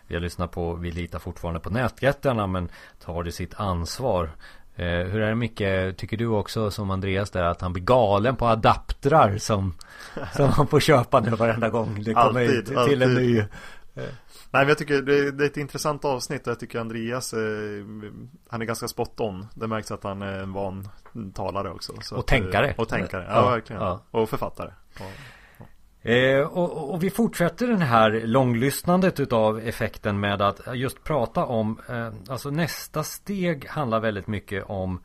Vi har lyssnat på Vi litar fortfarande på nätjättarna men tar det sitt ansvar. Eh, hur är det mycket, tycker du också som Andreas där att han blir galen på adaptrar som, som han får köpa nu varenda gång det kommer alltid, till alltid. en ny? Eh. Nej men jag tycker det, är ett intressant avsnitt och jag tycker Andreas eh, Han är ganska spot on. Det märks att han är en van talare också och att, tänkare. Och tänkare, ja, ja verkligen. Ja. Och författare. Och, Eh, och, och, vi fortsätter den här långlyssnandet utav effekten med att just prata om eh, Alltså nästa steg handlar väldigt mycket om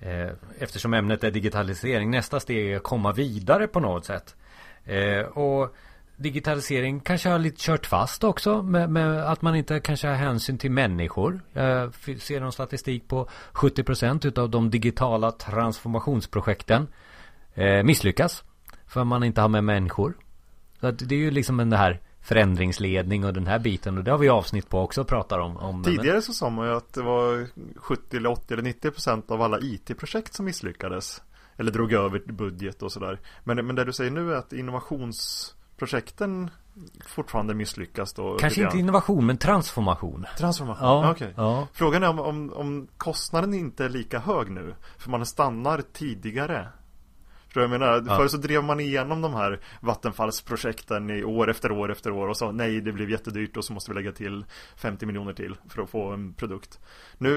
eh, Eftersom ämnet är digitalisering Nästa steg är att komma vidare på något sätt eh, Och Digitalisering kanske har lite kört fast också med, med att man inte kanske har hänsyn till människor. Eh, Jag ser någon statistik på 70% utav de digitala transformationsprojekten eh, misslyckas. För man inte har med människor. Så det är ju liksom den här förändringsledning och den här biten och det har vi avsnitt på också och pratar om, om Tidigare så sa man ju att det var 70 eller 80 eller 90 procent av alla IT-projekt som misslyckades Eller drog över budget och sådär men, men det du säger nu är att innovationsprojekten fortfarande misslyckas då Kanske inte innovation men transformation Transformation, ja, okej okay. ja. Frågan är om, om, om kostnaden inte är lika hög nu För man stannar tidigare jag menar? Ja. Förr så drev man igenom de här vattenfallsprojekten i år efter år efter år och sa nej det blev jättedyrt och så måste vi lägga till 50 miljoner till för att få en produkt. Nu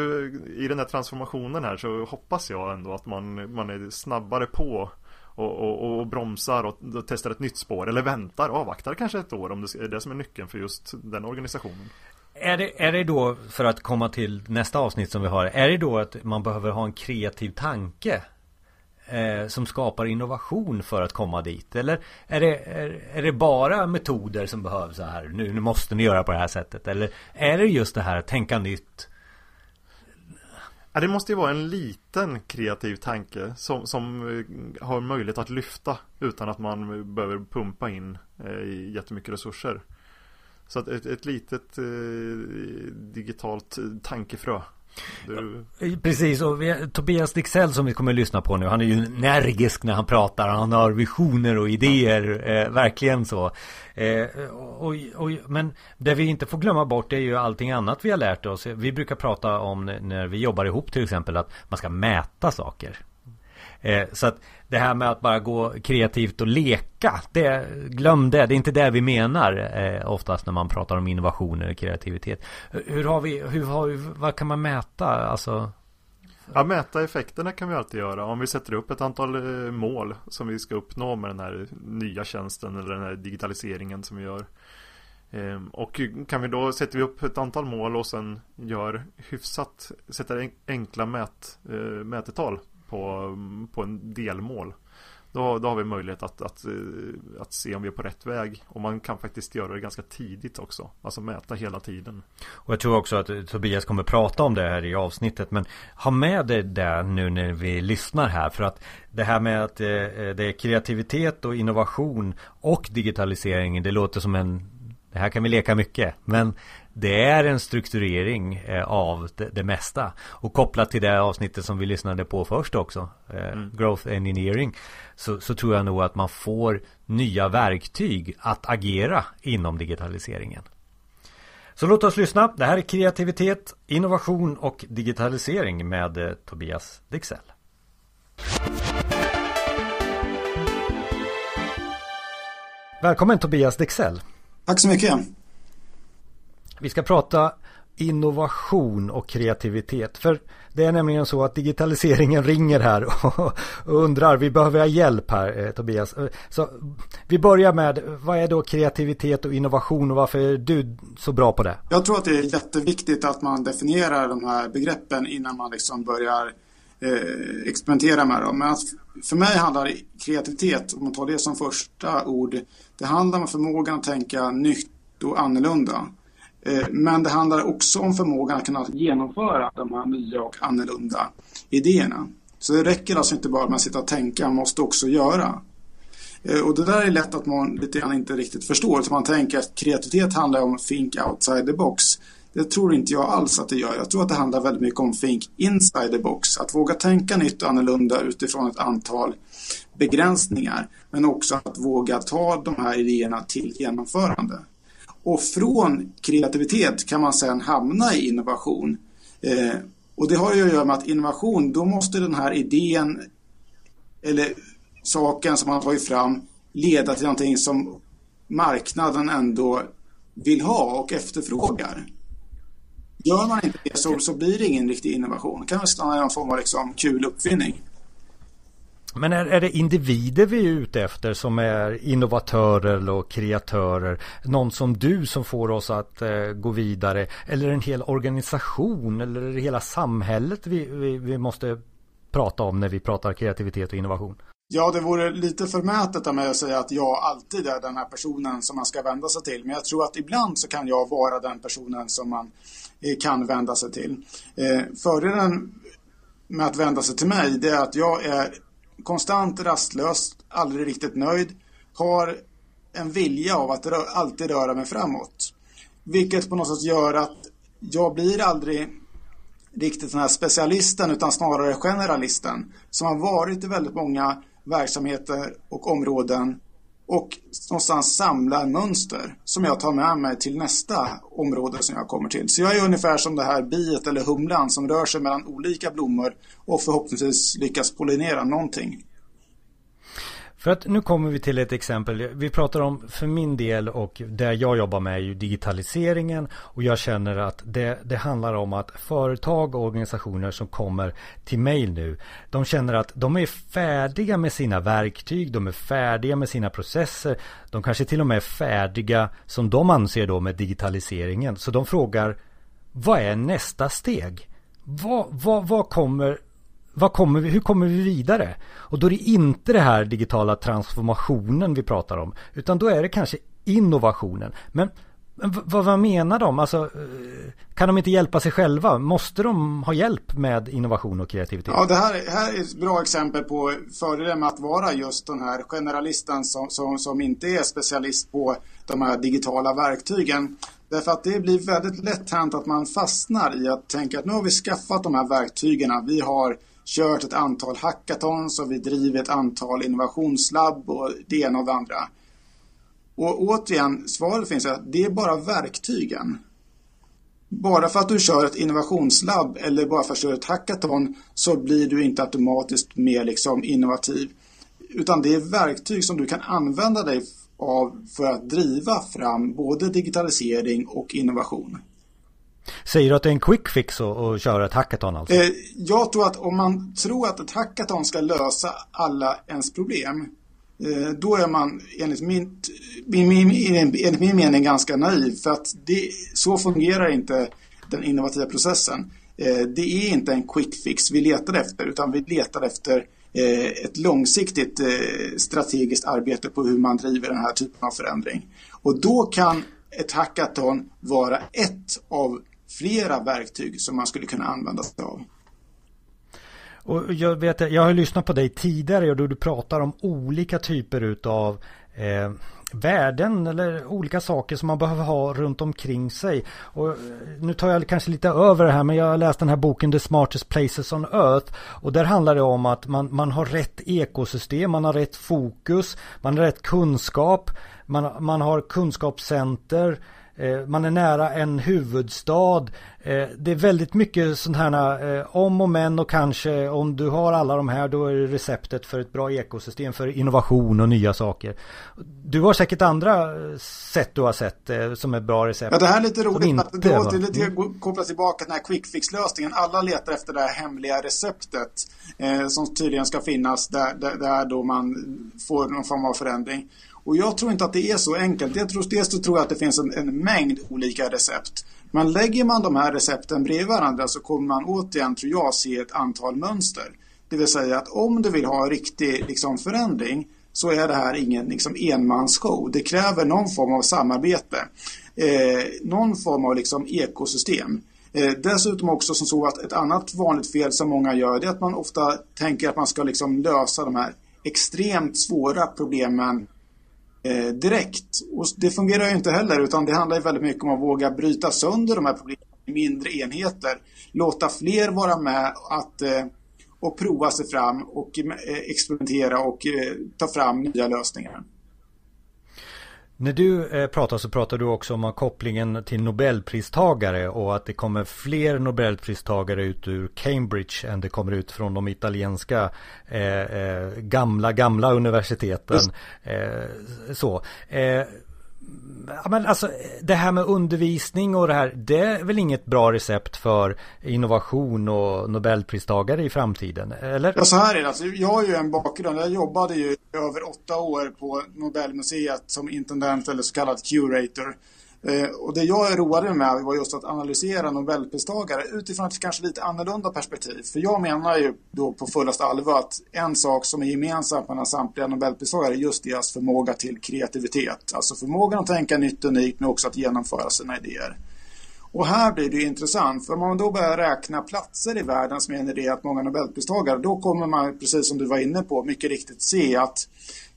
i den här transformationen här så hoppas jag ändå att man, man är snabbare på och, och, och, bromsar och, och testar ett nytt spår eller väntar, avvaktar kanske ett år om det är det som är nyckeln för just den organisationen. Är det, är det då, för att komma till nästa avsnitt som vi har, är det då att man behöver ha en kreativ tanke eh, som skapar innovation för att komma dit? Eller är det, är, är det bara metoder som behövs så här? Nu, nu måste ni göra på det här sättet. Eller är det just det här tänka nytt? Ja, det måste ju vara en liten kreativ tanke som, som eh, har möjlighet att lyfta utan att man behöver pumpa in eh, jättemycket resurser. Så att ett, ett litet eh, digitalt eh, tankefrö du... Precis, och vi, Tobias Dixell som vi kommer att lyssna på nu Han är ju energisk när han pratar Han har visioner och idéer eh, Verkligen så. Eh, och, och, Men det vi inte får glömma bort är ju allting annat vi har lärt oss. Vi brukar prata om när vi jobbar ihop till exempel Att man ska mäta saker. Eh, Eh, så att det här med att bara gå kreativt och leka, det, glöm det. Det är inte det vi menar eh, oftast när man pratar om innovationer och kreativitet. Hur har vi, hur har, vad kan man mäta? Alltså... Ja, mäta effekterna kan vi alltid göra. Om vi sätter upp ett antal eh, mål som vi ska uppnå med den här nya tjänsten eller den här digitaliseringen som vi gör. Ehm, och kan vi då sätter vi upp ett antal mål och sen gör hyfsat, sätter enkla mät, eh, mätetal på, på en delmål. Då, då har vi möjlighet att, att, eh, att se om vi är på rätt väg. Och man kan faktiskt göra det ganska tidigt också. Alltså mäta hela tiden. Och jag tror också att Tobias kommer prata om det här i avsnittet. Men ha med dig det nu när vi lyssnar här. För att det här med att eh, eh, det är kreativitet och innovation och digitalisering. Det låter som en det här kan vi leka mycket. Men det är en strukturering eh, av det, det, mesta. Och kopplat till det avsnittet som vi lyssnade på först också. Eh, mm. Growth Engineering. Så, så, tror jag nog att man får nya verktyg att agera inom digitaliseringen. Så låt oss lyssna. Det här är kreativitet, innovation och digitalisering med eh, Tobias Dixell. Välkommen Tobias Dexell. Tack så mycket. Vi ska prata innovation och kreativitet. För det är nämligen så att digitaliseringen ringer här och undrar, vi behöver ha hjälp här eh, Tobias. Eh, så vi börjar med, vad är då kreativitet och innovation och varför är du så bra på det? Jag tror att det är jätteviktigt att man definierar de här begreppen innan man liksom börjar eh, experimentera med dem. Men för mig handlar kreativitet, om man tar det som första ord, det handlar om förmågan att tänka nytt och annorlunda. Eh, men det handlar också om förmågan att kunna genomföra de här nya och annorlunda idéerna. Så det räcker alltså inte bara med att sitta och tänka, man måste också göra. Eh, och det där är lätt att man lite grann inte riktigt förstår. Så man tänker att kreativitet handlar om think outside the box. Det tror inte jag alls att det gör. Jag tror att det handlar väldigt mycket om think inside the box. Att våga tänka nytt och annorlunda utifrån ett antal begränsningar. Men också att våga ta de här idéerna till genomförande. Och från kreativitet kan man sedan hamna i innovation. Eh, och det har ju att göra med att innovation, då måste den här idén eller saken som man tagit fram leda till någonting som marknaden ändå vill ha och efterfrågar. Gör man inte det så, så blir det ingen riktig innovation. Det kan väl stanna i någon form av liksom kul uppfinning. Men är, är, det individer vi är ute efter som är innovatörer och kreatörer? Någon som du som får oss att eh, gå vidare? Eller en hel organisation? Eller är det hela samhället vi, vi, vi måste prata om när vi pratar kreativitet och innovation? Ja, det vore lite förmätet av mig att säga att jag alltid är den här personen som man ska vända sig till. Men jag tror att ibland så kan jag vara den personen som man eh, kan vända sig till. Eh, fördelen med att vända sig till mig det är att jag är konstant rastlös, aldrig riktigt nöjd, har en vilja av att rö alltid röra mig framåt. Vilket på något sätt gör att jag blir aldrig riktigt den här specialisten utan snarare generalisten som har varit i väldigt många verksamheter och områden och någonstans samlar mönster som jag tar med mig till nästa område som jag kommer till. Så jag är ungefär som det här biet eller humlan som rör sig mellan olika blommor och förhoppningsvis lyckas pollinera någonting. För att nu kommer vi till ett exempel. Vi pratar om för min del och det jag jobbar med är ju digitaliseringen och jag känner att det, det handlar om att företag och organisationer som kommer till mig nu de känner att de är färdiga med sina verktyg, de är färdiga med sina processer. De kanske till och med är färdiga som de anser då med digitaliseringen. Så de frågar vad är nästa steg? Vad, vad, vad kommer vad kommer vi, hur kommer vi vidare? Och då är det inte det här digitala transformationen vi pratar om. Utan då är det kanske innovationen. Men, vad, vad menar de? Alltså, eh, kan de inte hjälpa sig själva? Måste de ha hjälp med innovation och kreativitet? Ja, det här, här är ett bra exempel på fördelen med att vara just den här generalisten som, som, som inte är specialist på de här digitala verktygen. Därför att det blir väldigt lätt hänt att man fastnar i att tänka att nu har vi skaffat de här verktygen. Vi har kört ett antal hackathons och vi driver ett antal innovationslabb och det ena och det andra. Och återigen, svaret finns att det är bara verktygen. Bara för att du kör ett innovationslabb eller bara för att du kör ett hackathon så blir du inte automatiskt mer liksom innovativ. Utan det är verktyg som du kan använda dig av för att driva fram både digitalisering och innovation. Säger du att det är en quick fix att köra ett hackathon alltså? Eh, jag tror att om man tror att ett hackathon ska lösa alla ens problem eh, då är man enligt min, min, min, enligt min mening ganska naiv för att det, så fungerar inte den innovativa processen. Eh, det är inte en quick fix vi letar efter utan vi letar efter eh, ett långsiktigt eh, strategiskt arbete på hur man driver den här typen av förändring. Och då kan ett hackathon vara ett av flera verktyg som man skulle kunna använda sig av. Och jag, vet, jag har lyssnat på dig tidigare och då du pratar om olika typer utav eh, värden eller olika saker som man behöver ha runt omkring sig. Och eh, nu tar jag kanske lite över det här men jag har läst den här boken The Smartest Places on Earth och där handlar det om att man, man har rätt ekosystem, man har rätt fokus, man har rätt kunskap, man, man har kunskapscenter Eh, man är nära en huvudstad. Eh, det är väldigt mycket sådana här eh, om och men och kanske om du har alla de här då är det receptet för ett bra ekosystem för innovation och nya saker. Du har säkert andra sätt du har sett som är bra recept. Ja, det här är lite roligt. Att det är lite mm. kopplas tillbaka till den här quick fix-lösningen. Alla letar efter det här hemliga receptet eh, som tydligen ska finnas där, där, där då man får någon form av förändring. Och jag tror inte att det är så enkelt. Jag tror, dels så tror jag att det finns en, en mängd olika recept. Men lägger man de här recepten bredvid varandra så kommer man återigen, tror jag, se ett antal mönster. Det vill säga att om du vill ha en riktig liksom, förändring så är det här ingen liksom, enmansshow. Det kräver någon form av samarbete. Eh, någon form av liksom, ekosystem. Eh, dessutom också som så att ett annat vanligt fel som många gör det är att man ofta tänker att man ska liksom, lösa de här extremt svåra problemen eh, direkt. Och det fungerar ju inte heller utan det handlar ju väldigt mycket om att våga bryta sönder de här problemen i mindre enheter. Låta fler vara med att, eh, och prova sig fram och eh, experimentera och eh, ta fram nya lösningar. När du eh, pratar så pratar du också om kopplingen till Nobelpristagare och att det kommer fler Nobelpristagare ut ur Cambridge än det kommer ut från de italienska eh, eh, gamla, gamla universiteten. Eh, så. Eh, Ja, men alltså, det här med undervisning och det här, det är väl inget bra recept för innovation och Nobelpristagare i framtiden, eller? Ja, så här är det. Alltså, jag har ju en bakgrund. Jag jobbade ju över åtta år på Nobelmuseet som intendent eller så kallad curator. Eh, och det jag roade mig med var just att analysera Nobelpristagare utifrån ett kanske lite annorlunda perspektiv. För jag menar ju då på fullast allvar att en sak som är gemensamt mellan samtliga Nobelpristagare är just deras förmåga till kreativitet. Alltså förmågan att tänka nytt och unikt men också att genomföra sina idéer. Och här blir det intressant, för om man då börjar räkna platser i världen som genererat många Nobelpristagare, då kommer man, precis som du var inne på, mycket riktigt se att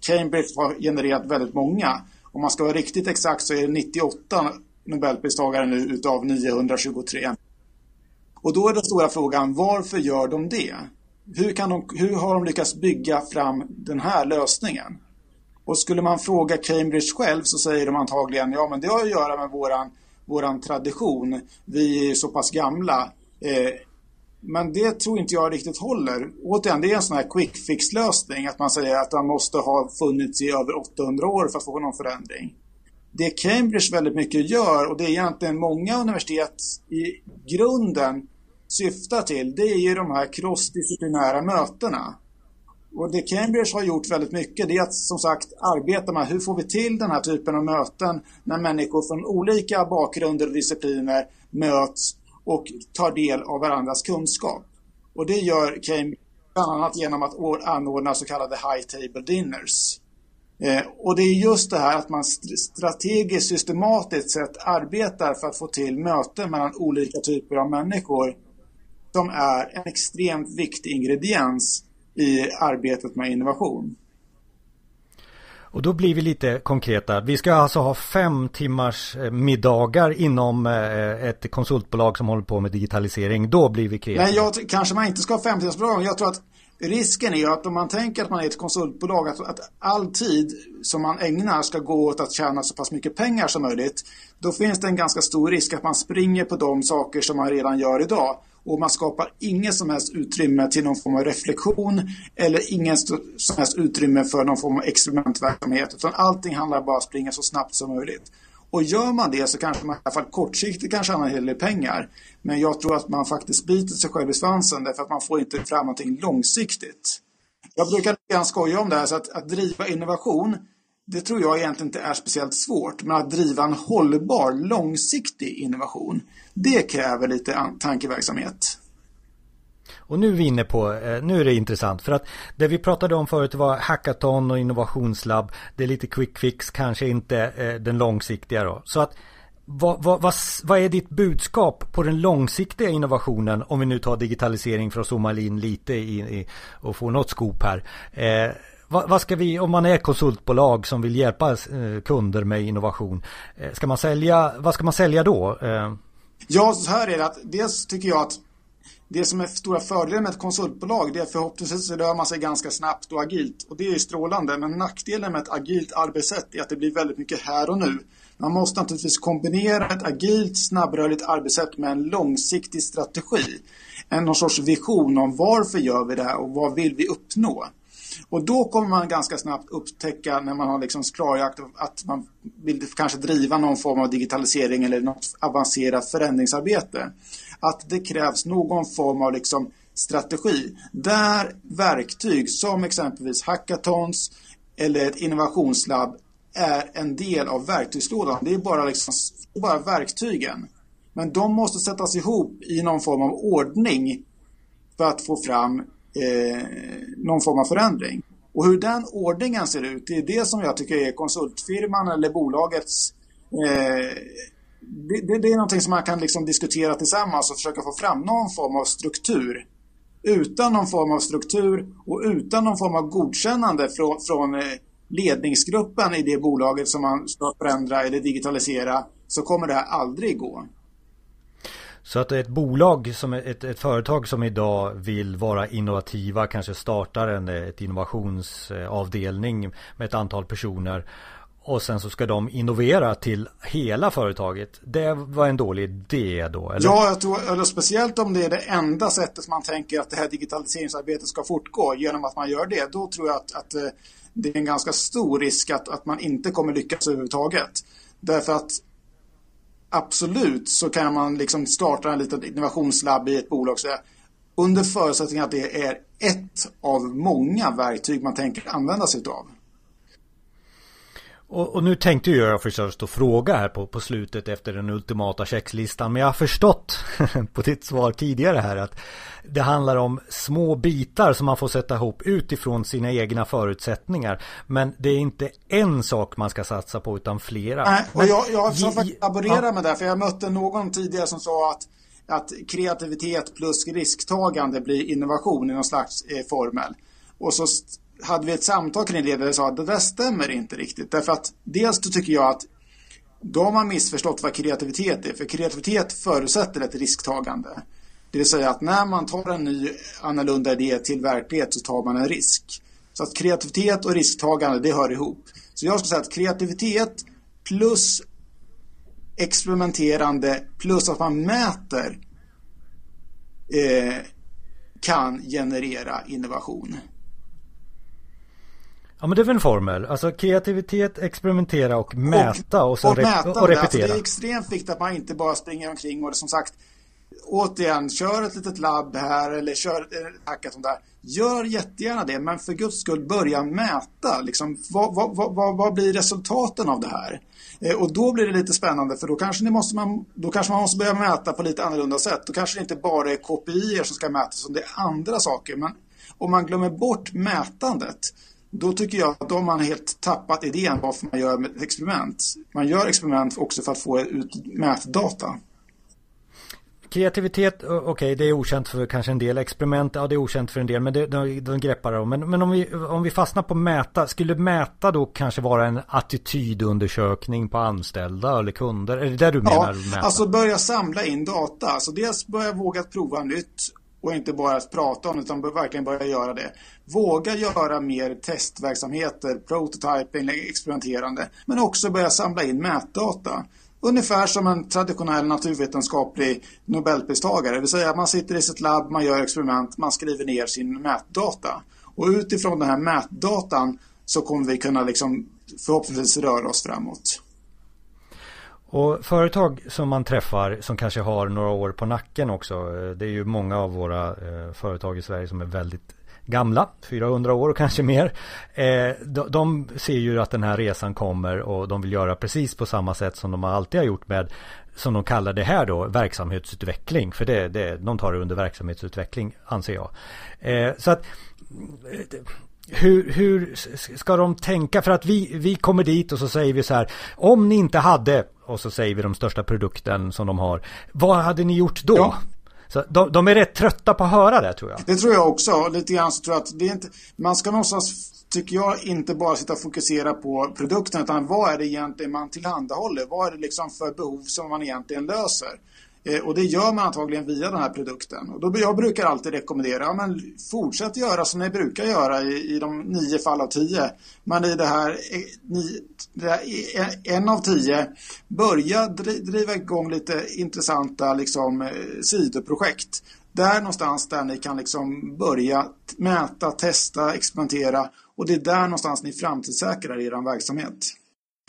Cambridge har genererat väldigt många. Om man ska vara riktigt exakt så är det 98 Nobelpristagare nu utav 923. Och då är den stora frågan, varför gör de det? Hur, kan de, hur har de lyckats bygga fram den här lösningen? Och skulle man fråga Cambridge själv så säger de antagligen, ja men det har att göra med våran, våran tradition. Vi är så pass gamla. Eh, men det tror inte jag riktigt håller. Återigen, det är en sån här quick fix lösning att man säger att den måste ha funnits i över 800 år för att få någon förändring. Det Cambridge väldigt mycket gör och det är egentligen många universitet i grunden syftar till, det är ju de här crossdisciplinära mötena. Och det Cambridge har gjort väldigt mycket det är att som sagt arbeta med hur får vi till den här typen av möten när människor från olika bakgrunder och discipliner möts och tar del av varandras kunskap. Och det gör Cambridge bland annat genom att anordna så kallade high table dinners. Eh, och det är just det här att man strategiskt systematiskt sett arbetar för att få till möten mellan olika typer av människor som är en extremt viktig ingrediens i arbetet med innovation. Och då blir vi lite konkreta. Vi ska alltså ha fem timmars eh, middagar inom eh, ett konsultbolag som håller på med digitalisering. Då blir vi kreativa. Nej, jag, kanske man inte ska ha fem timmars middagar. Jag tror att risken är att om man tänker att man är ett konsultbolag, att, att all tid som man ägnar ska gå åt att tjäna så pass mycket pengar som möjligt. Då finns det en ganska stor risk att man springer på de saker som man redan gör idag och man skapar inget som helst utrymme till någon form av reflektion eller ingen som helst utrymme för någon form av experimentverksamhet utan allting handlar bara om att springa så snabbt som möjligt. Och gör man det så kanske man i alla fall kortsiktigt kan tjäna en hel del pengar. Men jag tror att man faktiskt biter sig själv i svansen därför att man får inte fram någonting långsiktigt. Jag brukar skoja om det här så att, att driva innovation det tror jag egentligen inte är speciellt svårt. Men att driva en hållbar, långsiktig innovation, det kräver lite tankeverksamhet. Och nu är vi inne på, eh, nu är det intressant för att det vi pratade om förut var hackathon och innovationslabb. Det är lite quick fix, kanske inte eh, den långsiktiga då. Så att vad, vad, vad, vad, är ditt budskap på den långsiktiga innovationen om vi nu tar digitalisering för att zooma in lite i, i och få något skop här. Eh, vad, vad, ska vi, om man är konsultbolag som vill hjälpa eh, kunder med innovation. Eh, ska man sälja, vad ska man sälja då? Eh, ja, så här är det att dels tycker jag att det som är stora fördelen med ett konsultbolag det är förhoppningsvis så rör man sig ganska snabbt och agilt. Och det är ju strålande. Men nackdelen med ett agilt arbetssätt är att det blir väldigt mycket här och nu. Man måste naturligtvis kombinera ett agilt, snabbrörligt arbetssätt med en långsiktig strategi. En någon sorts vision om varför gör vi det här och vad vill vi uppnå. Och då kommer man ganska snabbt upptäcka när man har liksom klarjakt att man vill kanske driva någon form av digitalisering eller något avancerat förändringsarbete. Att det krävs någon form av liksom strategi där verktyg som exempelvis hackathons eller ett innovationslabb är en del av verktygslådan. Det är bara, liksom, bara verktygen. Men de måste sättas ihop i någon form av ordning för att få fram eh, någon form av förändring. Och hur den ordningen ser ut, det är det som jag tycker är konsultfirman eller bolagets eh, det, det, det, är någonting som man kan liksom diskutera tillsammans och försöka få fram någon form av struktur. Utan någon form av struktur och utan någon form av godkännande från, från eh, ledningsgruppen i det bolaget som man ska förändra eller digitalisera så kommer det här aldrig gå. Så att ett bolag, som ett, ett företag som idag vill vara innovativa, kanske startar en eh, ett innovationsavdelning med ett antal personer och sen så ska de innovera till hela företaget. Det var en dålig idé då? Eller? Ja, jag tror, eller speciellt om det är det enda sättet man tänker att det här digitaliseringsarbetet ska fortgå genom att man gör det. Då tror jag att, att eh, det är en ganska stor risk att, att man inte kommer lyckas överhuvudtaget. Därför att absolut så kan man liksom starta en liten innovationslabb i ett bolag. Så under förutsättning att det är ett av många verktyg man tänker använda sig av. Och, och, nu tänkte jag förstås att fråga här på, på slutet efter den ultimata checklistan. Men jag har förstått på ditt svar tidigare här att det handlar om små bitar som man får sätta ihop utifrån sina egna förutsättningar. Men det är inte en sak man ska satsa på utan flera. Nej, och jag, jag har faktiskt laborera ja. med det. För jag mötte någon tidigare som sa att att kreativitet plus risktagande blir innovation i någon slags eh, formel. Och så hade vi ett samtal kring det där jag sa att det där stämmer inte riktigt. Därför att dels då tycker jag att då har man missförstått vad kreativitet är. För kreativitet förutsätter ett risktagande. Det vill säga att när man tar en ny annorlunda idé till verklighet så tar man en risk. Så att kreativitet och risktagande det hör ihop. Så jag skulle säga att kreativitet plus experimenterande plus att man mäter eh, kan generera innovation. Ja men det är väl en formel. Alltså kreativitet, experimentera och mäta och, och, och, mäta och repetera. Alltså, det är extremt viktigt att man inte bara springer omkring och som sagt återigen, kör ett litet labb här eller kör ett hackathon där. Gör jättegärna det, men för guds skull börja mäta. Liksom, vad, vad, vad, vad blir resultaten av det här? Eh, och då blir det lite spännande för då kanske, ni måste man, då kanske man måste börja mäta på lite annorlunda sätt. Då kanske det inte bara är KPI som ska mätas, utan det är andra saker. Men om man glömmer bort mätandet då tycker jag att då har man helt tappat idén varför man gör experiment. Man gör experiment också för att få ut mätdata. Kreativitet, okej okay, det är okänt för kanske en del. Experiment, ja det är okänt för en del men det, de, de greppar de. Men, men om, vi, om vi fastnar på mäta, skulle mäta då kanske vara en attitydundersökning på anställda eller kunder? Är det det du menar? Ja, mäta? alltså börja samla in data. Alltså dels börja våga prova nytt och inte bara prata om det utan verkligen börja göra det. Våga göra mer testverksamheter, prototyping, experimenterande men också börja samla in mätdata. Ungefär som en traditionell naturvetenskaplig Nobelpristagare. Det vill säga man sitter i sitt labb, man gör experiment, man skriver ner sin mätdata. Och utifrån den här mätdatan så kommer vi kunna liksom förhoppningsvis röra oss framåt. Och företag som man träffar som kanske har några år på nacken också. Eh, det är ju många av våra eh, företag i Sverige som är väldigt gamla, 400 år och kanske mer. Eh, de, ser ju att den här resan kommer och de vill göra precis på samma sätt som de alltid har gjort med som de kallar det här då, verksamhetsutveckling. För det, det, de tar det under verksamhetsutveckling anser jag. så att hur, hur ska de tänka? För att vi, vi kommer dit och så säger vi så här. Om ni inte hade, och så säger vi de största produkten som de har. Vad hade ni gjort då? Ja. Så de, de, är rätt trötta på att höra det tror jag. Det tror jag också. Lite grann så tror jag att det är inte, man ska någonstans, tycker jag, inte bara sitta och fokusera på produkten utan vad är det egentligen man tillhandahåller? Vad är det liksom för behov som man egentligen löser? Eh, och det gör man antagligen via den här produkten. Och då, jag brukar alltid rekommendera, ja, men fortsätt göra som ni brukar göra i, i de nio fall av tio. Men i det här, eh, ni, det här eh, en av tio, börja driva igång lite intressanta liksom, sidoprojekt. Där någonstans där ni kan liksom börja mäta, testa, experimentera och det är där någonstans ni framtidssäkrar er verksamhet.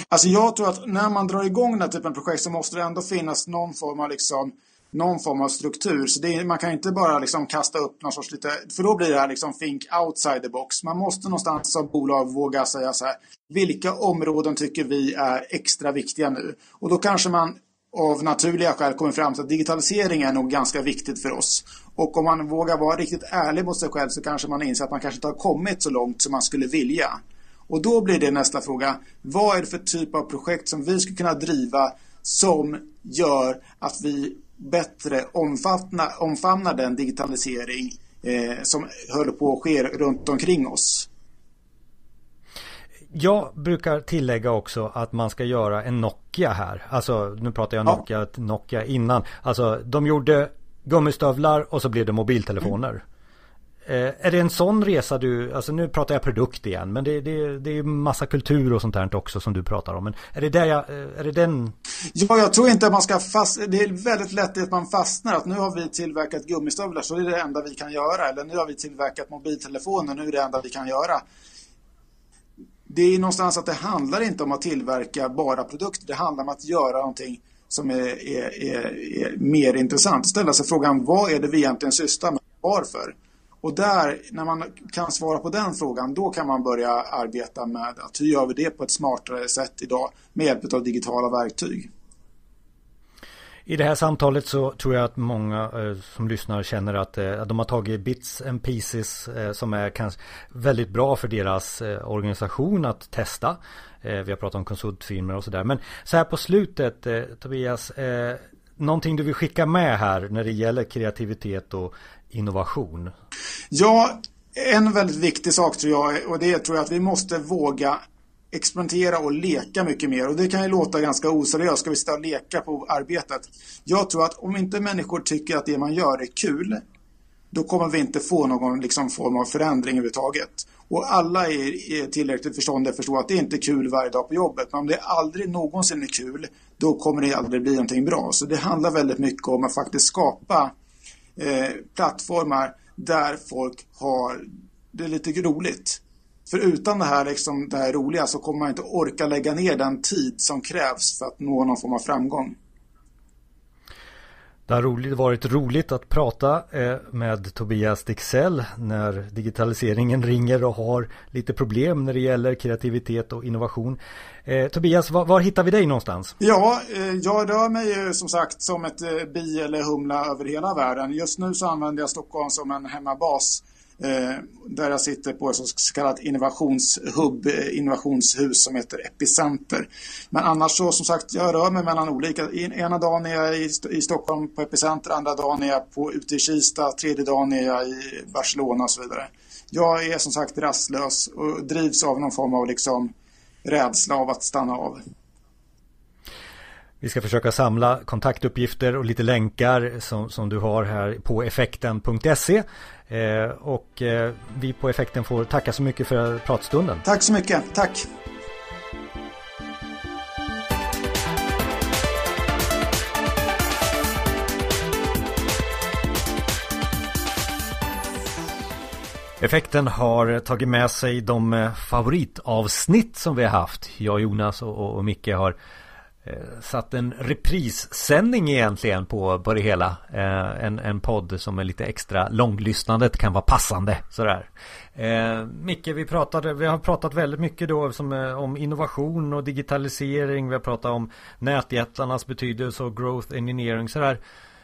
Alltså jag tror att när man drar igång den här typen av projekt så måste det ändå finnas någon form av liksom någon form av struktur. Så är, man kan inte bara liksom kasta upp någon sorts lite, för då blir det här liksom think outside the box. Man måste någonstans som bolag våga säga så här, vilka områden tycker vi är extra viktiga nu? Och då kanske man av naturliga skäl kommer fram till att digitalisering är nog ganska viktigt för oss. Och om man vågar vara riktigt ärlig mot sig själv så kanske man inser att man kanske inte har kommit så långt som man skulle vilja. Och då blir det nästa fråga. Vad är det för typ av projekt som vi skulle kunna driva som gör att vi bättre omfamnar, omfamnar den digitalisering eh, som håller på att ske runt omkring oss? Jag brukar tillägga också att man ska göra en Nokia här. Alltså nu pratar jag Nokia, ja. Nokia innan. Alltså de gjorde gummistövlar och så blev det mobiltelefoner. Mm. Eh, är det en sån resa du, alltså nu pratar jag produkt igen, men det, det, det är massa kultur och sånt där också som du pratar om. Men är det där jag, eh, är det den? Ja, jag tror inte att man ska fast, det är väldigt lätt att man fastnar att nu har vi tillverkat gummistövlar så är det det enda vi kan göra. Eller nu har vi tillverkat mobiltelefoner, nu är det det enda vi kan göra. Det är någonstans att det handlar inte om att tillverka bara produkter, det handlar om att göra någonting som är, är, är, är mer intressant. Ställa sig frågan, vad är det vi egentligen sysslar med? Varför? Och där, när man kan svara på den frågan, då kan man börja arbeta med att hur gör vi det på ett smartare sätt idag med hjälp av digitala verktyg. I det här samtalet så tror jag att många eh, som lyssnar känner att eh, de har tagit bits and pieces eh, som är kanske väldigt bra för deras eh, organisation att testa. Eh, vi har pratat om konsultfirmor och sådär. Men så här på slutet eh, Tobias, någonting du vill skicka med här när det gäller kreativitet och innovation? Ja, en väldigt viktig sak tror jag och det tror jag att vi måste våga experimentera och leka mycket mer. Och det kan ju låta ganska oseriöst. Ska vi sitta och leka på arbetet? Jag tror att om inte människor tycker att det man gör är kul, då kommer vi inte få någon liksom, form av förändring överhuvudtaget. Och alla är, är tillräckligt förståndiga att förstå att det inte är kul varje dag på jobbet. Men om det aldrig någonsin är kul, då kommer det aldrig bli någonting bra. Så det handlar väldigt mycket om att faktiskt skapa eh, plattformar där folk har det lite roligt. För utan det här, liksom, det här roliga så kommer man inte orka lägga ner den tid som krävs för att nå någon form av framgång. Det har varit roligt att prata eh, med Tobias Dixell när digitaliseringen ringer och har lite problem när det gäller kreativitet och innovation. Eh, Tobias, var, var, hittar vi dig någonstans? Ja, eh, jag rör mig som sagt som ett bi eller humla över hela världen. Just nu så använder jag Stockholm som en hemmabas Eh, där jag sitter på ett så kallat innovationshubb, eh, innovationshus som heter Epicenter. Men annars så som sagt, jag rör mig mellan olika. Ena dagen är jag i, Stockholm på Epicenter, andra dagen är jag på, ute i Kista, tredje dagen är jag i Barcelona och så vidare. Jag är som sagt rastlös och drivs av någon form av liksom rädsla av att stanna av. Vi ska försöka samla kontaktuppgifter och lite länkar som, som du har här på effekten.se. Eh, och eh, vi på Effekten får tacka så mycket för pratstunden. Tack så mycket. Tack. Effekten har tagit med sig de eh, favoritavsnitt som vi har haft. Jag, Jonas och, och, och Micke har satt en reprissändning egentligen på, på det hela. Eh, en, en podd som är lite extra långlyssnandet kan vara passande sådär. Eh, Micke, vi, pratade, vi har pratat väldigt mycket då som, eh, om innovation och digitalisering. Vi har pratat om nätjättarnas betydelse och growth engineering sådär.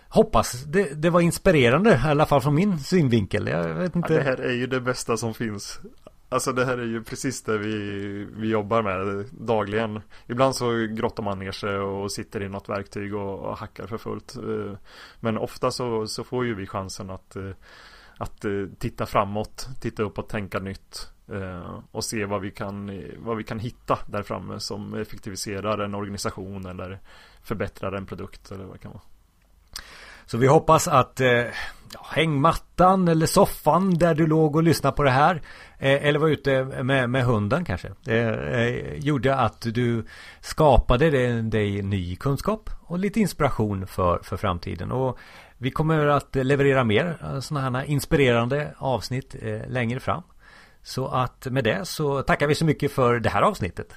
Hoppas det, det var inspirerande, i alla fall från min synvinkel. Jag vet inte. Ja, det här är ju det bästa som finns. Alltså det här är ju precis det vi, vi jobbar med dagligen. Ibland så grottar man ner sig och sitter i något verktyg och, och hackar för fullt. Eh, men ofta så, så får ju vi chansen att, eh, att eh, titta framåt, titta upp och tänka nytt och se vad vi, kan, vad vi kan hitta där framme som effektiviserar en organisation eller förbättrar en produkt eller vad det kan vara. Så vi hoppas att eh, hängmattan eller soffan där du låg och lyssnade på det här Eh, eller var ute med, med hunden kanske eh, eh, gjorde att du skapade dig ny kunskap och lite inspiration för, för framtiden. Och vi kommer att leverera mer sådana här inspirerande avsnitt längre fram. Så att med det så tackar vi så mycket för det här avsnittet.